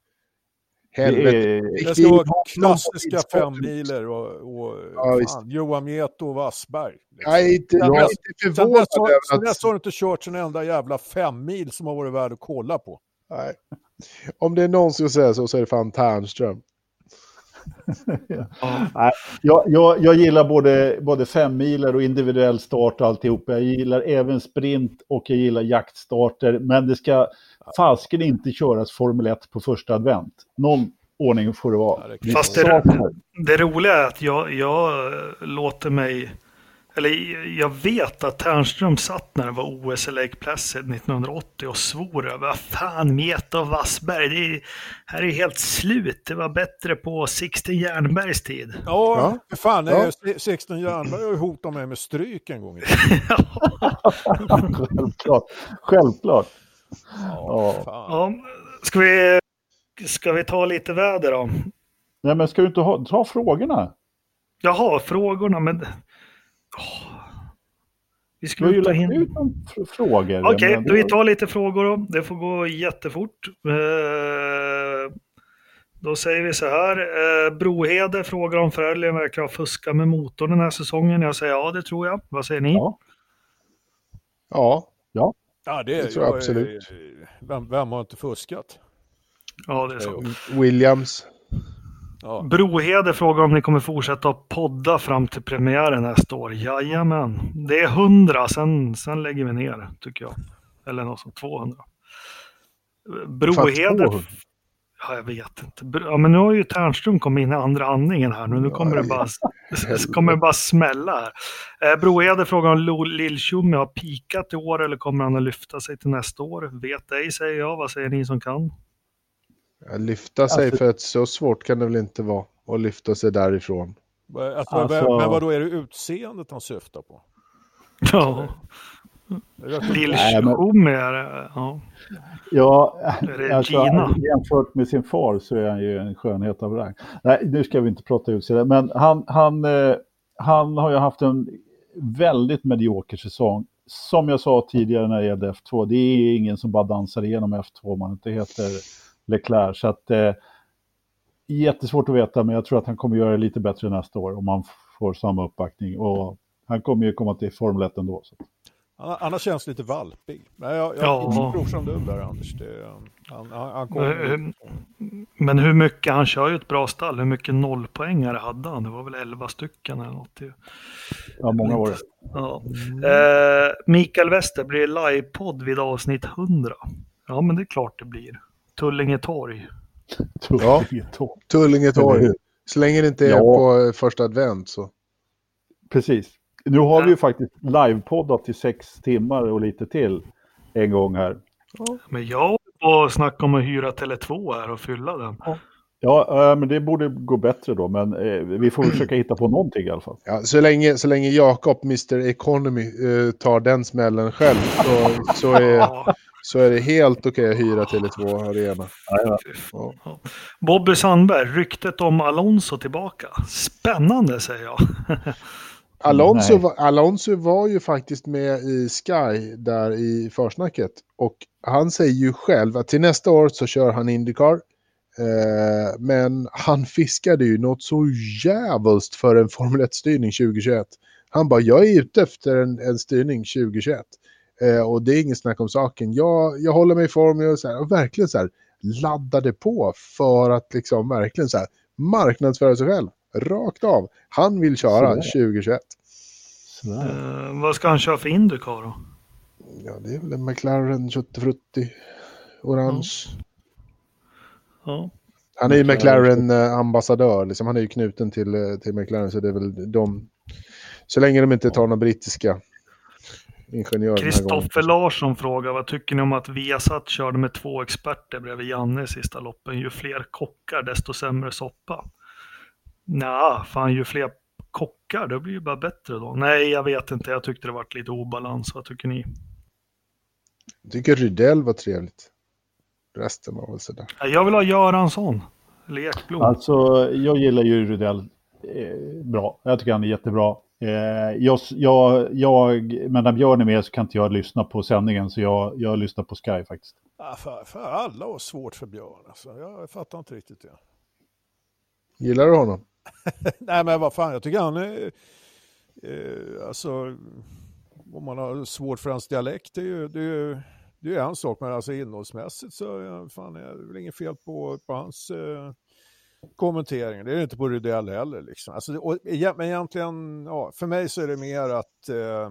Helvete. Det, ska vara klassiska femmiler och, och ja, fan, Johan Mieto och Wassberg. Liksom. Jag är inte, jag är inte förvånad över att... Sen dess har du inte kört en enda jävla femmil som har varit värd att kolla på. Nej. Om det är någon som säga så, så är det fan Tärnström. ja. jag, jag, jag, gillar både, både femmiler och individuell start och alltihop. Jag gillar även sprint och jag gillar jaktstarter. Men det ska fasken inte köras Formel 1 på första advent. Någon ordning får det vara. Fast det, det roliga är att jag, jag låter mig eller jag vet att Ternström satt när det var OS i Lake Placid 1980 och svor över fan Meta och Wassberg, det är, här är helt slut. Det var bättre på Sixten Jernbergs tid. Ja, ja. fan, ja. Sixten Jernberg har ju hotat mig med stryk en gång. Självklart. Självklart. Ja, ja. Ska, vi, ska vi ta lite väder då? Nej, men ska du inte ha, ta frågorna? Jaha, frågorna, men vi skulle ta in... frågor. Okej, okay, då vi tar lite frågor då. Det får gå jättefort. Eh, då säger vi så här. Eh, Brohede frågar om Fröljen verkar ha fuskat med motorn den här säsongen. Jag säger ja, det tror jag. Vad säger ni? Ja. Ja. Ja, ja det, det tror jag, jag absolut. Vem, vem har inte fuskat? Ja, det är så. Williams. Ja. Brohede frågar om ni kommer fortsätta att podda fram till premiären nästa år. Jajamän. Det är 100, sen, sen lägger vi ner tycker jag. Eller något sånt, 200. Brohede... Ja, jag vet inte. Ja, men nu har ju Ternström kommit in i andra andningen här. Nu, nu kommer, det bara, kommer det bara smälla här. Eh, Brohede frågar om Lill-Tjommi har pikat i år eller kommer han att lyfta sig till nästa år? Vet ej, säger jag. Vad säger ni som kan? Lyfta sig alltså, för att så svårt kan det väl inte vara att lyfta sig därifrån. Alltså, alltså, men vad då är det utseendet han syftar på? Ja. Lill-Tjommi är det. Ja, ja alltså, jämfört med sin far så är han ju en skönhet av rang. Nej, nu ska vi inte prata utseende, men han, han, eh, han har ju haft en väldigt medioker säsong. Som jag sa tidigare när det gällde F2, det är ingen som bara dansar igenom F2 om man inte heter Leclerc. Så att, eh, jättesvårt att veta, men jag tror att han kommer göra det lite bättre nästa år om han får samma uppbackning. Och han kommer ju komma till Formel 1 ändå. Så. Annars känns lite valpig. Men jag, jag ja. tror som du där Anders. Det, han, han, han kommer... Eh, men hur mycket, han kör ju ett bra stall. Hur mycket nollpoängare hade han? Det var väl 11 stycken eller något. Ja, många var det. Ja. Mm. Eh, Mikael Wester, blir det livepodd vid avsnitt 100? Ja, men det är klart det blir. Tullinge torg. Ja, Tullinge torg. Så länge det inte är ja. på första advent så. Precis. Nu har vi ju faktiskt livepoddat i sex timmar och lite till en gång här. Ja. Men jag och snacka om att hyra Tele2 här och fylla den. Ja. Ja, men det borde gå bättre då, men eh, vi får försöka hitta på någonting i alla fall. Ja, så länge, så länge Jakob, Mr Economy, eh, tar den smällen själv så, så, är, så är det helt okej okay att hyra Tele2 Arena. Ja, ja. Bobby Sandberg, ryktet om Alonso tillbaka. Spännande säger jag. Alonso, var, Alonso var ju faktiskt med i Sky där i försnacket. Och han säger ju själv att till nästa år så kör han Indycar. Eh, men han fiskade ju något så jävligt för en Formel 1-styrning 2021. Han bara, jag är ute efter en, en styrning 2021. Eh, och det är inget snack om saken. Jag, jag håller mig i form och, så här, och verkligen så här laddade på för att liksom verkligen så här marknadsföra sig själv. Rakt av. Han vill köra 2021. Uh, vad ska han köra för Indycar då? Ja, det är väl en McLaren 70 orange. Ja. Han är ju McLaren-ambassadör, liksom. han är ju knuten till, eh, till McLaren så det är väl de... Så länge de inte tar några brittiska ingenjör. Kristoffer Larsson frågar, vad tycker ni om att Viasat körde med två experter bredvid Janne i sista loppen? Ju fler kockar, desto sämre soppa. Nja, fan ju fler kockar, det blir ju bara bättre då. Nej, jag vet inte, jag tyckte det var lite obalans. Vad tycker ni? Jag tycker Rydell var trevligt. Resten var väl sådär. Jag vill ha Göransson. Eller Ekblom? Alltså, jag gillar ju Rydell eh, bra. Jag tycker han är jättebra. Eh, jag, jag, jag, men när Björn är med så kan inte jag lyssna på sändningen, så jag, jag lyssnar på Sky faktiskt. Ja, för, för alla har svårt för Björn. Alltså. Jag fattar inte riktigt det. Gillar du honom? Nej, men vad fan, jag tycker han är... Eh, alltså, om man har svårt för hans dialekt, det är ju, det är, det är en sak, men alltså innehållsmässigt så fan, är det väl inget fel på, på hans eh, kommentering. Det är det inte på Rydell heller. Liksom. Alltså, och, men egentligen, ja, för mig så är det mer att eh,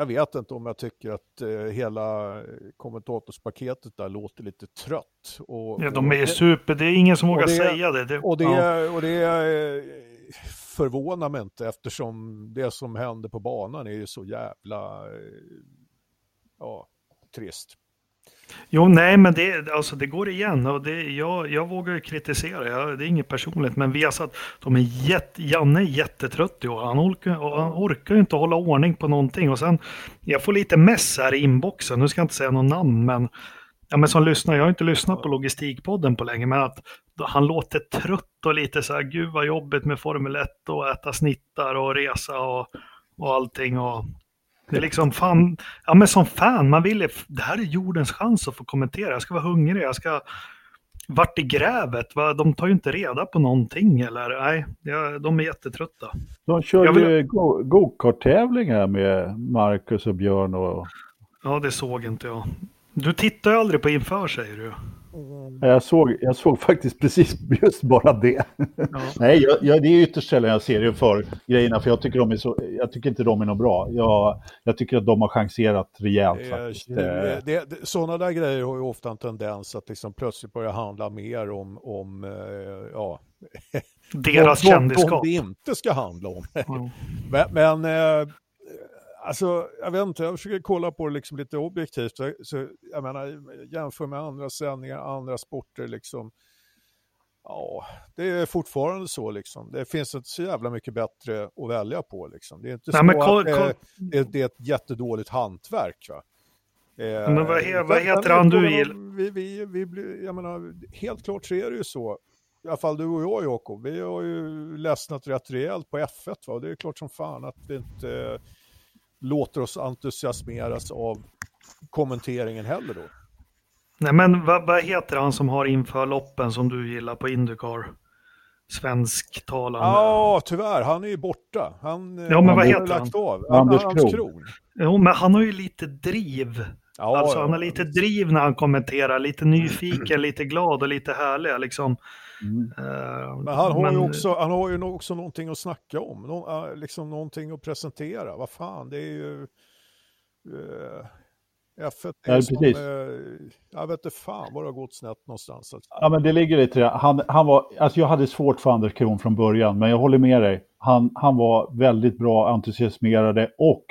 jag vet inte om jag tycker att eh, hela kommentatorspaketet där låter lite trött. Och, ja, de är super, det är ingen som vågar det, säga det. det och det, ja. och det eh, förvånar mig inte eftersom det som händer på banan är ju så jävla eh, ja, trist. Jo, nej, men det, alltså, det går igen och det, jag, jag vågar ju kritisera, jag, det är inget personligt, men vi har satt, de är jätte, Janne är jättetrött i år, han orkar, han orkar ju inte hålla ordning på någonting. Och sen, jag får lite mess här i inboxen, nu ska jag inte säga något namn, men Ja, men som lyssnar, jag har inte lyssnat på Logistikpodden på länge, men att han låter trött och lite så här, gud vad jobbigt med Formel 1 och äta snittar och resa och, och allting. Och det är liksom fan, ja men som fan, man vill, det här är jordens chans att få kommentera. Jag ska vara hungrig, jag ska, vart i grävet? Va? De tar ju inte reda på någonting eller? Nej, de är jättetrötta. De kör vill... ju go-kart-tävlingar med Marcus och Björn och... Ja, det såg inte jag. Du tittar ju aldrig på inför säger du. Jag såg, jag såg faktiskt precis just bara det. Ja. Nej, jag, jag, det är ytterst sällan jag ser det för grejerna, för jag tycker, de är så, jag tycker inte de är något bra. Jag, jag tycker att de har chanserat rejält faktiskt. Det, det, sådana där grejer har ju ofta en tendens att liksom plötsligt börja handla mer om, om eh, ja, deras kändisskap. det inte ska handla om. Mm. men, men eh, Alltså, jag vet inte, jag försöker kolla på det liksom lite objektivt. Så, jag menar, jämför med andra sändningar, andra sporter liksom. Ja, det är fortfarande så liksom. Det finns inte så jävla mycket bättre att välja på liksom. Det är inte Nej, så koll, att koll. Det, det, är ett jättedåligt hantverk. Va? Eh, men vad, he, vad heter han du gillar? Vi, vi, vi, vi, jag menar, helt klart så är det ju så. I alla fall du och jag Jakob, vi har ju ledsnat rätt rejält på F1 va? och det är klart som fan att det inte låter oss entusiasmeras av kommenteringen heller då. Nej men vad, vad heter han som har inför loppen som du gillar på Indycar? Svensktalande. Ja, tyvärr. Han är ju borta. Han, ja, men vad heter han? Av. Anders Kron. Kron. Jo, men han har ju lite driv. Ja, alltså ja, han har lite driv när han kommenterar. Lite nyfiken, lite glad och lite härlig. Liksom. Mm. Uh, men han har, men... Ju också, han har ju också någonting att snacka om, Nå, uh, liksom någonting att presentera. Vad fan, det är ju... Uh, F1 är ja, som, uh, jag vet inte fan var det har gått snett någonstans. Alltså. Ja, men det ligger lite det. Han, han var, alltså jag hade svårt för Anders Kron från början, men jag håller med dig. Han, han var väldigt bra, entusiasmerade och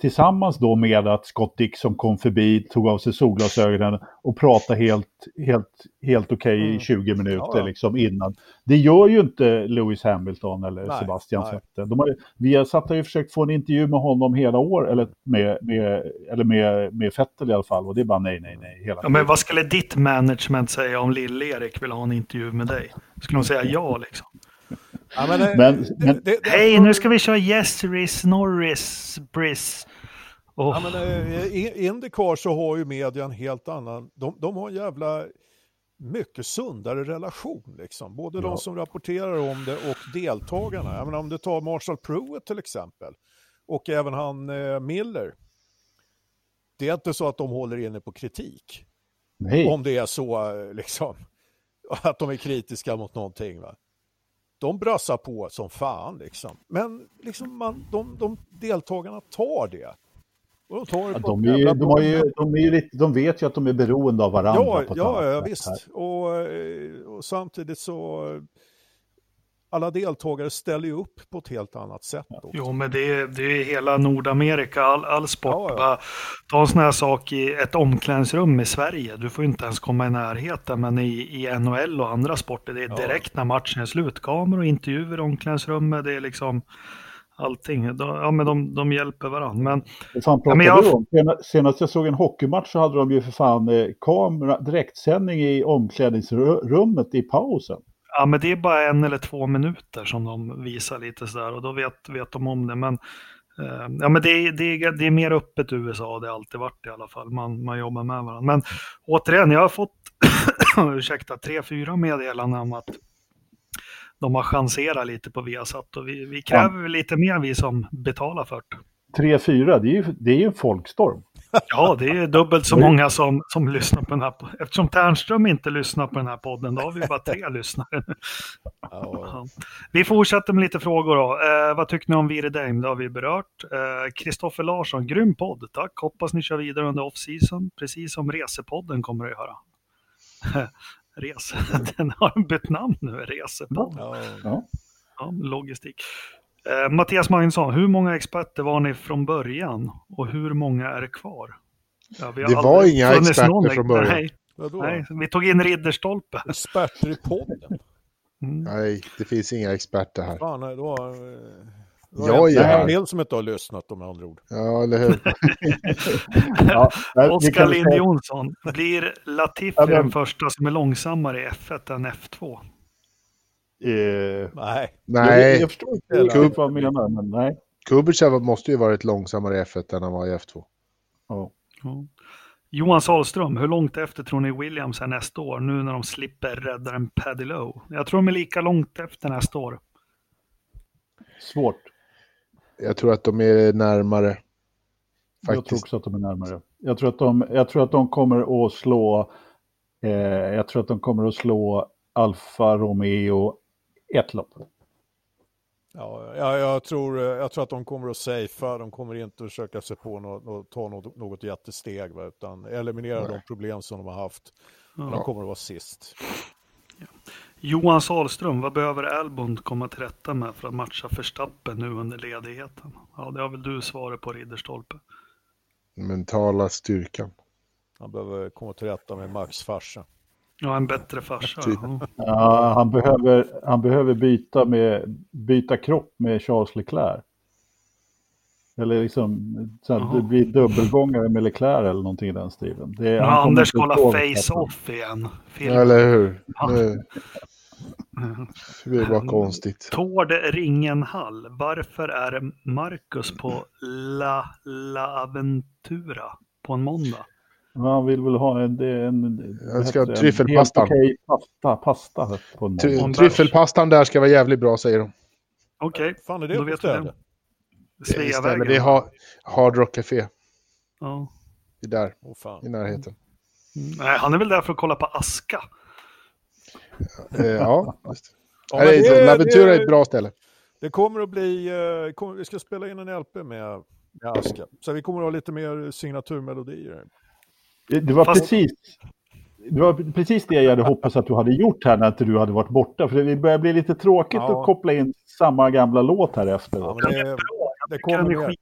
tillsammans då med att Scott Dixon kom förbi, tog av sig solglasögonen och pratade helt, helt, helt okej okay mm. i 20 minuter ja, ja. Liksom innan. Det gör ju inte Lewis Hamilton eller nej, Sebastian Vettel. De har, vi har satt och försökt få en intervju med honom hela år, eller med, med, eller med, med Vettel i alla fall, och det är bara nej, nej, nej. Hela ja, men vad skulle ditt management säga om Lill-Erik vill ha en intervju med dig? Skulle de säga ja liksom? Ja, men, men, det, det, det, hej, nu ska vi köra Yes, Riz, Norris, Briss. Oh. Ja, men, eh, Indycar så har ju media en helt annan, de, de har en jävla mycket sundare relation. Liksom. Både ja. de som rapporterar om det och deltagarna. Jag menar, om du tar Marshall Pruitt till exempel och även han eh, Miller. Det är inte så att de håller inne på kritik. Nej. Om det är så eh, liksom, att de är kritiska mot någonting. Va? De brassar på som fan liksom. Men liksom man, de, de deltagarna tar det. Och de, tar det ja, de, är, de, har ju, de, är lite, de vet ju att de är beroende av varandra. Ja, ja, ja visst. Och, eh, och, samtidigt så alla deltagare ställer ju upp på ett helt annat sätt. Också. Jo, men det är, det är hela Nordamerika, all, all sport. Ja, ja. Ta en sån här sak i ett omklädningsrum i Sverige. Du får inte ens komma i närheten, men i, i NHL och andra sporter, det är direkt ja. när matchen är slut. Kameror och intervjuer i omklädningsrummet, det är liksom... allting. De, ja, men de, de hjälper varandra. Men, fan ja, jag... du om? Senast jag såg en hockeymatch så hade de ju för fan eh, kamera, direktsändning i omklädningsrummet i pausen. Ja, men det är bara en eller två minuter som de visar lite sådär och då vet, vet de om det. Men, eh, ja, men det, är, det, det är mer öppet i USA, det har alltid varit i alla fall. Man, man jobbar med varandra. Men återigen, jag har fått ursäkta, tre, fyra meddelanden om att de har chanserat lite på Viasat och vi, vi kräver ja. lite mer vi som betalar för det. Tre, fyra, det är ju, det är ju en folkstorm. Ja, det är dubbelt så många som, som lyssnar på den här. Eftersom Ternström inte lyssnar på den här podden, då har vi bara tre lyssnare. Ja. Vi fortsätter med lite frågor då. Eh, vad tycker ni om Dame? Det har vi berört. Kristoffer eh, Larsson, grym podd, tack. Hoppas ni kör vidare under off-season, precis som Resepodden kommer att göra. Rese. Den har bytt namn nu, Resepodden. Ja. Ja. ja logistik. Eh, Mattias Magnusson, hur många experter var ni från början och hur många är kvar? Ja, det var inga experter någon, från början. Nej, nej, vi tog in Ridderstolpe. Experter i podden? Mm. Nej, det finns inga experter här. Fan, det var, det var jag är här. som inte har lyssnat om andra ord. Ja, eller hur? ja, Oskar Lind Jonsson, blir Latifi ja, den första som är långsammare i F1 än F2? Uh, nej. Nej. Jag, jag förstår inte Kub vad menar, men nej. Kubica måste ju varit långsammare i F1 än han var i F2. Ja. ja. Johan Sahlström, hur långt efter tror ni Williams är nästa år, nu när de slipper räddaren Paddy Lowe? Jag tror de är lika långt efter nästa år. Svårt. Jag tror att de är närmare. Faktiskt. Jag tror också att de är närmare. Jag tror att de, jag tror att de kommer att slå eh, jag tror att de kommer att slå Alfa Romeo ett lopp. Ja, jag, jag, tror, jag tror att de kommer att safea, de kommer inte att försöka sig på något, ta något, något jättesteg, va, utan eliminera Nej. de problem som de har haft. Ja. De kommer att vara sist. Ja. Johan Sahlström, vad behöver Albon komma till rätta med för att matcha Verstappen nu under ledigheten? Ja, det har väl du svaret på Ridderstolpe. Mentala styrkan. Han behöver komma till rätta med Max farsa. Ja, en bättre farsa. Typ. Ja, han behöver, han behöver byta, med, byta kropp med Charles Leclerc. Eller liksom, så här, det blir dubbelgångare med Leclerc eller någonting i den stilen. Det, ja, Anders kollar face-off igen. Film. Eller hur? Ja. Det blir bara konstigt. Tord Ringenhall. Varför är Marcus på La, La Aventura på en måndag? Han vill väl ha en... en jag ska ha tryffelpastan. Okej pasta, pasta på Try, Tryffelpastan där ska vara jävligt bra säger de. Okej, okay. fan är det det. Sveavägen. Det är ha, Hard Rock Café. Ja. Det är där, oh, i närheten. Mm. Nej, han är väl där för att kolla på aska. Eh, ja, just ja, det. Laventura är ett bra ställe. Det kommer att bli, kom, vi ska spela in en LP med, med aska. Så vi kommer att ha lite mer signaturmelodier. Det var, Fast... precis, det var precis det jag hade hoppats att du hade gjort här när inte du hade varit borta. För det börjar bli lite tråkigt ja. att koppla in samma gamla låt här efter. Ja, det, det kommer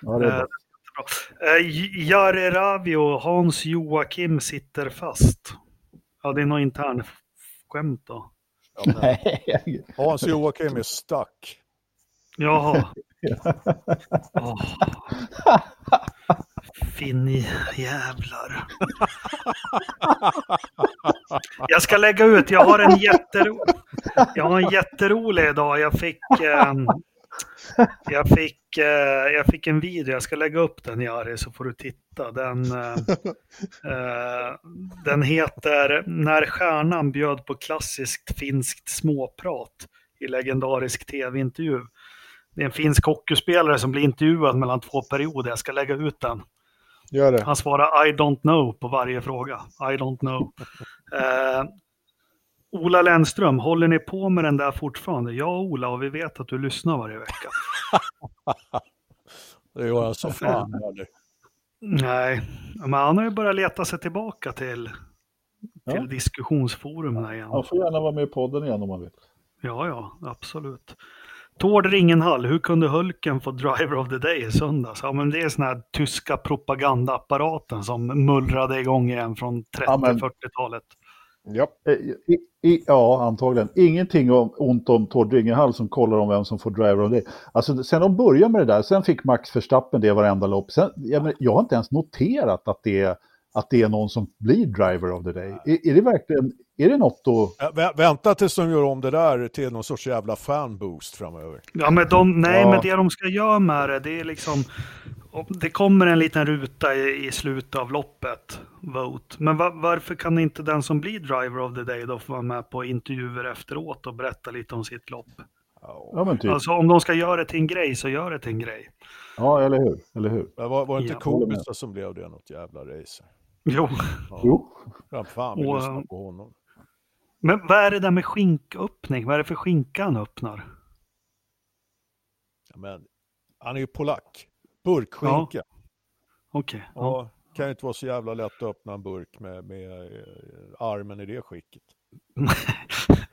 Ja, det är bra. Uh, Jare Ravi och Hans Joakim sitter fast. Ja, det är nog intern skämt då. Ja, Hans Joakim är stuck. Jaha. oh. Finnjävlar. Jag ska lägga ut, jag har en jättero... Jag har en jätterolig idag. Jag fick, eh, jag, fick, eh, jag fick en video, jag ska lägga upp den Jari så får du titta. Den, eh, eh, den heter När stjärnan bjöd på klassiskt finskt småprat i legendarisk tv-intervju. Det är en finsk hockeyspelare som blir intervjuad mellan två perioder. Jag ska lägga ut den. Gör det. Han svarar I don't know på varje fråga. I don't know. Eh, Ola Lennström, håller ni på med den där fortfarande? Ja, Ola, och vi vet att du lyssnar varje vecka. det gör han så fan. Nej, men han har ju börjat leta sig tillbaka till, till ja. diskussionsforumen igen. Han får gärna vara med i podden igen om han vill. Ja, ja, absolut. Tord Ringenhall, hur kunde Hulken få Driver of the Day i söndags? Ja, men det är sån här tyska propagandaapparaten som mullrade igång igen från 30-40-talet. Ja. Eh, I, i, ja, antagligen. Ingenting om, ont om Tord Ringehall som kollar om vem som får driver of det. Alltså, sen de började med det där, sen fick Max Verstappen det varenda lopp. Sen, jag, jag har inte ens noterat att det är att det är någon som blir driver of the day. Är, är det verkligen, är det något att... Vä vänta tills de gör om det där till någon sorts jävla fanboost framöver. Ja, men de, nej, ja. men det de ska göra med det, det är liksom... Det kommer en liten ruta i, i slutet av loppet, vote. Men va, varför kan inte den som blir driver of the day då få vara med på intervjuer efteråt och berätta lite om sitt lopp? Ja, men typ. Alltså om de ska göra det till en grej så gör det till en grej. Ja, eller hur? Eller hur? Var, var det inte ja. Kobista som blev det något jävla race? Jo. Ja. jo. Ja, fan, vi lyssnar på honom. Men vad är det där med skinköppning? Vad är det för skinka han öppnar? Ja, men, han är ju polack. Burkskinka. Ja. Okej. Okay. Ja. kan ju inte vara så jävla lätt att öppna en burk med, med eh, armen i det skicket.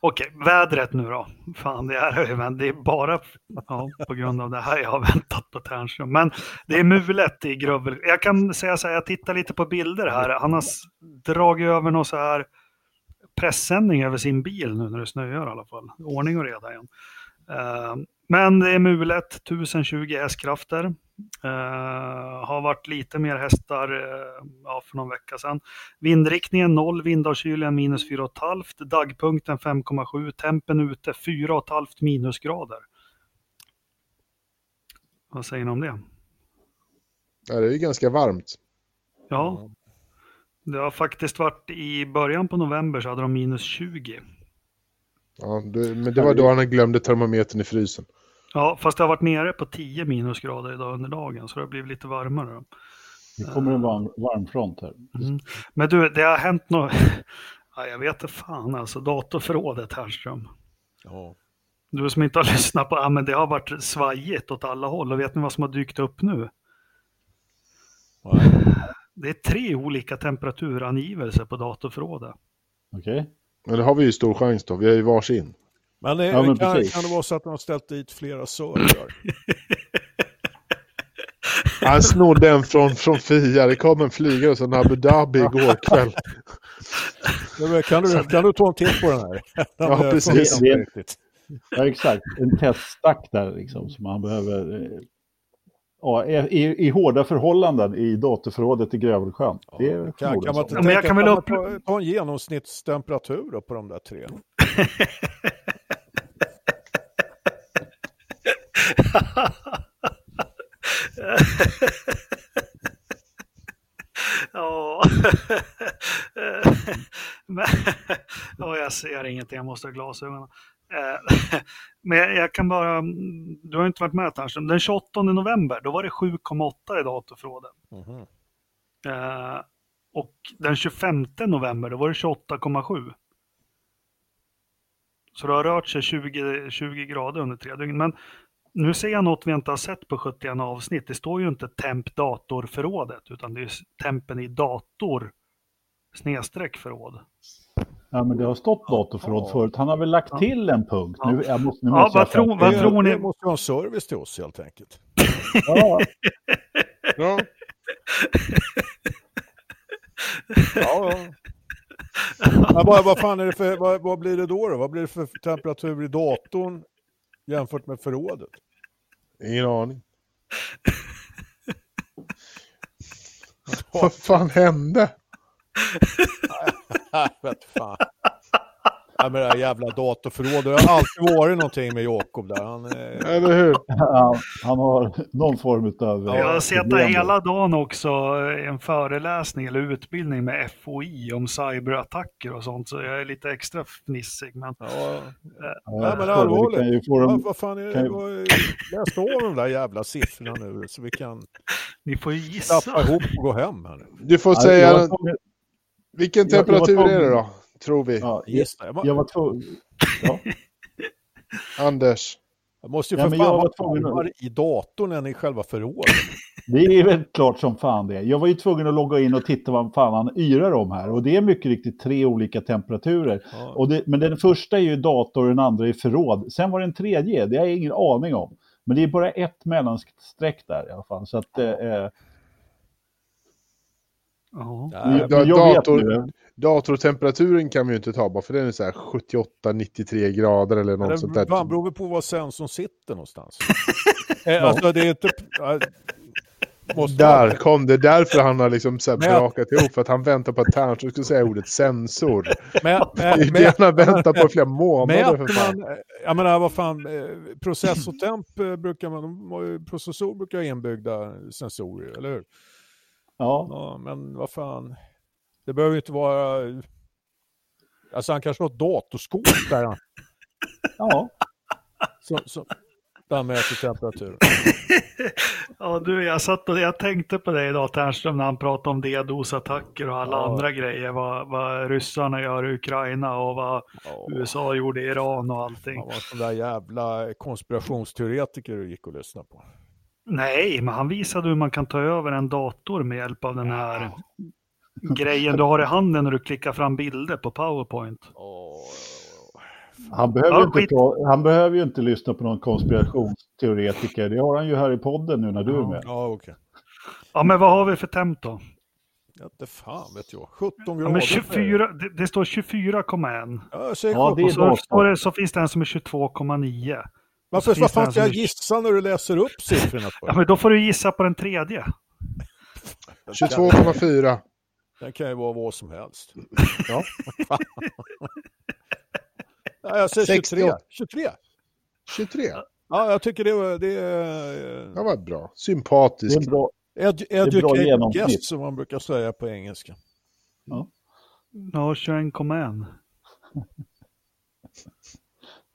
Okej, vädret nu då. Fan, det är, men det är bara ja, på grund av det här jag har väntat på Ternström. Men det är mulet i Grövel. Jag kan säga så här, jag tittar lite på bilder här. Han har dragit över någon så här pressändning över sin bil nu när det snöar i alla fall. Ordning och reda igen. Eh, men det är mulet, 1020 hästkrafter. Uh, har varit lite mer hästar uh, ja, för någon vecka sedan. Vindriktningen 0, vindavkylningen minus 4,5, dagpunkten 5,7, tempen ute 4,5 minusgrader. Vad säger ni om det? Ja, det är ju ganska varmt. Ja, det har faktiskt varit i början på november så hade de minus 20. Ja, det, men det var då han glömde termometern i frysen. Ja, fast det har varit nere på 10 minusgrader idag under dagen så det har blivit lite varmare. Det kommer en varm, varm front här. Mm. Men du, det har hänt något. Ja, jag vet inte fan alltså, datorförrådet Härström. Ja. Du som inte har lyssnat på, ja men det har varit svajigt åt alla håll och vet ni vad som har dykt upp nu? Ja. Det är tre olika temperaturangivelser på datorförrådet. Okej. Okay. Men det har vi ju stor chans då, vi har ju varsin. Men, det, ja, men kan, kan, det vara så att de har ställt dit flera servrar? Han snodde en från, från Fia. Det kom en flygare från Abu Dhabi igår kväll. Ja, kan, du, kan du ta en titt på den här? Den ja, precis. Ja, exakt. En teststack där liksom som man behöver eh, ja, i, i hårda förhållanden i datorförrådet i Grövelsjön. Ja, kan, kan, man, ja, men jag kan väl upp... ta, ta en genomsnittstemperatur på de där tre? Ja. Men, ja, jag ser ingenting, jag måste ha glasögonen. Eh, men jag kan bara, du har inte varit med Ternström, den 28 november då var det 7,8 i datorförrådet. Mm. Och den 25 november då var det 28,7. Så det har rört sig 20, 20 grader under tre dygn. Men nu ser jag något vi inte har sett på 71 avsnitt. Det står ju inte temp datorförrådet utan det är tempen i dator snedstreck förråd. Ja, men det har stått datorförråd förut. Han har väl lagt till en punkt. Nu, jag måste, nu ja, vad, tro, vad tror ni? Det måste vara service till oss helt enkelt. ja. ja. ja, ja. Men vad, vad fan är det för, vad, vad, blir det då, då? Vad blir det för temperatur i datorn jämfört med förrådet? Ingen aning. vad fan hände? Jag vet fan. Ja, med det här jävla datorförrådet. Det har alltid varit någonting med Jakob där. Han, är... Eller hur? Ja, han har någon form av... Jag har sett det hela dagen också, en föreläsning eller utbildning med FOI om cyberattacker och sånt. Så jag är lite extra fnissig. Men... Ja, ja. Nej, men allvarligt. Dem... Vad, vad fan är det? Ju... Läs av de där jävla siffrorna nu så vi kan... Ni får ju gissa. Tappa ihop och gå hem här nu. Du får säga... Vilken temperatur är det då? Tror vi. Ja, just det. Jag var tvungen. Ja. Anders. Jag måste ju för ja, fan vara tvungen i datorn än i själva förrådet. Det är väl klart som fan det. Jag var ju tvungen att logga in och titta vad fan han yrar om här. Och det är mycket riktigt tre olika temperaturer. Ja. Och det, men den första är ju dator och den andra är förråd. Sen var det en tredje, det har jag ingen aning om. Men det är bara ett mellanstreck där i alla fall. Så att, eh, Ja. Ja, dator, datortemperaturen kan vi ju inte ta bara för den är så 78-93 grader eller något sånt där. Det beror på var sensorn sitter någonstans. Eh, alltså det är inte... Måste Där vara. kom det, därför han har liksom så brakat ihop, för att han väntar på att Ternström skulle säga ordet sensor. Men, men, det är det han har väntat på flera månader för fan. Man, jag menar, vad fan, eh, processortemp eh, brukar man, processor brukar ha inbyggda sensorer, eller hur? Ja. ja. Men vad fan, det behöver ju inte vara, alltså han kanske har ett datorskåp där. ja. Så, så, där mäter temperaturen. ja, du, jag satt och jag tänkte på det idag, Ternström, när han pratade om DDoS-attacker och alla ja. andra grejer. Vad, vad ryssarna gör i Ukraina och vad ja. USA gjorde i Iran och allting. Han var en sån där jävla konspirationsteoretiker du gick och lyssnade på. Nej, men han visade hur man kan ta över en dator med hjälp av den här grejen du har i handen när du klickar fram bilder på PowerPoint. Oh. Han behöver, ja, inte ta, han behöver ju inte lyssna på någon konspirationsteoretiker. Det har han ju här i podden nu när du är med. Ja. Okay. Ja, men vad har vi för temp då? Ja, det fan vet jag. 17 grader. Ja, men 24, det, det står 24,1. Ja, ja, det är och så, det, så finns det en som är 22,9. Varför vad fan ska jag gissa när du läser upp siffrorna? ja, men då får du gissa på den tredje. 22,4. Den kan ju vara vad som helst. Ja. ja, jag säger 23. 23. 23? Ja, jag tycker det, var, det är... Det var bra. Sympatiskt. Det är bra. Ed, educated guest som man brukar säga på engelska. Ja, ja 21,1.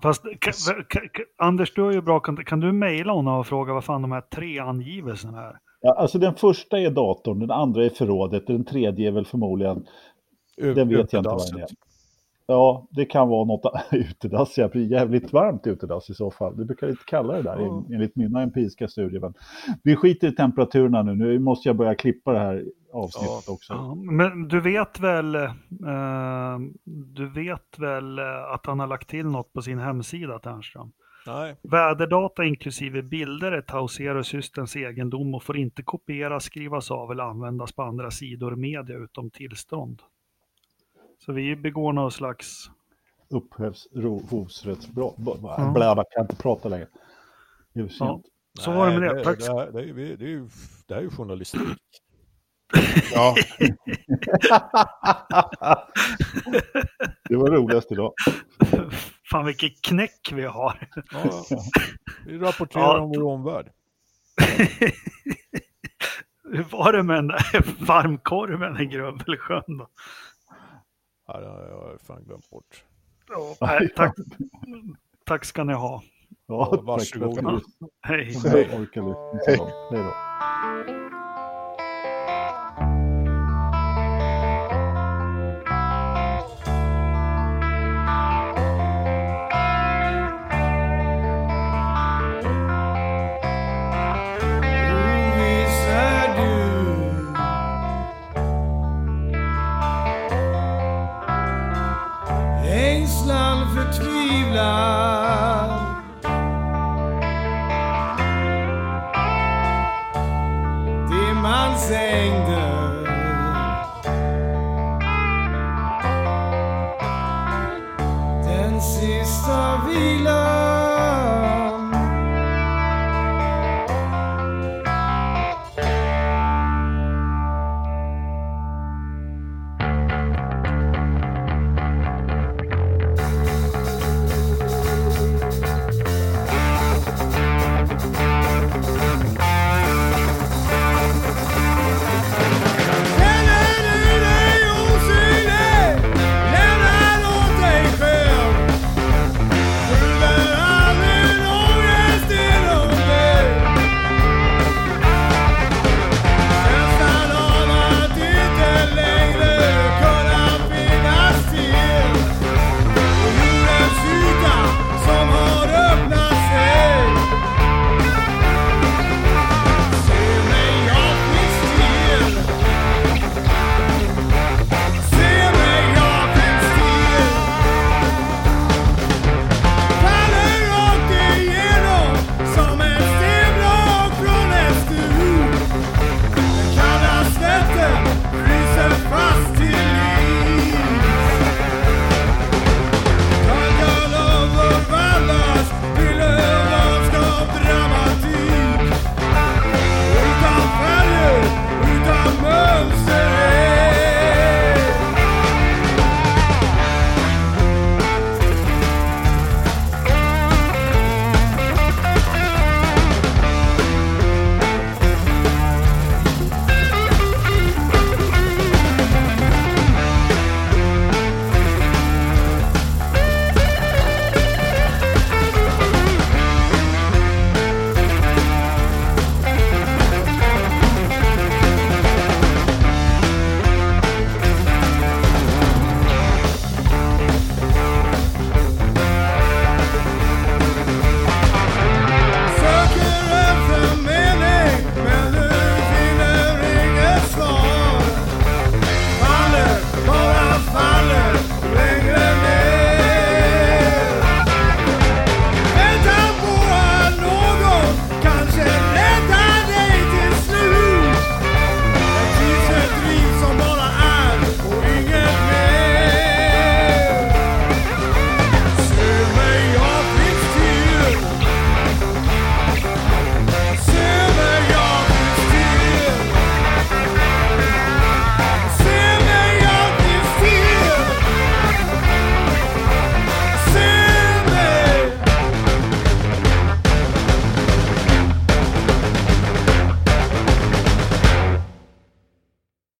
Fast kan, kan, Anders, du har ju bra kan, kan du mejla honom och fråga vad fan de här tre angivelserna är? Ja, alltså den första är datorn, den andra är förrådet, den tredje är väl förmodligen... den vet jag inte vad den är. Ja, det kan vara något utedass. Ja, jävligt varmt utedass i så fall. Du brukar inte kalla det där mm. enligt mina empiriska studier. Men vi skiter i temperaturerna nu. Nu måste jag börja klippa det här avsnittet ja. också. Ja, men du vet väl, eh, du vet väl att han har lagt till något på sin hemsida, Ternström? Nej. Väderdata inklusive bilder är Tausero-systens egendom och får inte kopieras, skrivas av eller användas på andra sidor media utom tillstånd. Så vi begår någon slags... Upphovsrättsbrott. Ja. Bla, kan inte prata längre. Det är ja. Så var det med det. Tack. Det, det, det, är, det, är ju, det är ju journalistik. Ja. det var roligast idag. Fan vilket knäck vi har. Ja, vi rapporterar ja. om vår omvärld. Hur var det med den där varmkorven i Grövelsjön då? Ja, det har jag fan glömt bort. Ja, nej, tack, tack ska ni ha. Ja, varsågod. Hej. Hej. Hej då.